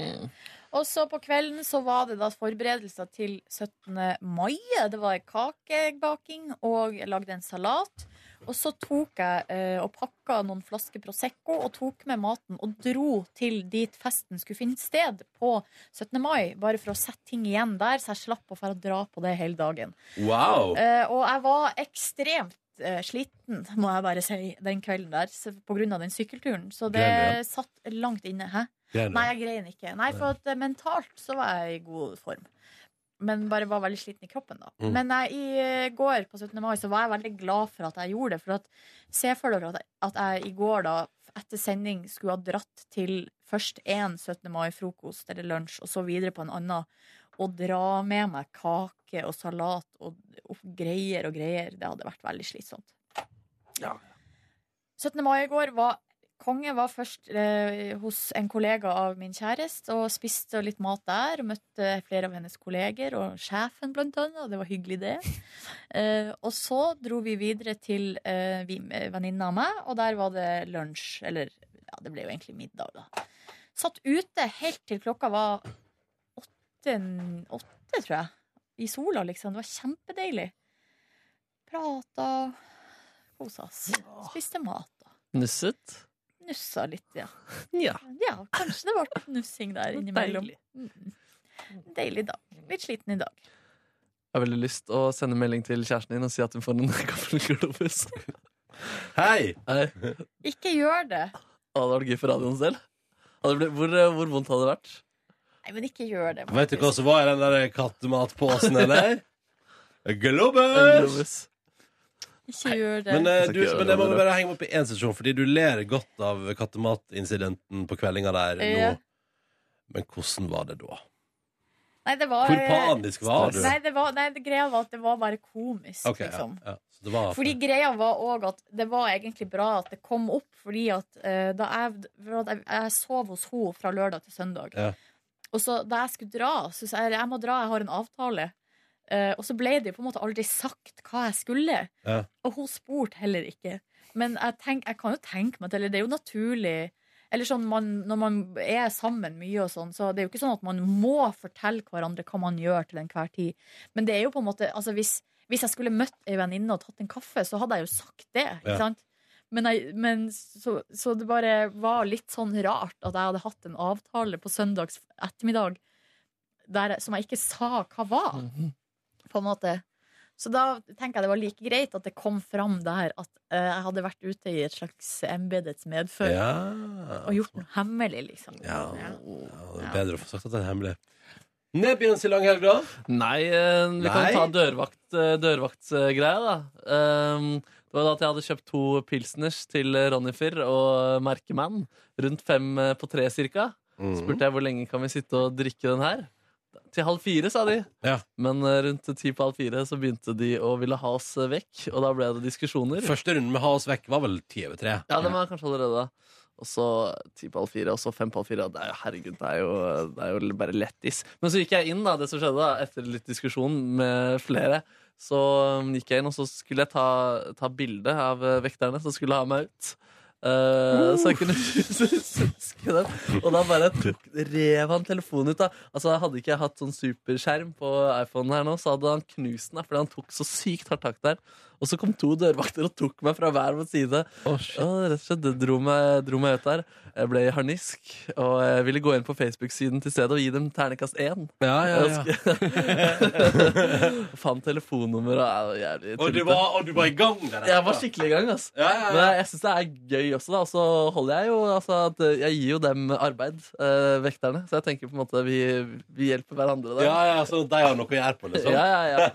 Og så på kvelden så var det da forberedelser til 17. mai. Det var kakebaking, og jeg lagde en salat. Og så tok jeg eh, og pakka noen flasker Prosecco og tok med maten og dro til dit festen skulle finne sted på 17. mai. Bare for å sette ting igjen der, så jeg slapp å dra på det hele dagen.
Wow!
Eh, og jeg var ekstremt eh, sliten, må jeg bare si, den kvelden der, på grunn av den sykkelturen. Så det
Grein ja.
satt langt inne. Hæ?
Grein?
Nei, jeg grein ikke. Nei, for at eh, mentalt så var jeg i god form. Men bare var veldig sliten i kroppen, da.
Mm.
Men jeg, i eh, går på 17. mai så var jeg veldig glad for at jeg gjorde det. For at, se for dere at at jeg i går, da, etter sending, skulle ha dratt til først én 17. mai-frokost eller lunsj, og så videre på en annen. Og dra med meg kake og salat og, og greier og greier. Det hadde vært veldig slitsomt. Ja. 17. mai i går var Konge var først eh, hos en kollega av min kjæreste og spiste litt mat der. Og møtte flere av hennes kolleger, og sjefen blant annet. Og det var hyggelig, det. Eh, og så dro vi videre til eh, vi- venninna av meg, og der var det lunsj. Eller ja, det ble jo egentlig middag, da. Satt ute helt til klokka var åtte, tror jeg. I sola, liksom. Det var kjempedeilig. Prata, kosa oss. Spiste mat.
Nusset?
Nussa litt, ja.
Ja.
Ja, kanskje det ble nussing der innimellom. Mm. Deilig dag. Litt sliten i dag.
Jeg har veldig lyst å sende melding til kjæresten din og si at hun får en gammel globus.
Hei!
Hei.
Ikke gjør det.
Hadde det vært gøy for radioen selv. Blitt- Hvor, hvor vondt hadde det vært?
Nei, men ikke gjør det.
Vet du hva som var i den der kattematposen, eller? Globus!
Ikke gjør det.
Men, eh, du, men det må vi bare henge opp i én sesjon, fordi du ler godt av kattematincidenten på kveldinga der
Ja.
nå. Men hvordan var det da?
Nei, det var
Hvor panisk var du?
Nei, det var, nei, det greia var at det var bare komisk,
Ok, ja,
liksom.
ja. Så det var
Fordi greia var òg at det var egentlig bra at det kom opp, fordi at eh, da jeg, for at jeg, jeg sov hos henne fra lørdag til søndag.
Ja.
Og så da jeg skulle dra, så sa jeg jeg må dra, jeg har en avtale. Eh, og så ble det jo på en måte aldri sagt hva jeg skulle.
Ja.
Og hun spurte heller ikke. Men jeg, tenk, jeg kan jo tenke meg til Det er jo naturlig Eller sånn man, Når man er sammen mye og sånn, så det er jo ikke sånn at man må fortelle hverandre hva man gjør til enhver tid. Men det er jo på en måte altså hvis, hvis jeg skulle møtt ei venninne og tatt en kaffe, så hadde jeg jo sagt det. Ikke
Ja.
sant? Men, jeg, men så, så det bare var litt sånn rart at jeg hadde hatt en avtale på søndags ettermiddag der, som jeg ikke sa hva var på en måte. Så da tenker jeg det var like greit at det kom fram der at eh, jeg hadde vært ute i et slags embetets medfør
Ja.
og gjort noe hemmelig, liksom.
Ja, ja, det er bedre å få sagt at det er hemmelig. Nebjens i langhelg, da?
Nei, eh, vi kan
Nei?
ta dørvakt, eh, dørvaktsgreia, da. Um, det var da at jeg hadde kjøpt to pilsners til Ronnifer og Merkemann. Rundt fem eh, på tre cirka.
Mm.
Spurte jeg hvor lenge kan vi sitte og drikke den her. Til halv fire, sa de.
Ja.
Men eh, rundt ti på halv fire så begynte de å ville ha oss eh, vekk. Og da ble det diskusjoner.
Første runden med Ha oss vekk var vel ti over tre.
Ja, den var kanskje allerede. Og så ti på halv fire, og så fem på halv fire. Det er jo, herregud, det er jo, det er jo bare lettis. Men så gikk jeg inn, da, det som skjedde da, etter litt diskusjon med flere. Så um, gikk jeg inn, og så skulle jeg ta, ta bilde av eh, vekterne som skulle ha meg ut. Uh, så jeg kunne huske dem. Og da bare tok, rev han telefonen ut. da Altså Hadde ikke jeg hatt sånn superskjerm på iPhonen her nå, så hadde han knust den. Fordi han tok så sykt hardt tak der. Og så kom to dørvakter og tok meg fra hver vår side. og rett og slett, Det dro meg, dro meg ut der. Jeg ble i harnisk og jeg ville gå inn på Facebook-siden til stedet og gi dem ternekast én.
Ja, ja, ja.
Fant telefonnummer og jævlig
Og du
tullete.
var, og du var i gang der?
Jeg var skikkelig i gang. Altså.
Ja, ja, ja.
Men jeg, jeg syns det er gøy også. da Og så holder jeg jo altså, at Jeg gir jo dem arbeid, eh, vekterne. Så jeg tenker på en måte vi, vi hjelper hverandre der.
Ja, ja, Så de har noe å gjøre på, liksom?
Ja, ja, ja.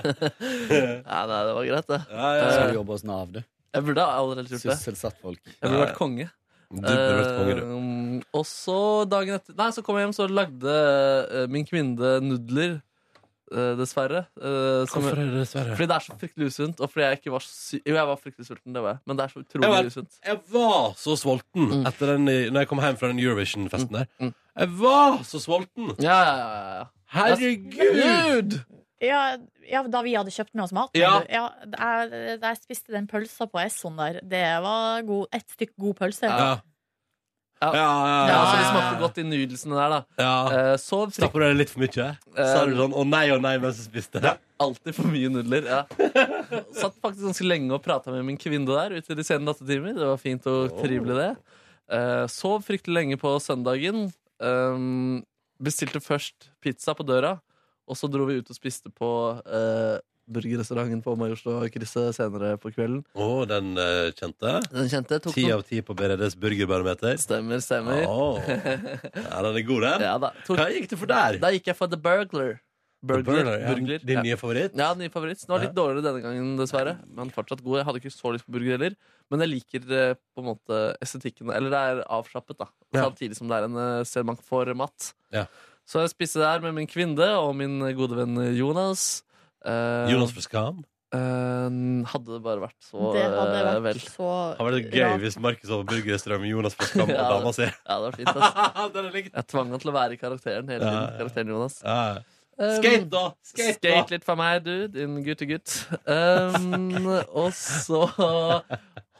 ja nei, det var greit, det.
Ja, ja,
Skal
Eh,
du jobbe hos Nav, du?
Jeg burde allerede gjort det.
Sysselsatt folk.
Jeg burde vært konge.
Du burde vært konge, du.
Eh, og så dagen etter Nei, så kom jeg hjem, så lagde eh, min kvinne nudler. eh, dessverre. Eh, som-
Hvorfor er det dessverre?
Fordi det er så fryktelig usunt. Og fordi jeg ikke var sy Jo, jeg var fryktelig sulten, det var jeg. Men det er så
Jeg
utrolig
var,
usunt.
jeg var så sulten
Mm.
etter den, når jeg kom hjem fra den Eurovision-festen der. Jeg var så sulten!
Ja, ja, ja, ja.
Herregud!
Ja, ja, da vi hadde kjøpt med oss mat.
Ja.
ja jeg, jeg spiste den pølsa på Esson der. Det var god, et stykk god pølse.
Ja.
Ja.
Ja, ja,
Ja,
ja.
så det smakte godt i nudelsene der, da.
Ja.
Eh, sov
du deg litt for mye? Sa du sånn 'å nei, å nei' mens du spiste?
Alltid for mye nudler. ja Satt faktisk ganske lenge og prata med min kvinne der ute i de sene nattetimer. Det var fint og trivelig, det. Eh, sov fryktelig lenge på søndagen. Um, bestilte først pizza på døra, og så dro vi ut og spiste på uh, burgerrestauranten på Majorstua-krysset senere på kvelden.
Å, den uh, kjente?
Den kjente tok
Ti av ti på BRDs burgerbarometer?
Stemmer, stemmer.
Oh. Ja, den er god, den.
Ja, da. Tok,
Hva gikk du for der?
da gikk jeg for The Burglar. Burgler,
Burglar, ja.
burgler.
Din nye favoritt?
Ja, nye favoritt. Den var litt dårligere denne gangen, dessverre. Men fortsatt god. Jeg hadde ikke så lyst på burger heller. Men jeg liker eh, på en måte estetikken. Eller det er avslappet, da. Samtidig som det er en uh, man får mat.
Ja.
Så jeg spiste der med min kvinne og min gode venn Jonas. Eh,
Jonas fra Skam?
eh, hadde det bare vært så
Det hadde
eh,
vært
vel.
så
Det hadde vært gøy
ja.
hvis Markus hadde på burgerrestaurant med Jonas fra Skam og
Ja,
dama si.
Ja, det var fint. Altså. Jeg tvang han til å være i karakteren hele
Ja,
tiden.
ja.
Karakteren Jonas.
Ja.
Um,
Skate, da! Skate, da!
Skate litt for meg, du, din guttegutt. Um, og så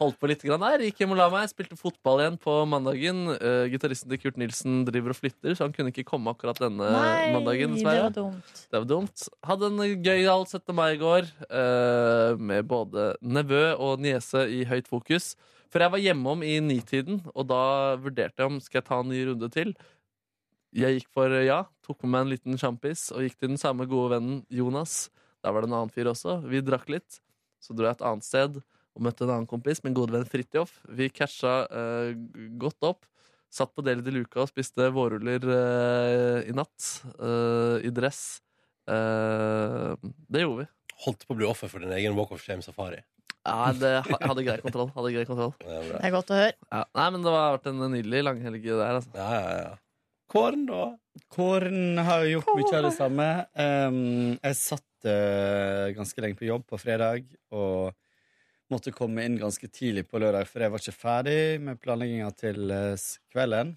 holdt på litt grann der. Gikk hjem og la meg. Spilte fotball igjen på mandagen. Uh, Gitaristen til Kurt Nilsen driver og flytter, så han kunne ikke komme akkurat denne
Nei,
mandagen.
det var dumt.
Det var dumt. Hadde en gøyal 17. mai i går uh, med både nevø og niese i høyt fokus. For jeg var hjemom i nitiden, og da vurderte jeg om skal jeg ta en ny runde til. Jeg gikk for eh, ja, tok med meg en liten sjampis og gikk til den samme gode vennen Jonas. Der var det en annen fyr også. Vi drakk litt. Så dro jeg et annet sted og møtte en annen kompis, min gode venn Fridtjof. Vi catcha uh, godt opp. Satt på Deli de Luca og spiste vårruller uh, i natt. Uh, I dress. Eh, det gjorde vi.
Holdt på å bli offer for din egen Walk of Shame-safari.
Ja, det, jeg hadde grei kontroll. Hadde grei kontroll.
Det er godt å høre.
Ja, nei, men det har vært en nydelig langhelg der. Altså.
ja, ja, ja. Kåren, da?
Kåren har jo gjort mye av det samme. Um, jeg satt uh, ganske lenge på jobb på fredag og måtte komme inn ganske tidlig på lørdag, for jeg var ikke ferdig med planlegginga til uh, kvelden.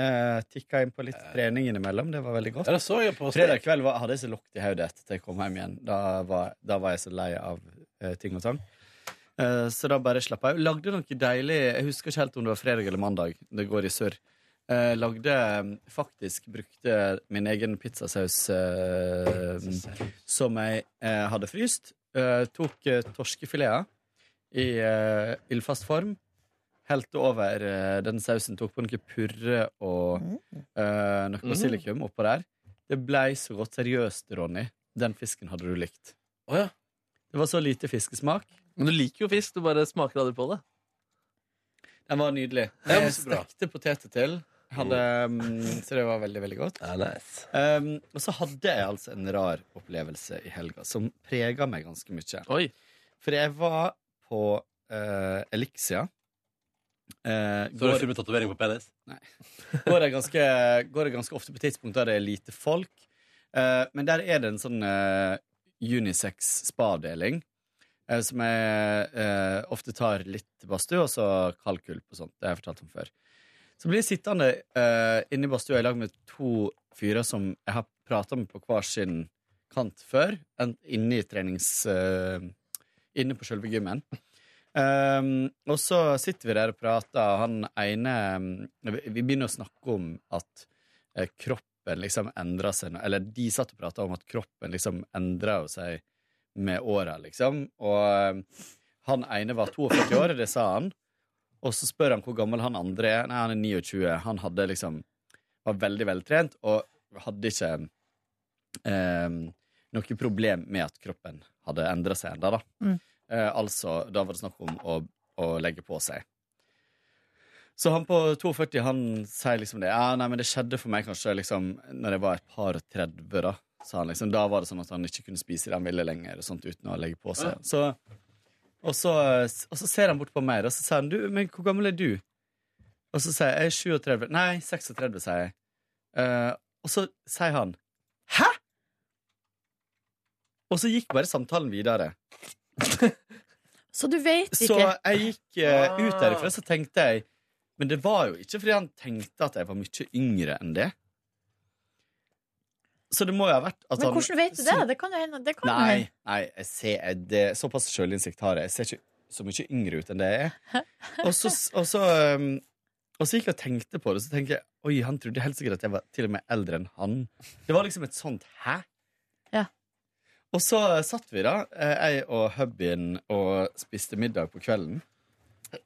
Uh, Tikka inn på litt trening innimellom. Det var veldig godt.
Ja,
Fredag kveld var, hadde jeg så lukt i hodet etter jeg kom hjem igjen. Da var, da var jeg så lei av uh, ting og tang. Eh, så da bare slappa jeg. Lagde noe deilig Jeg husker ikke helt om det var fredag eller mandag. Det går i surr. Eh, lagde eh, faktisk Brukte min egen pizzasaus eh, som jeg eh, hadde fryst. Eh, tok eh, torskefileter i eh, ildfast form. Helte over den sausen, tok på noe purre og eh, noe
Mm.
basilikum oppå der. Det blei så godt. Seriøst, Ronny. Den fisken hadde du likt.
Oh, ja.
Det var så lite fiskesmak.
Men du liker jo fisk, du bare smaker aldri på det.
Den var nydelig. Jeg stekte poteter til. Hadde, mm, så det var veldig, veldig godt.
Ja, nice.
Um, og så hadde jeg altså en rar opplevelse i helga som prega meg ganske mye.
Oi.
For jeg var på uh, Elixia. Uh,
Så har du filmet tatovering på penis?
går, jeg ganske, går jeg ganske ofte på tidspunkt der det er lite folk. Uh, men der er det en sånn uh, unisex spadeling. eh, som jeg eh, ofte tar litt badstue og så kaldkulp og sånt. Det har jeg fortalt om før. Så blir jeg sittende uh, inne i badstua i lag med to fyrer som jeg har prata med på hver sin kant før. Inne i trenings... Uh, inne på sjølve gymmen. Um, og så sitter vi der og prater, og han ene Vi begynner å snakke om at uh, kroppen liksom endrer seg Eller de satt og prata om at kroppen liksom endrer seg med åra, liksom. Og han ene var 42 år, det sa han. Og så spør han hvor gammel han andre er. Nei, han er 29. Han hadde liksom var veldig veltrent og hadde ikke eh, noe problem med at kroppen hadde endra seg ennå, da.
Mm.
Eh, altså, da var det snakk om å, å legge på seg. Så han på 42 han sier liksom det. Ja, nei, men det skjedde for meg kanskje liksom når jeg var et par og 30, da. Sa han liksom, Da var det sånn at han ikke kunne spise det han ville lenger, og sånt uten å legge på seg. Så, og, så, og så ser han bort på meg, og så sier han du, men hvor gammel er du? Og så sier jeg jeg er 37. Nei, 36, sier jeg. Uh, og så sier han Hæ?! Og så gikk bare samtalen videre.
Så du vet ikke?
Så jeg gikk uh, ut derifra, så tenkte jeg Men det var jo ikke fordi han tenkte at jeg var mye yngre enn det. Så det må jo ha vært
Men
han
hvordan vet du det? Det kan jo hende. Det kan
Nei, nei jeg ser, det, såpass sjølinnsikt har jeg. Jeg ser ikke så mye yngre ut enn det jeg er. Og så, og så, og så gikk jeg og tenkte på det, så tenker jeg Oi, han trodde helt sikkert at jeg var til og med eldre enn han. Det var liksom et sånt hæ?
Ja.
Og så satt vi da, eh, jeg og hubbyen, og spiste middag på kvelden.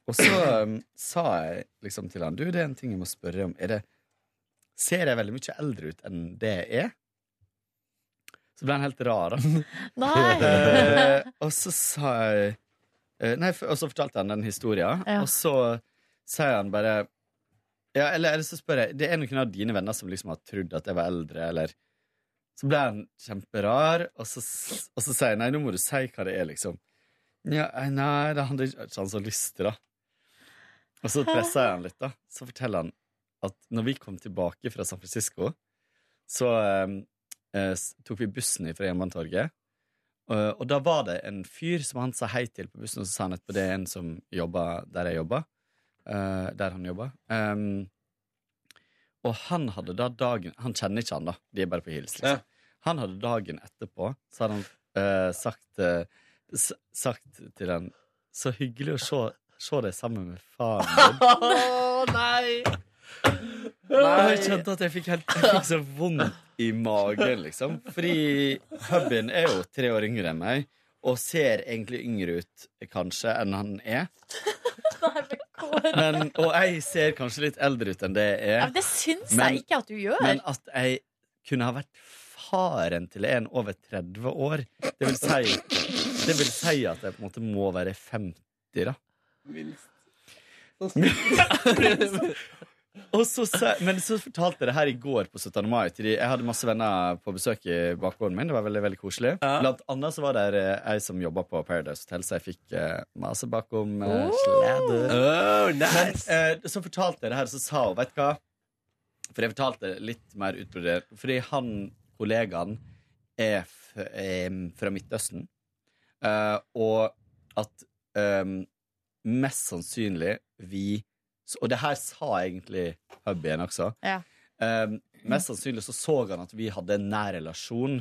Og så um, sa jeg liksom til han Du, det er en ting jeg må spørre om. Er det, ser jeg veldig mye eldre ut enn det jeg er? Så ble han helt rar.
Nei.
Eh, og så sa jeg eh, Nei, og så fortalte han den historien,
Ja.
og så sier han bare ja, eller, eller så spør jeg Det er noen av dine venner som liksom har trodd at jeg var eldre, eller Så ble han kjemperar, og så, og så sier jeg nei, nå må du si hva det er, liksom. Ja, eh, nei, det hadde ikke han så lyst til, da. Og så presser jeg han litt, da. Så forteller han at når vi kom tilbake fra San Francisco, så s- tok vi bussen fra Jernbanetorget. Og, og da var det en fyr som han sa hei til på bussen, og så sa han etterpå det er en som jobber der jeg jobber. Uh, der han jobber. Um, og han hadde da dagen Han kjenner ikke han, da. De er bare på hils. Liksom. Han hadde dagen etterpå, så hadde han uh, sagt, uh, sagt til han Så hyggelig å se, se deg sammen med faren din.
Å, nei!
Nei. jeg kjente at jeg fikk, helt, jeg fikk så vondt i magen, liksom. Fordi hubbyen er jo tre år yngre enn meg, og ser egentlig yngre ut, kanskje, enn han er. Men, og jeg ser kanskje litt eldre ut enn det jeg
Ja,
er.
men det syns
Men-
jeg ikke at du gjør.
Men at jeg kunne ha vært faren til en over 30 år, det vil si, det vil si at jeg på en måte må være 50, da. Og så, men så fortalte jeg det her i går på 17. mai. Jeg hadde masse venner på besøk i bakgården min. Det var veldig veldig koselig. Blant annet så var det eh, ei som jobba på Paradise Hotel, så jeg fikk eh, masse bakom uh, sladder.
Oh, nice.
Men eh, så fortalte jeg det her, så sa hun, vet du hva For jeg fortalte litt mer utbrodert. Fordi han, kollegaen, er em, fra Midtøsten. Eh, og at mest sannsynlig vi Og det her sa egentlig hubbyen også.
Ja.
Um, mest sannsynlig så så han at vi hadde en nær relasjon.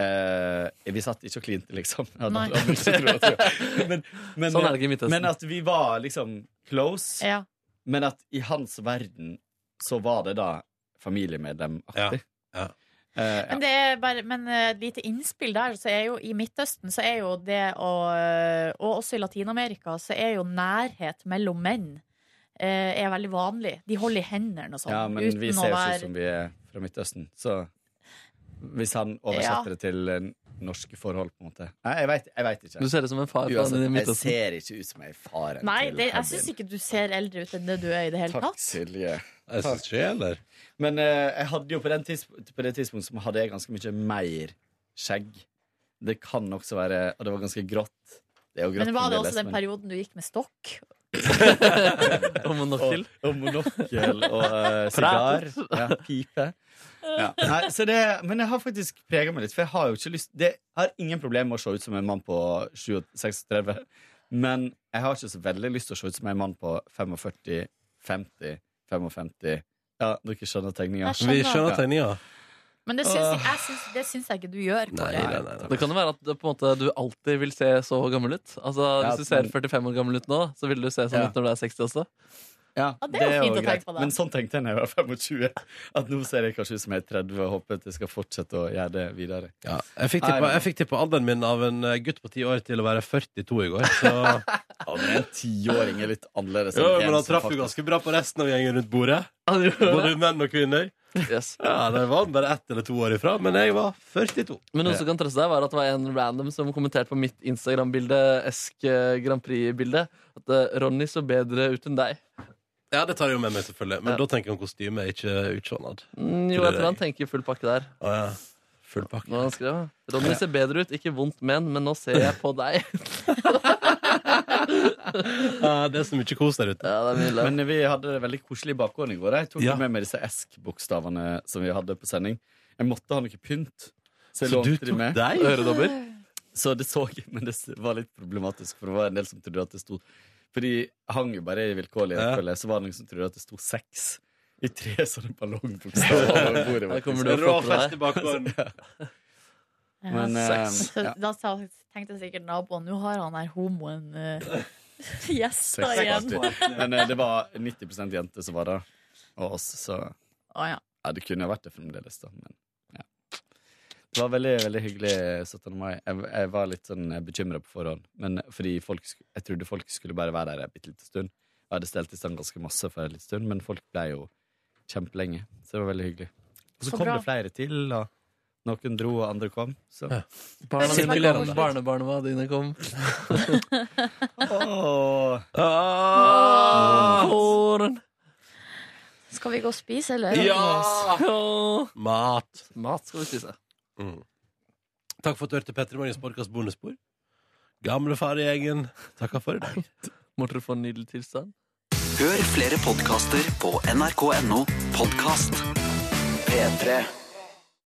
Uh, vi satt ikke og klinte, liksom.
Nei.
men, men,
Sånn er det ikke i Midtøsten.
men at vi var liksom close.
Ja.
Men at i hans verden så var det da familiemedlemaktig.
Ja.
Ja.
Men, det er bare, men et lite innspill der, så er jo i Midtøsten så er jo det å Og også i Latin-Amerika så er jo nærhet mellom menn er veldig vanlig. De holder i hendene og sånn.
ja, men
uten
vi ser jo
være-
som vi er fra Midtøsten, så hvis han oversetter
Ja.
det til eh, norske forhold, på en måte Nei, jeg veit jeg vet ikke.
Du ser ut som en far
Uansett, jeg ser ikke ut som en far.
Nei, det, jeg syns ikke du ser eldre ut enn det du er i det hele
Takk,
tatt.
Silje.
Jeg syns ikke heller.
Men uh, jeg hadde jo på, den tidspunkt, på det tidspunktet hadde jeg ganske mye mer skjegg. Det kan også være Og det var ganske grått. Det er jo grått
Men var det også den perioden du gikk med stokk?
Og monokkel.
Og, og monokkel og uh, sigar. Ja, pipe. Ja. Nei, så det, men jeg har faktisk prega meg litt, for jeg har jo ikke lyst det, Jeg har ingen problem med å se ut som en mann på 36, men jeg har ikke så veldig lyst til å se ut som en mann på 45, 50, 55 Ja, dere skjønner tegninga?
Vi skjønner.
Skjønner
Ja.
Men det syns, jeg, jeg syns, det syns jeg ikke du gjør. Kåre.
Nei, nei, nei.
Det kan jo være at det, på en måte, du alltid vil se så gammel ut. Altså,
Ja,
Hvis du ser 45 år gammel ut nå, så vil du se sånn
Ja.
ut når du er 60 også.
Ja,
ah, det er jo fint å tenke på, da.
Men sånn tenkte jeg da jeg var 25. At nå ser jeg kanskje ut som jeg er 30 og håper at jeg skal fortsette å gjøre det videre.
Ja, jeg fikk tippa, jeg fikk tippa alderen min av en eh, gutt på ti år til å være 42 i går. Så
Ja, men en tiåring er litt annerledes.
jo, men han traff jo ganske bra på resten av gjengen rundt bordet. Både menn og kvinner.
Yes.
Ja, Der var han bare ett eller to år ifra, men jeg var 42.
Men noe som kan trøste deg, var at det var en random som kommenterte på mitt Instagram-bilde, Esk eh, Grand Prix-bilde, at eh, Ronny så bedre ut enn deg.
Ja, det tar jeg jo med meg, selvfølgelig. Men
Ja.
da tenker han kostyme, ikke utseendet.
Mm, jo, jeg tror han tenker full pakke der.
Å ja. Full pakke.
Nå han skrev Ronny ser bedre ut, ikke vondt men, men nå ser jeg på deg.
Ja, det er så mye kos der ute.
Ja, det er.
Men vi hadde det veldig koselig i bakgården i går. Jeg tok
Ja.
med meg disse Esk-bokstavene som vi hadde på sending. Jeg måtte ha noe pynt. Så jeg
Så du
lånte de med.
deg?
Øredobber.
Så det så Men det var litt problematisk, for det var en del som trodde at det sto Fordi hang jo bare i vilkårlig
Ja.
rekkefølge, så var det noen som trodde at det sto seks i tre sånne ballongbokstaver over bordet.
Rå fest i bakgården.
Men eh,
Så
ja.
Da sa- tenkte sikkert naboen nå har han her homoen uh,
gjesta
igjen.
Men uh, det var 90% jenter som var der, og oss, så
ah, ja.
ja, det kunne jo vært det fremdeles, da. Men ja. Det var veldig veldig hyggelig 17. mai. Jeg, jeg var litt sånn bekymra på forhånd, men fordi folk, jeg trodde folk skulle bare være der en bitte liten stund. Jeg hadde stelt i stand ganske masse for en liten stund, men folk ble jo kjempelenge. Så det var veldig hyggelig. Og så,
Så
kom
bra.
det flere til, og noen dro, og andre kom. Så.
Ja.
Barna dine barnebarna dine kom.
Åh.
Ah!
Kåren.
Skal vi gå og spise, eller?
Ja! Mat.
Mat skal vi spise.
Mm. Takk for at du hørte Petter Morgens podkast Bonusspor. Gamle gjengen takker for i dag.
Måtte du få en nydelig tilstand?
Hør flere podkaster på nrk.no podkast. P3.